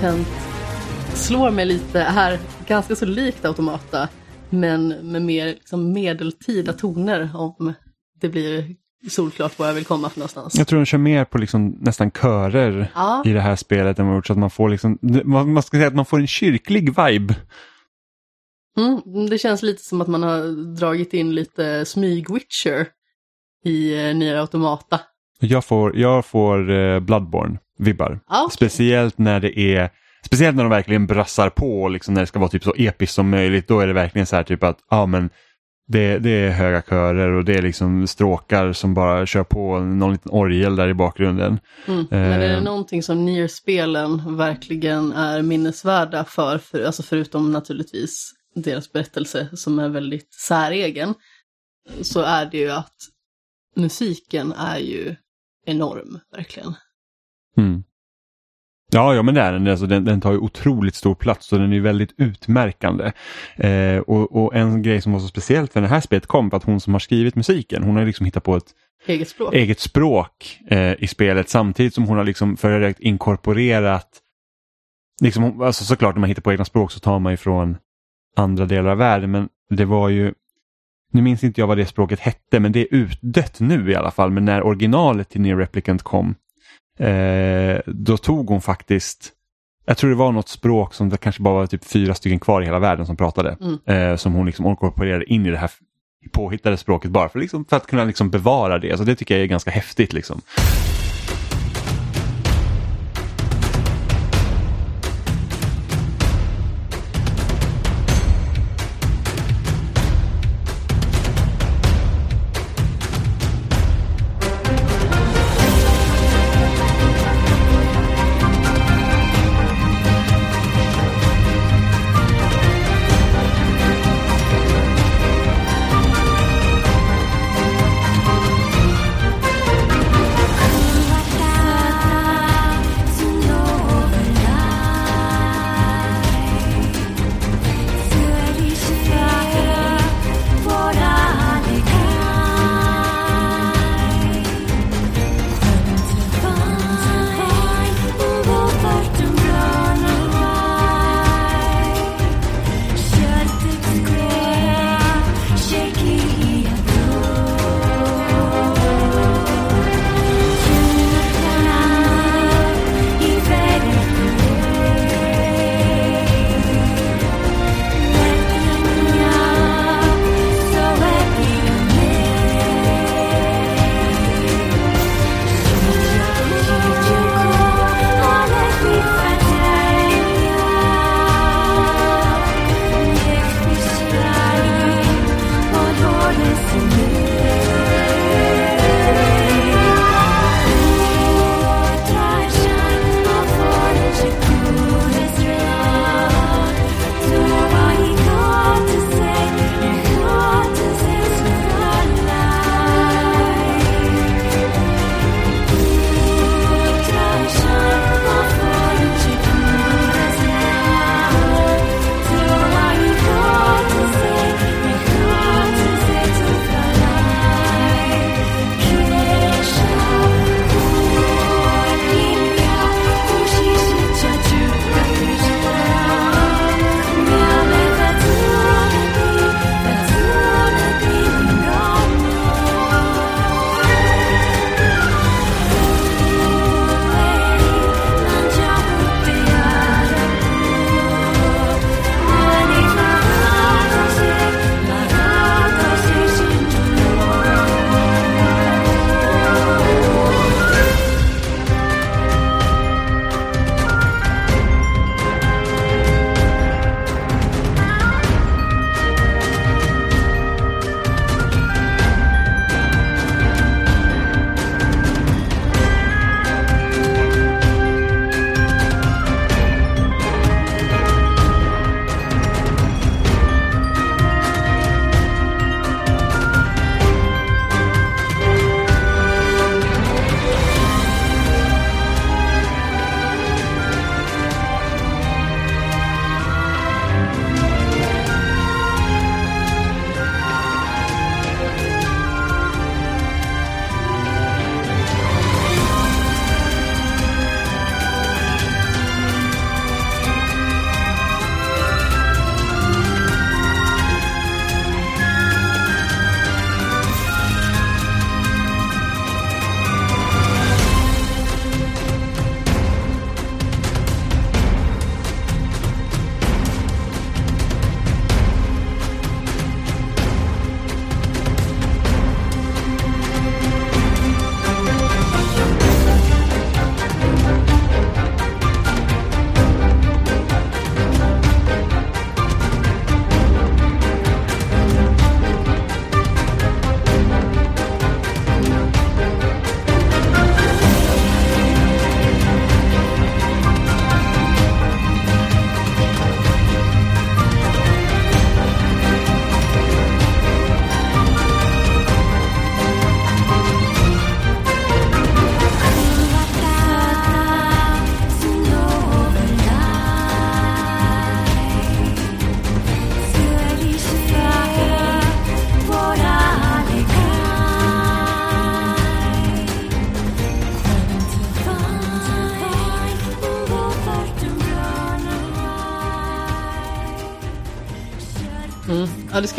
Replicant slår mig lite här, ganska så likt Automata, men med mer liksom, medeltida toner om det blir solklart var jag vill komma för någonstans. Jag tror de kör mer på liksom nästan körer Ja. i det här spelet än vad gjort, så att man får liksom, man man ska säga att man får en kyrklig vibe. Mm, det känns lite som att man har dragit in lite smyg-Witcher i eh, Nier Automata. Jag får, jag får eh, Bloodborne-vibbar. Ja, okej. Speciellt när det är Speciellt när de verkligen brassar på, liksom när det ska vara typ så episkt som möjligt. Då är det verkligen så här typ att, ja men det, det är höga körer och det är liksom stråkar som bara kör på någon liten orgel där i bakgrunden. Mm. Men är det Eh. någonting som Nier-spelen verkligen är minnesvärda för, för, alltså förutom naturligtvis deras berättelse som är väldigt säregen, så är det ju att musiken är ju enorm, verkligen. Mm. Ja, ja, men det är den. Alltså, den. Den tar ju otroligt stor plats och den är ju väldigt utmärkande. Eh, och, och en grej som var så speciellt för det här spelet kom var att hon som har skrivit musiken, hon har liksom hittat på ett Eget språk. eget språk eh, i spelet samtidigt som hon har liksom försökt inkorporerat liksom, alltså såklart när man hittar på egna språk så tar man ifrån andra delar av världen men det var ju nu minns inte jag vad det språket hette men det är utdött nu i alla fall men när originalet till Near Replicant kom eh, då tog hon faktiskt jag tror det var något språk som det kanske bara var typ fyra stycken kvar i hela världen som pratade. Mm. Eh, som hon liksom inkorporerade in i det här påhittade språket bara för, liksom, för att kunna liksom bevara det. Så det tycker jag är ganska häftigt. Liksom.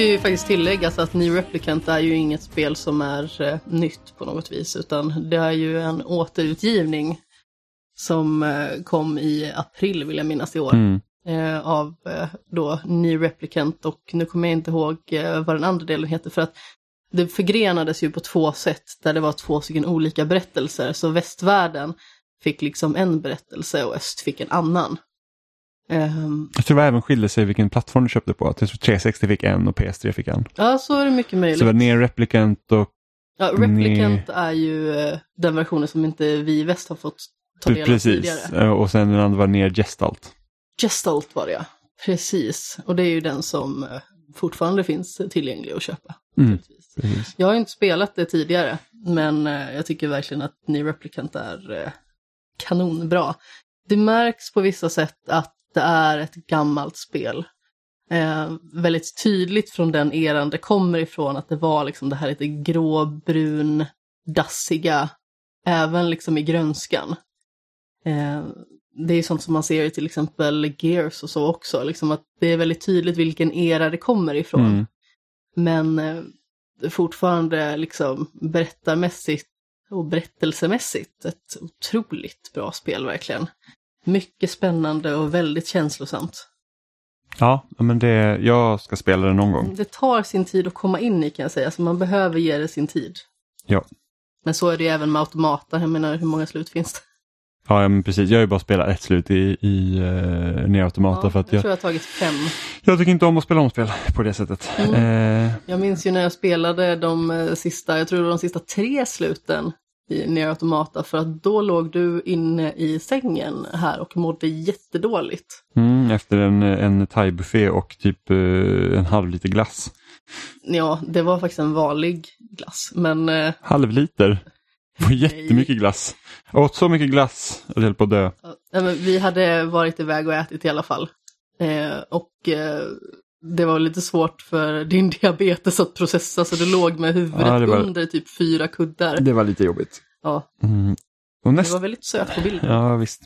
Ska ju faktiskt tilläggas att New Replicant är ju inget spel som är eh, nytt på något vis, utan det är ju en återutgivning som eh, kom i april, vill jag minnas, i år. Mm. eh, av eh, då New Replicant och nu kommer jag inte ihåg eh, vad den andra delen heter för att det förgrenades ju på två sätt där det var två stycken olika berättelser. Så västvärlden fick liksom en berättelse och öst fick en annan. Ehm, Jag tror det även skilde sig vilken plattform du köpte på. Jag tror 360 fick en och PS3 fick en. ja, så är det mycket Så möjligt. det var ner Replicant och Ja, Replicant är ju eh, den versionen som inte vi i väst har fått ta del av precis. tidigare. Eh, Och sen den andra var ner Gestalt. Gestalt var det ja. Precis. Och det är ju den som eh, fortfarande finns tillgänglig att köpa. Mm. Jag har inte spelat det tidigare, men jag tycker verkligen att New Replicant är kanonbra. Det märks på vissa sätt att det är ett gammalt spel. Eh, väldigt tydligt från den eran det kommer ifrån att det var liksom det här lite gråbrun, dassiga, även liksom i grönskan. Eh, det är sånt som man ser i till exempel Gears och så också, liksom att det är väldigt tydligt vilken era det kommer ifrån. Mm. Men eh, fortfarande liksom berättarmässigt och berättelsemässigt ett otroligt bra spel verkligen. Mycket spännande och väldigt känslosamt. Ja, men det, jag ska spela det någon gång. Det tar sin tid att komma in i kan jag säga, så man behöver ge det sin tid. Ja. Men så är det ju även med automata, jag menar hur många slut finns det? Ja, men precis. Jag har ju bara spelat ett slut i, i uh, Ner Automata för att jag jag, tror jag har tagit fem. jag tycker inte om att spela omspel på det sättet. Mm. Eh, Jag minns ju när jag spelade de eh, sista, jag tror det var de sista tre sluten i Nier Automata för att då låg du inne i sängen här och mådde jättedåligt. mm, efter en, en thai-buffé och typ eh, en halv liter glass. Ja, det var faktiskt en vanlig glass, men eh, Halv liter? Det var jättemycket glass. Jag åt så mycket glass och det höll på att dö. ja, vi hade varit iväg och ätit i alla fall. Eh, och eh, det var lite svårt för din diabetes att processa så du låg med huvudet Ja, det var- under typ fyra kuddar. Det var lite jobbigt. Ja, Mm. Och det nästa... var väldigt söt på bilden. Ja, visst.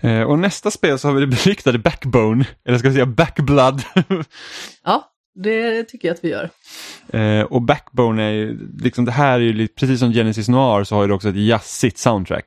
Eh, och nästa spel så har vi det [LAUGHS] beryktade Backbone, eller ska vi säga Backblood. [LAUGHS] Ja, det tycker jag att vi gör. eh, och Backbone är ju, liksom det här är ju precis som Genesis Noir så har det också ett jazzigt soundtrack.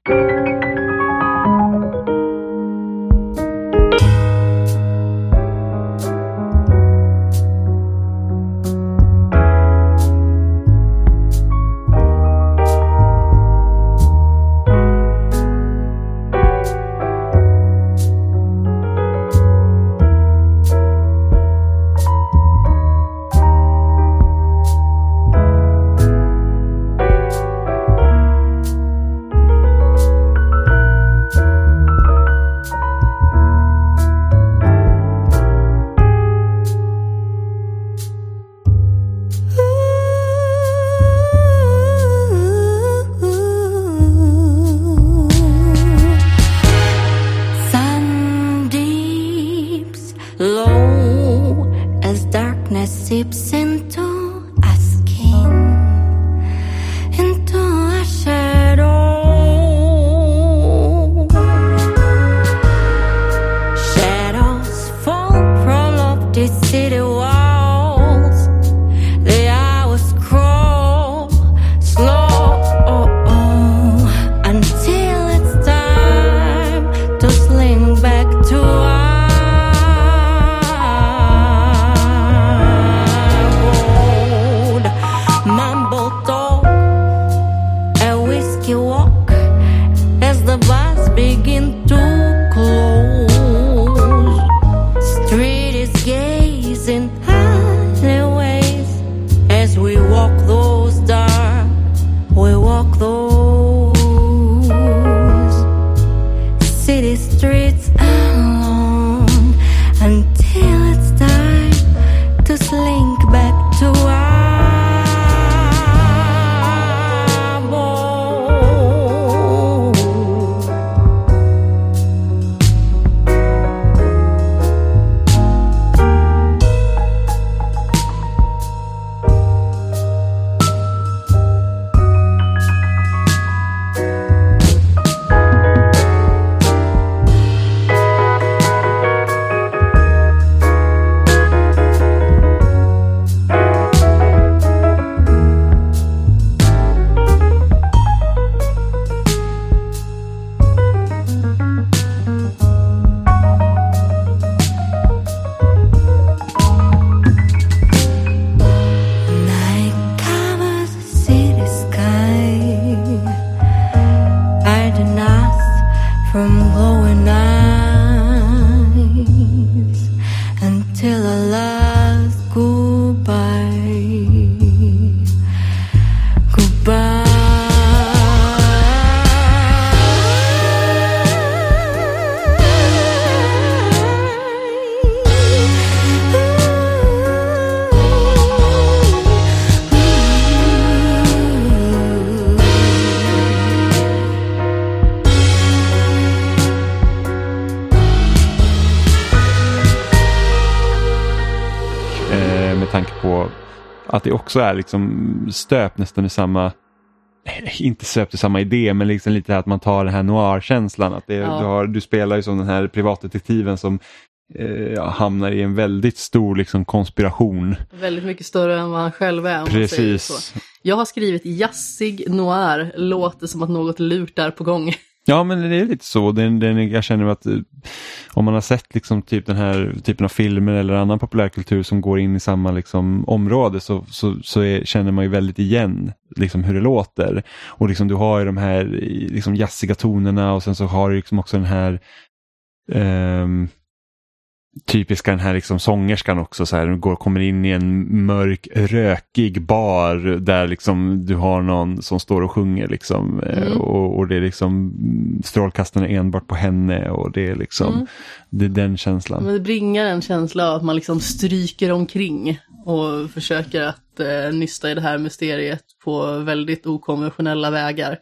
Också är liksom stöpt nästan i samma [LAUGHS] inte stöpt i samma idé men liksom lite att man tar den här noir-känslan. Att det, Ja. du, har, du spelar ju som den här privatdetektiven som eh, hamnar i en väldigt stor liksom, konspiration. Väldigt mycket större än vad han själv är. Om man säger så. Precis. Jag har skrivit jazzig noir, låter som att något lurt är på gång. Ja men det är lite så. Den, den, jag känner att eh, om man har sett liksom typ den här typen av filmer eller annan populärkultur som går in i samma liksom område så, så, så är, känner man ju väldigt igen liksom hur det låter. Och liksom du har ju de här liksom jazziga tonerna och sen så har du liksom också den här ehm, typiska den här liksom sångerskan också så här, du går, kommer in i en mörk rökig bar där liksom du har någon som står och sjunger liksom eh, Mm. och, och det är liksom mm, strålkastarna enbart på henne och det är liksom Mm. det är den känslan. Men det bringar en känsla av att man liksom stryker omkring och försöker att eh, nysta i det här mysteriet på väldigt okonventionella vägar.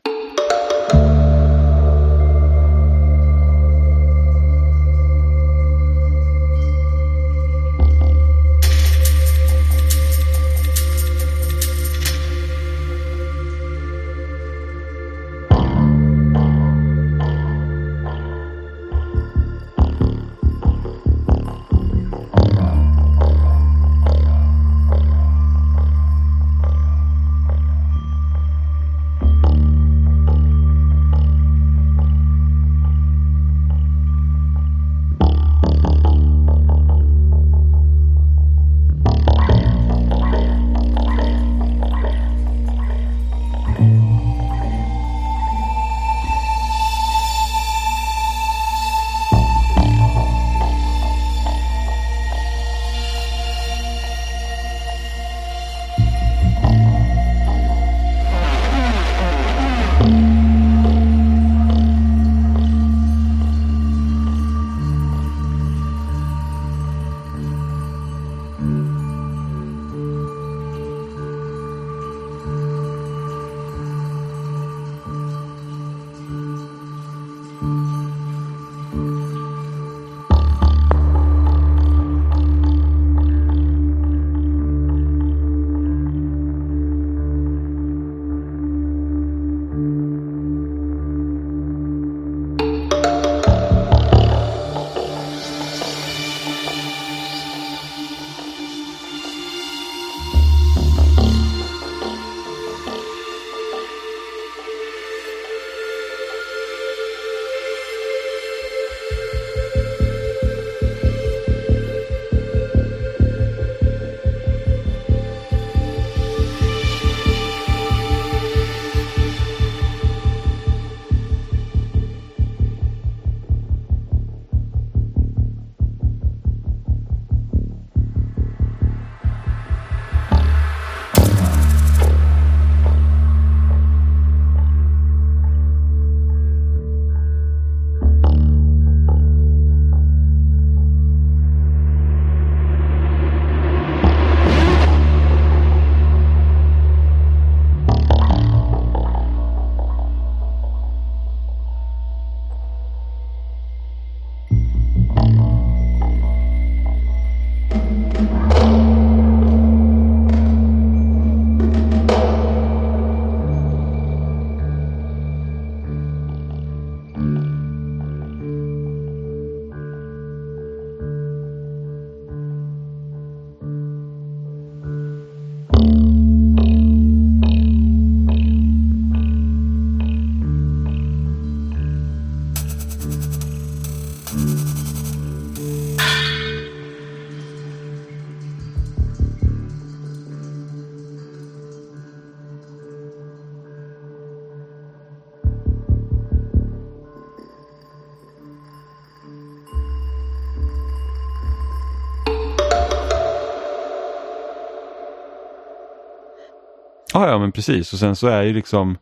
Ja, ja men precis och sen så är ju liksom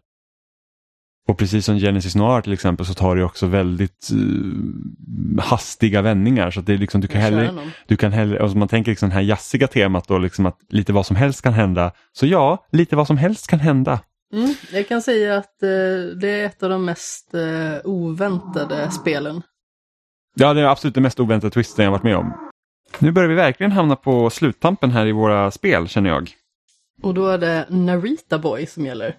och precis som Genesis Noir till exempel så tar det också väldigt eh, hastiga vändningar så att det är liksom, du kan hellre, du kan hellre, alltså man tänker liksom det här jazziga temat då liksom att lite vad som helst kan hända. Så ja, lite vad som helst kan hända. Mm, jag kan säga att eh, det är ett av de mest eh, oväntade spelen. Ja, det är absolut det mest oväntade twisten jag varit med om. Nu börjar vi verkligen hamna på sluttampen här i våra spel känner jag. Och då är det Narita Boy som gäller.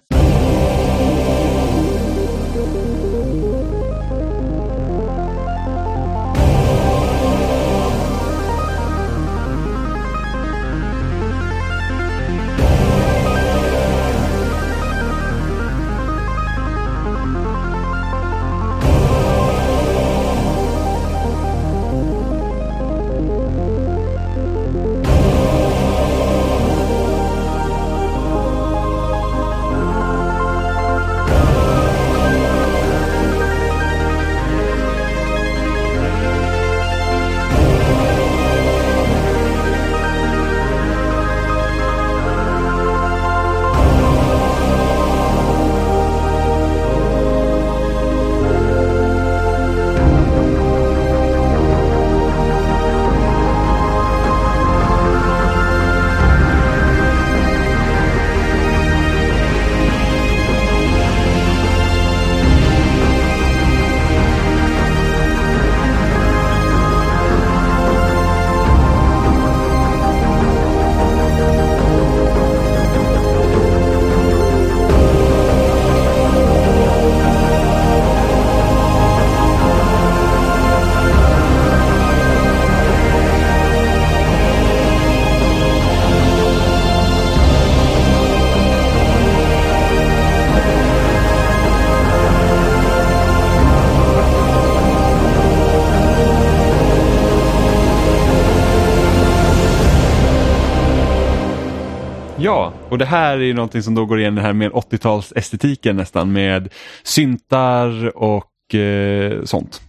Och det här är ju någonting som då går igen det här med 80-tals estetiken nästan med syntar och eh, sånt.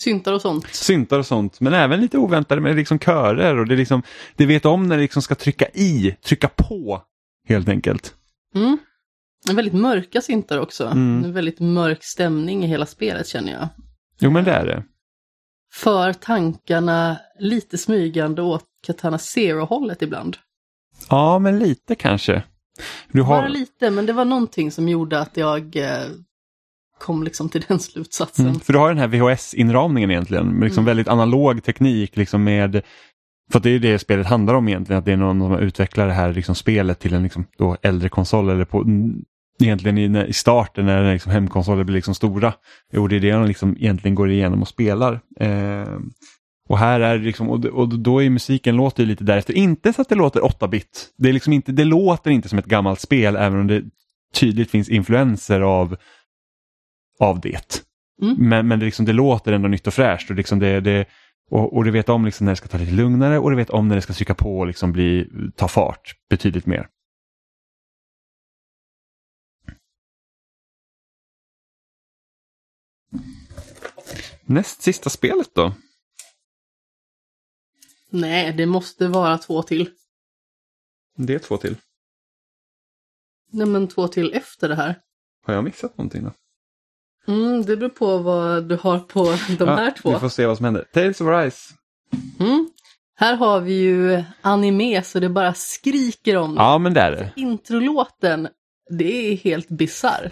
Syntar och sånt. Syntar och sånt, men även lite oväntade med liksom körer och det, är liksom, det vet om när det liksom ska trycka i, trycka på helt enkelt. Mm. Väldigt mörka syntar också. Mm. En väldigt mörk stämning i hela spelet känner jag. Jo men det är det. För tankarna lite smygande åt Katana Zero-hållet ibland. Ja, men lite kanske. Du har... Bara lite, men det var någonting som gjorde att jag eh, kom liksom till den slutsatsen. Mm, för du har den här VHS-inramningen egentligen, med liksom Mm. väldigt analog teknik liksom med för det är det spelet handlar om egentligen, att det är någon som utvecklar det här liksom spelet till en liksom äldre konsol eller på egentligen i, i starten när liksom hemkonsoler blir liksom stora. Jo, det är det de liksom egentligen går igenom och spelar. Eh, och här är det liksom, och, och då är musiken låter lite därefter. Inte så att det låter 8-bit. Det, är liksom inte, det låter inte som ett gammalt spel även om det tydligt finns influenser av, av det. Mm. Men, men det, liksom, det låter ändå nytt och fräscht. Och, liksom det, det, och, och du vet om liksom när det ska ta lite lugnare och du vet om när det ska trycka på och liksom bli, ta fart betydligt mer. Näst sista spelet då? Nej, det måste vara två till. Det är två till. Nej, men två till efter det här. Har jag missat någonting då? Mm, det beror på vad du har på [LAUGHS] de här två. Vi får se vad som händer. Tales of Rise. Mm. Här har vi ju anime så det bara skriker om det. Ja, men det är det. Introlåten, det är helt bisarr.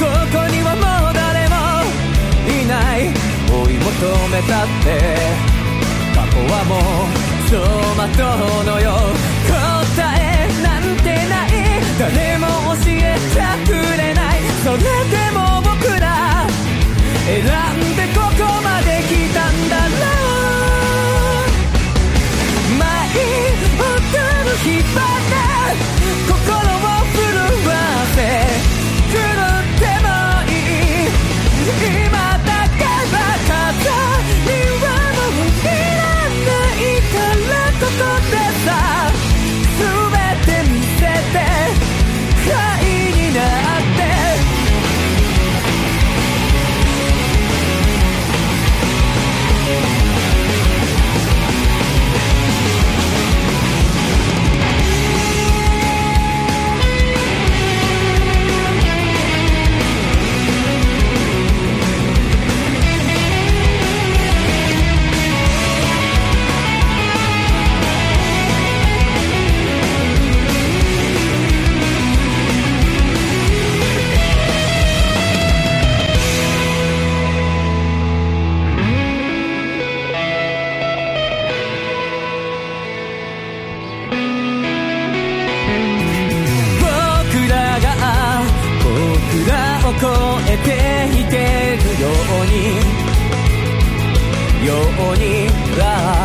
そこにはもう誰もいない追い求めたって過去はもう走馬灯のよ答えなんてない。誰も教えてくれない。それでも僕ら選んでここまで来たんだろう舞い踊る火花こにあ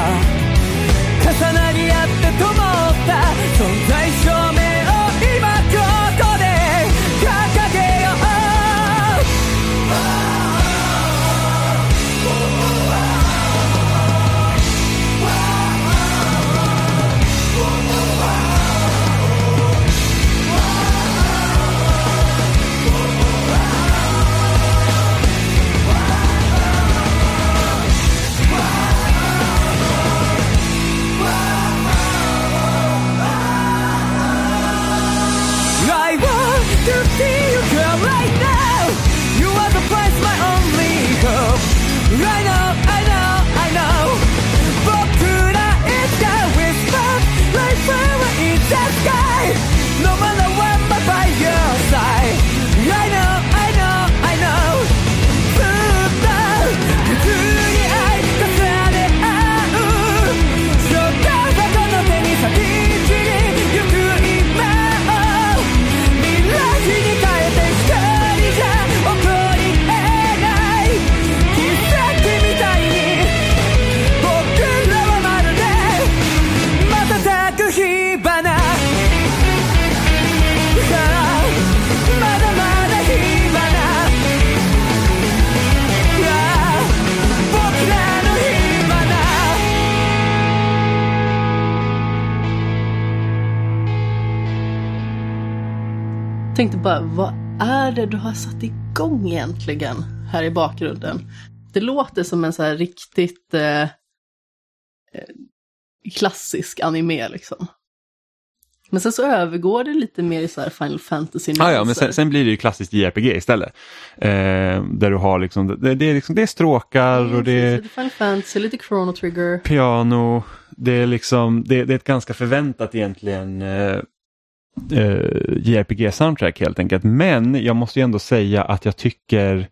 bara, vad är det du har satt igång egentligen här i bakgrunden? Det låter som en så här riktigt eh, eh, klassisk anime liksom. Men sen så övergår det lite mer i så här Final fantasy Ah, ja, men sen, sen blir det ju klassiskt JRPG istället. Eh, där du har liksom, det, det, är liksom, det är stråkar och det är Final fantasy, lite Chrono Trigger. piano. Det är liksom, det, det är ett ganska förväntat egentligen eh, eh, JRPG-soundtrack helt enkelt. Men jag måste ju ändå säga att jag tycker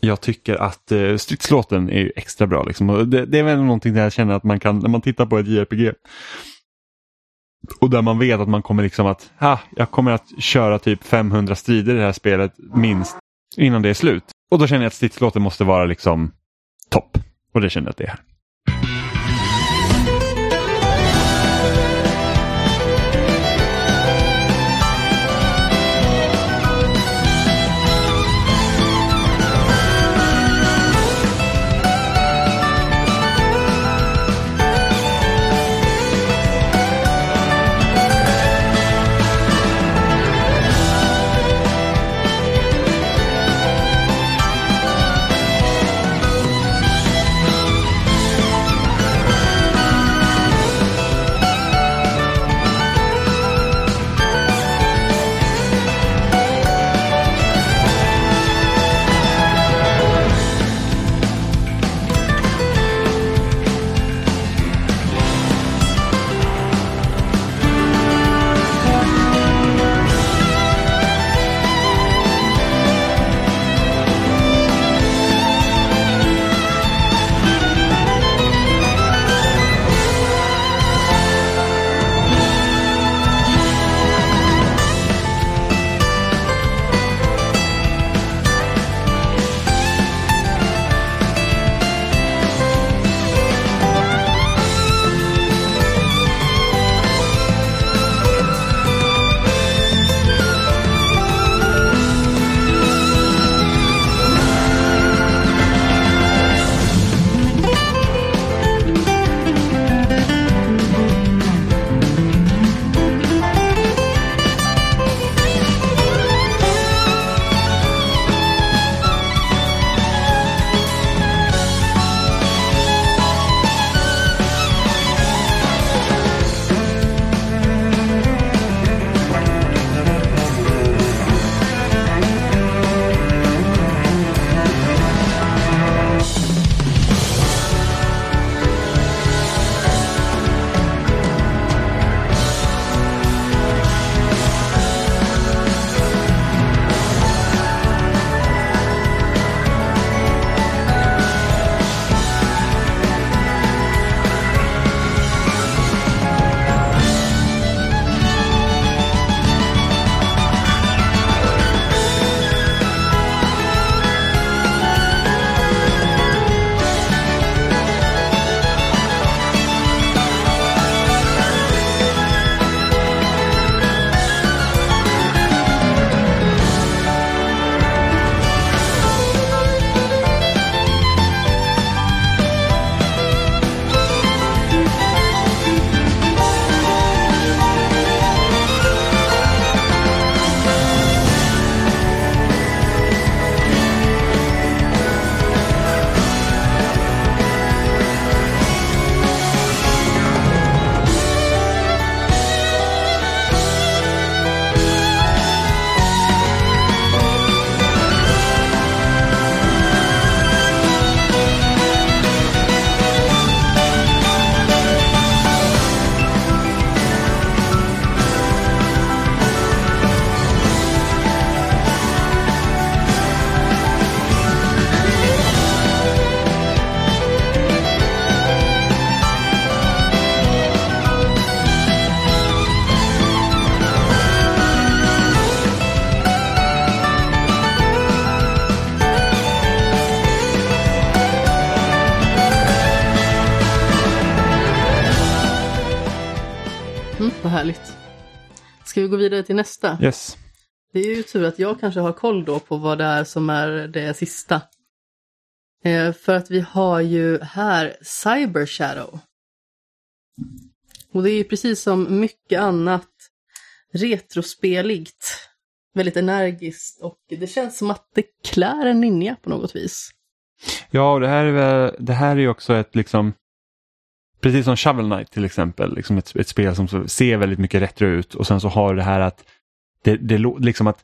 jag tycker att eh, stridslåten är ju extra bra. Liksom. Och det, det är väl någonting där jag känner att man kan, när man tittar på ett JRPG och där man vet att man kommer liksom att, ah, jag kommer att köra typ 500 strider i det här spelet minst innan det är slut. Och då känner jag att stridslåten måste vara liksom topp. Och det känner jag att det är här. Gå vidare till nästa? Yes. Det är ju tur att jag kanske har koll då på vad det är som är det sista. Eh, för att vi har ju här Cyber Shadow. Och det är ju precis som mycket annat retrospeligt. Väldigt energiskt och det känns som att det klär en ninja på något vis. Ja, och det här är, väl, det här är ju också ett liksom Precis som Shovel Knight till exempel, liksom ett, ett spel som ser väldigt mycket retro ut och sen så har det här att det, det liksom att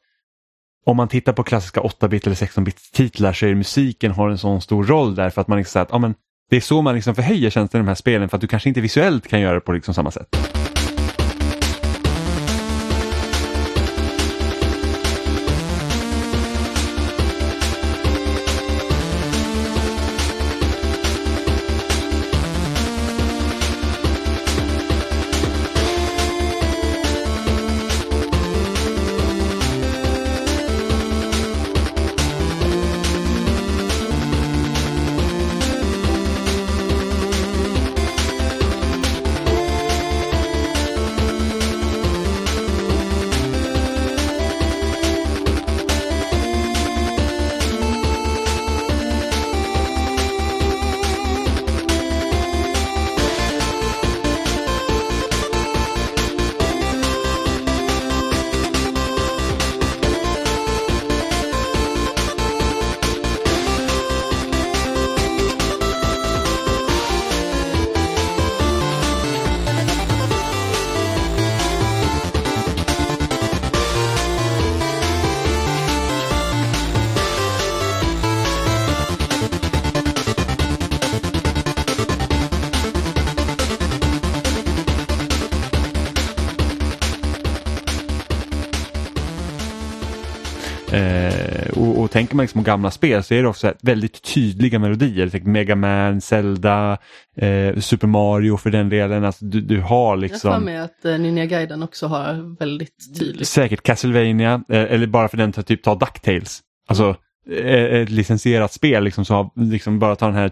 om man tittar på klassiska 8-bit eller 16-bit titlar så är musiken har en sån stor roll där för att man liksom säger att ja, men det är så man liksom förhöjer känslan i de här spelen för att du kanske inte visuellt kan göra det på liksom samma sätt. Man liksom gamla spel så är det också väldigt tydliga melodier. Tänk Mega Man, Zelda, eh, Super Mario för den delen. Alltså, du, du har Jag har liksom mig att eh, Ninja Gaiden också har väldigt tydligt. säkert Castlevania eh, eller bara för den typ ta DuckTales. Alltså eh, ett licensierat spel liksom, så har, liksom bara ta den här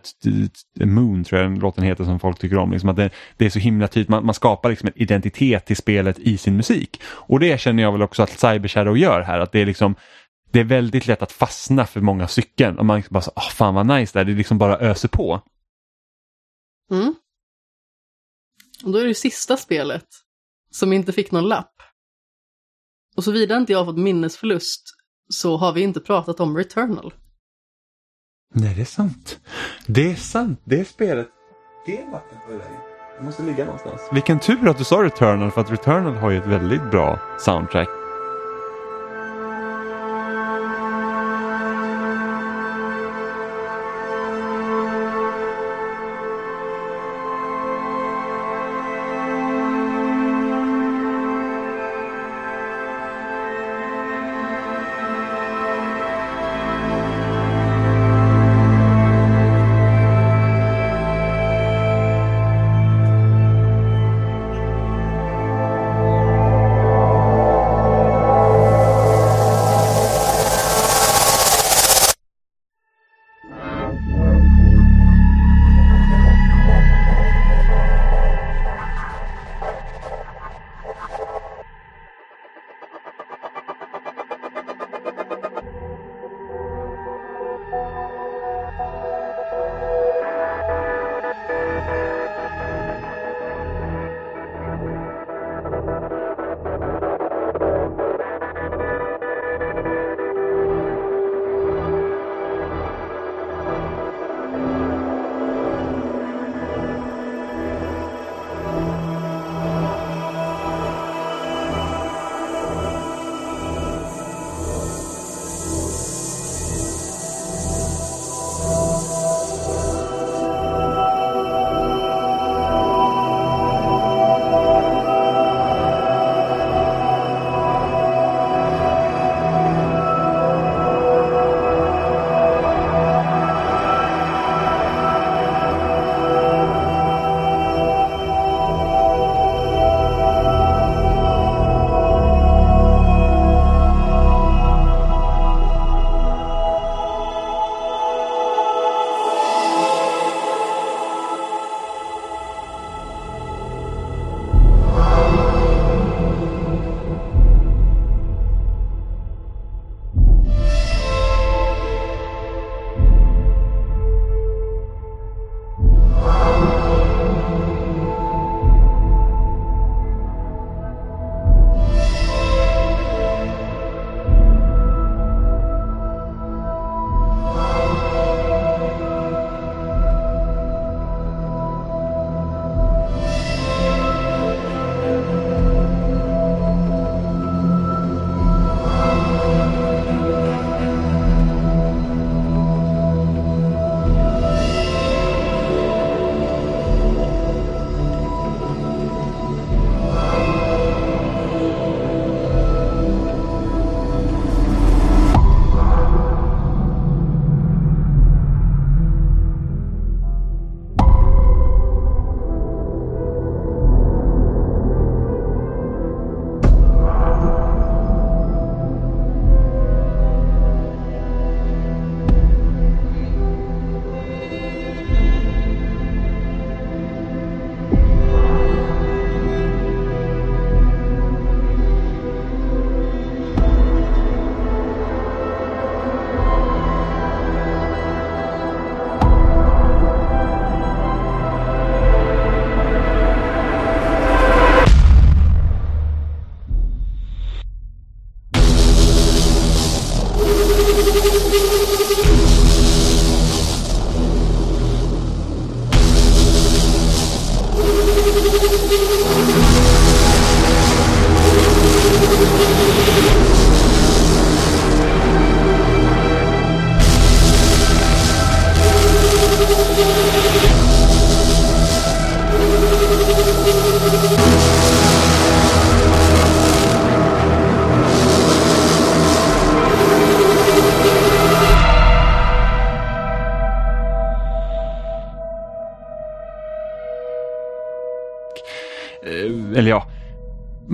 Moon tror jag den låten heter som folk tycker om. Liksom, att det, det är så himla tydligt, man, man skapar liksom en identitet till spelet i sin musik. Och det känner jag väl också att Cyber Shadow gör här. Att det är liksom det är väldigt lätt att fastna för många stycken. Och man bara så, ah, fan vad nice det är. Det liksom bara öser på. Mm. Och då är det sista spelet som inte fick någon lapp. Och såvida inte jag har fått minnesförlust så har vi inte pratat om Returnal. Nej, det är sant. Det är sant. Det är spelet. Det är vatten på vägen. Det måste ligga någonstans. Vilken tur att du sa Returnal för att Returnal har ju ett väldigt bra soundtrack.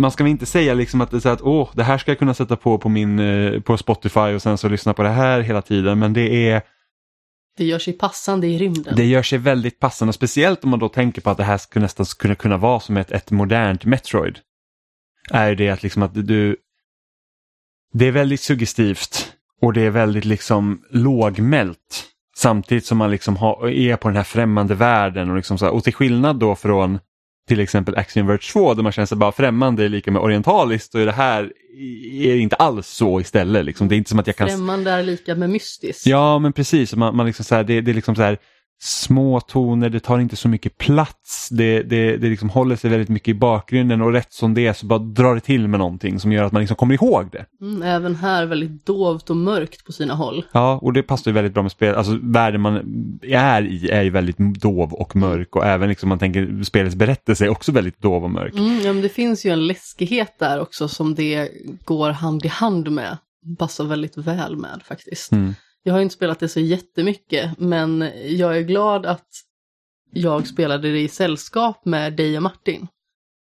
Man ska väl inte säga liksom att så att åh, det här ska jag kunna sätta på på, min, eh, på Spotify och sen så lyssna på det här hela tiden. Men det är Det gör sig passande i rymden. det gör sig väldigt passande, speciellt om man då tänker på att det här skulle nästan skulle kunna vara som ett, ett modernt Metroid. Är det att liksom att du... Det är väldigt suggestivt och det är väldigt liksom lågmält. Samtidigt som man liksom har, är på den här främmande världen och, liksom så här, och till skillnad då från till exempel Action Verge 2 där man känner sig bara främmande är lika med orientaliskt och i det här är det inte alls så istället. Liksom. Det är inte som att jag kan Främmande är lika med mystiskt. Ja, men precis. Man, man liksom så här, det, det är liksom så här små toner, det tar inte så mycket plats, det, det, det liksom håller sig väldigt mycket i bakgrunden och rätt som det är så bara drar det till med någonting som gör att man liksom kommer ihåg det. Mm, även här väldigt dovt och mörkt på sina håll. Ja, och det passar ju väldigt bra med spel. Alltså världen man är i är ju väldigt dov och mörk och även liksom man tänker spelets berättelse är också väldigt dov och mörk. Mm, ja, men det finns ju en läskighet där också som det går hand i hand med. Passar väldigt väl med faktiskt. Mm. Jag har inte spelat det så jättemycket, men jag är glad att jag spelade det i sällskap med dig och Martin.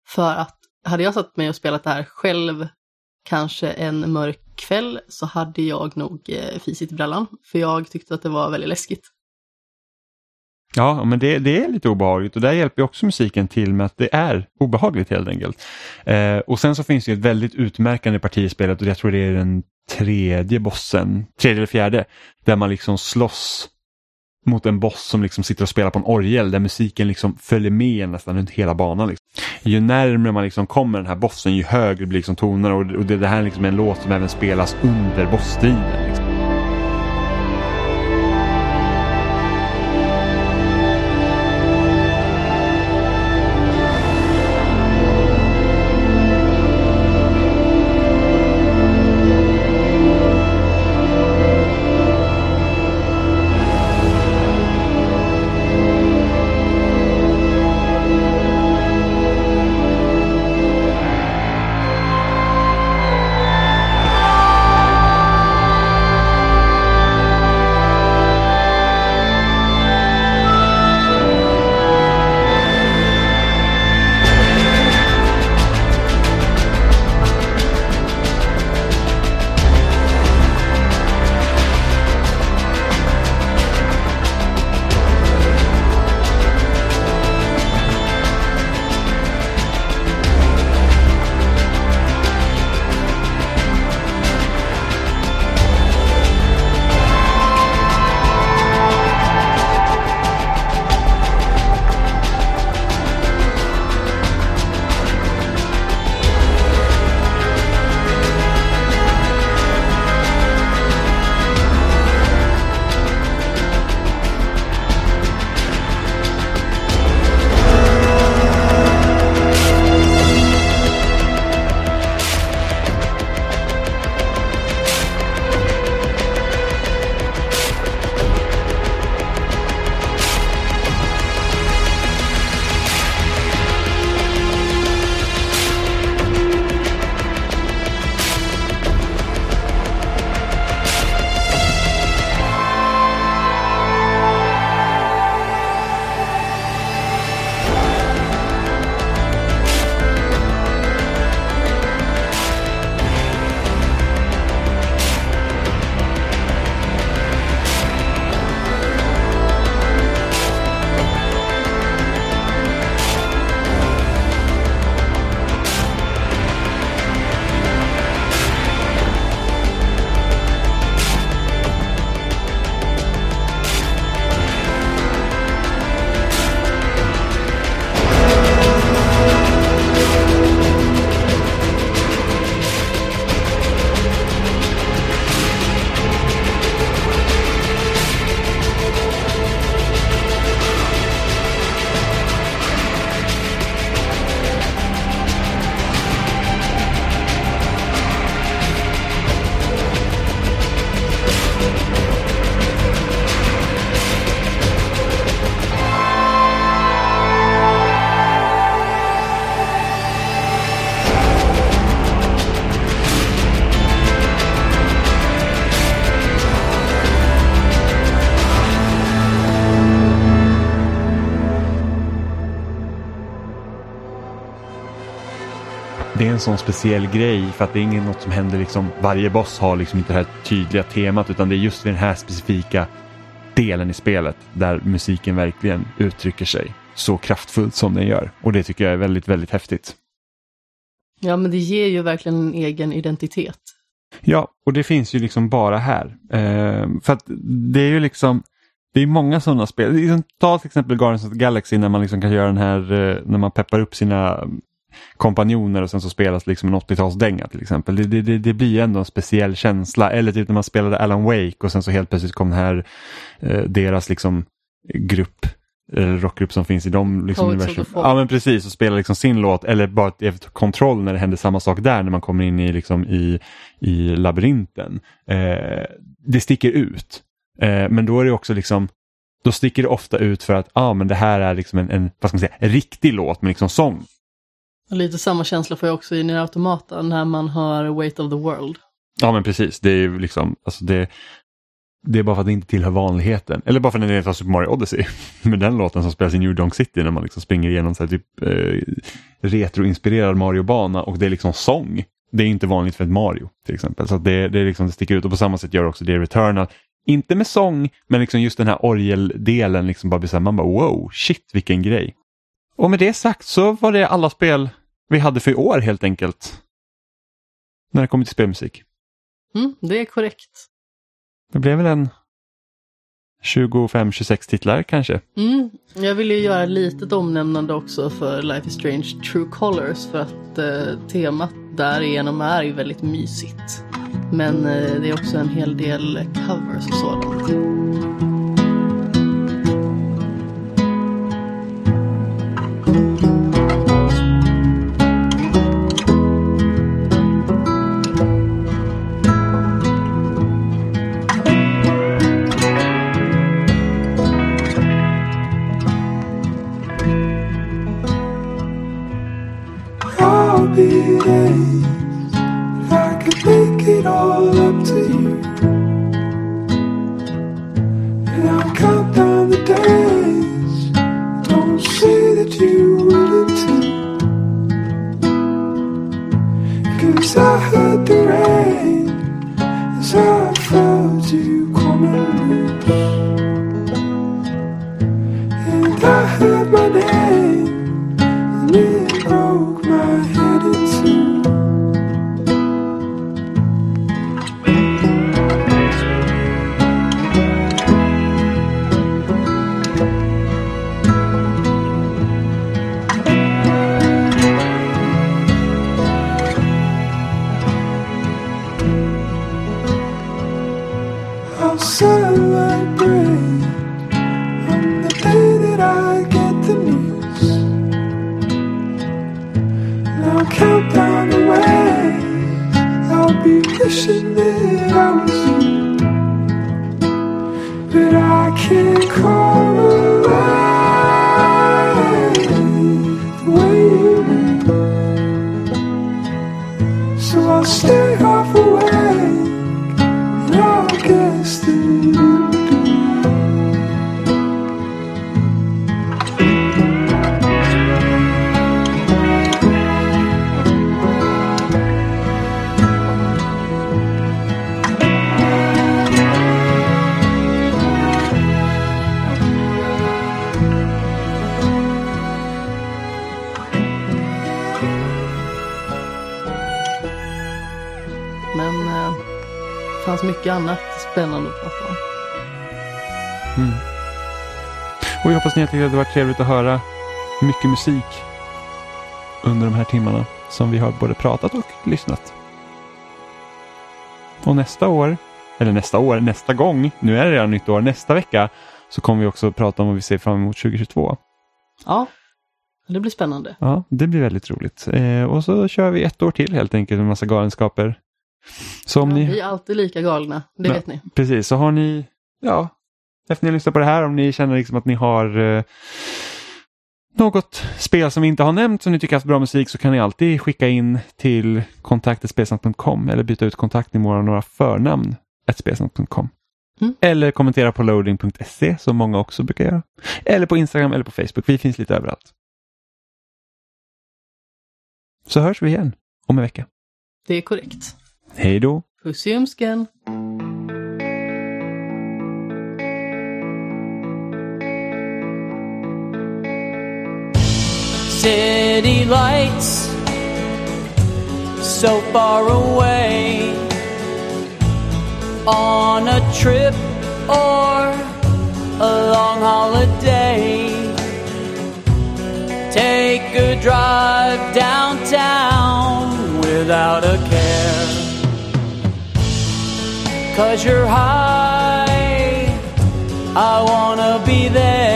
För att hade jag satt mig och spelat det här själv, kanske en mörk kväll, så hade jag nog eh, fisit i brallan. För jag tyckte att det var väldigt läskigt. Ja, men det, det är lite obehagligt och där hjälper ju också musiken till med att det är obehagligt helt enkelt. Eh, och sen så finns det ju ett väldigt utmärkande parti i spelet och jag tror det är den tredje bossen, tredje eller fjärde, där man liksom slåss mot en boss som liksom sitter och spelar på en orgel där musiken liksom följer med nästan runt hela banan. Liksom. Ju närmare man liksom kommer den här bossen ju högre blir liksom tonerna och, och det, det här är liksom en låt som även spelas under bossstriden. Liksom. Sån speciell grej för att det är inget något som händer liksom, varje boss har liksom inte det här tydliga temat utan det är just vid den här specifika delen i spelet där musiken verkligen uttrycker sig så kraftfullt som den gör. Och det tycker jag är väldigt, väldigt häftigt. Ja, men det ger ju verkligen en egen identitet. Ja, och det finns ju liksom bara här. Eh, för att det är ju liksom, det är många sådana spel. Liksom, ta till exempel Guardians of the Galaxy när man liksom kan göra den här, eh, när man peppar upp sina kompanjoner och sen så spelas liksom en 80-talsdänga till exempel. Det, det, det blir ändå en speciell känsla. Eller typ när man spelade Alan Wake och sen så helt plötsligt kom den här, eh, deras liksom grupp eller rockgrupp som finns i de liksom, universum. Ja men precis, och spela liksom sin låt eller bara efter kontroll när det händer samma sak där när man kommer in i, liksom, i, i labyrinten. Eh, det sticker ut. Eh, men då är det också liksom då sticker det ofta ut för att ah, men det här är liksom en, en, vad ska man säga, en riktig låt med liksom sång. Lite samma känsla får jag också i Nier Automata när man hör Weight of the World. Ja men precis, det är ju liksom, alltså det, det är bara för att det inte tillhör vanligheten. Eller bara för att det är Super Mario Odyssey. [LAUGHS] Med den låten som spelas i New Donk City när man liksom springer igenom så här typ eh, retroinspirerad Mario-bana och det är liksom sång. Det är inte vanligt för ett Mario till exempel. Så det, det, liksom, det sticker ut och på samma sätt gör också det Returnal. Inte med sång, men liksom just den här orgeldelen liksom bara blir så här, man bara wow, shit vilken grej. Och med det sagt så var det alla spel vi hade för i år helt enkelt. När det kommer till spelmusik. Mm, det är korrekt. Det blev väl en 25-26 titlar kanske. Mm. Jag vill ju göra litet omnämnande också för Life is Strange True Colors för att eh, temat därigenom är ju väldigt mysigt. Men eh, det är också en hel del covers och sådant. Och vi hoppas ni har tyckt att det varit trevligt att höra mycket musik under de här timmarna som vi har både pratat och lyssnat. Och nästa år, eller nästa år, nästa gång, nu är det redan nytt år, nästa vecka så kommer vi också prata om vad vi ser fram emot 2022. Ja, det blir spännande. Ja, det blir väldigt roligt. Eh, och så kör vi ett år till helt enkelt med massa galenskaper. Så om Ja, ni... Vi är alltid lika galna, det Ja. vet ni. Precis, så har ni, ja, efter ni har lyssnat på det här, om ni känner liksom att ni har eh, något spel som vi inte har nämnt som ni tycker haft bra musik så kan ni alltid skicka in till kontaktespelsnack.com eller byta ut kontaktnivåer och några förnamn. Mm. Eller kommentera på loading.se som många också brukar göra. Eller på Instagram eller på Facebook. Vi finns lite överallt. Så hörs vi igen om en vecka. Det är korrekt. Hej då! Puss i ömsken. City lights so far away on a trip or a long holiday. Take a drive downtown without a care. Cause you're high, I wanna be there.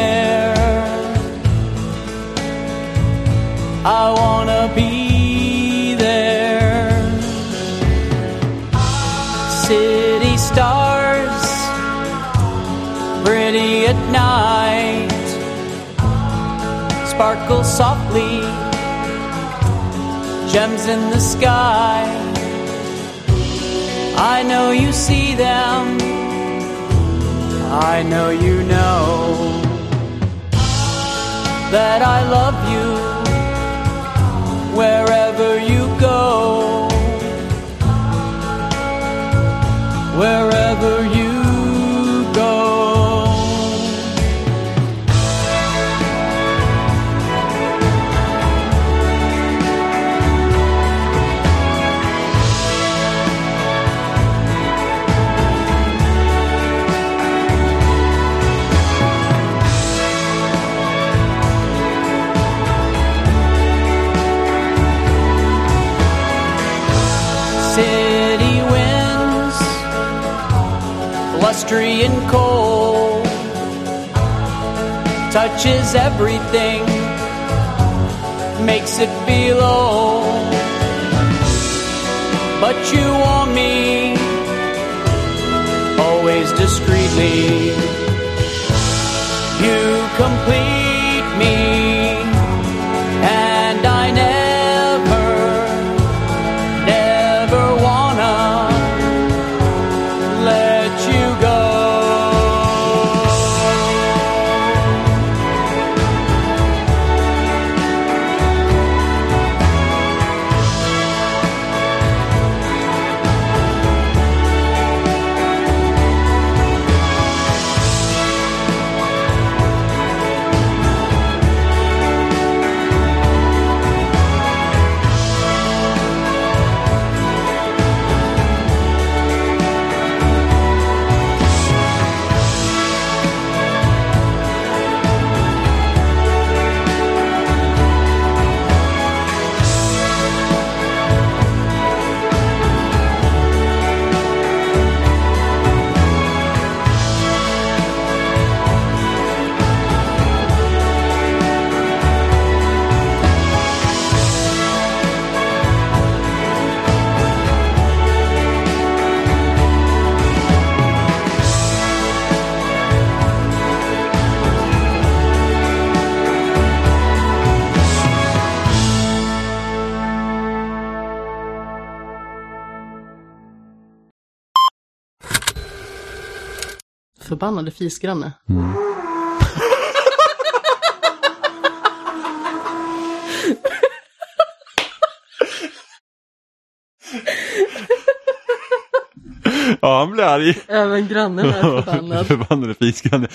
I wanna be there. City stars, pretty at night, sparkle softly, gems in the sky. I know you see them, I know you know that I love you wherever you go, wherever blustery and cold, touches everything, makes it feel old. But you want me, always discreetly. You complete Förbannade fisgranne. Ja, han blir arg. Även grannen är förbannad. [LAUGHS] Förbannade fisgranne.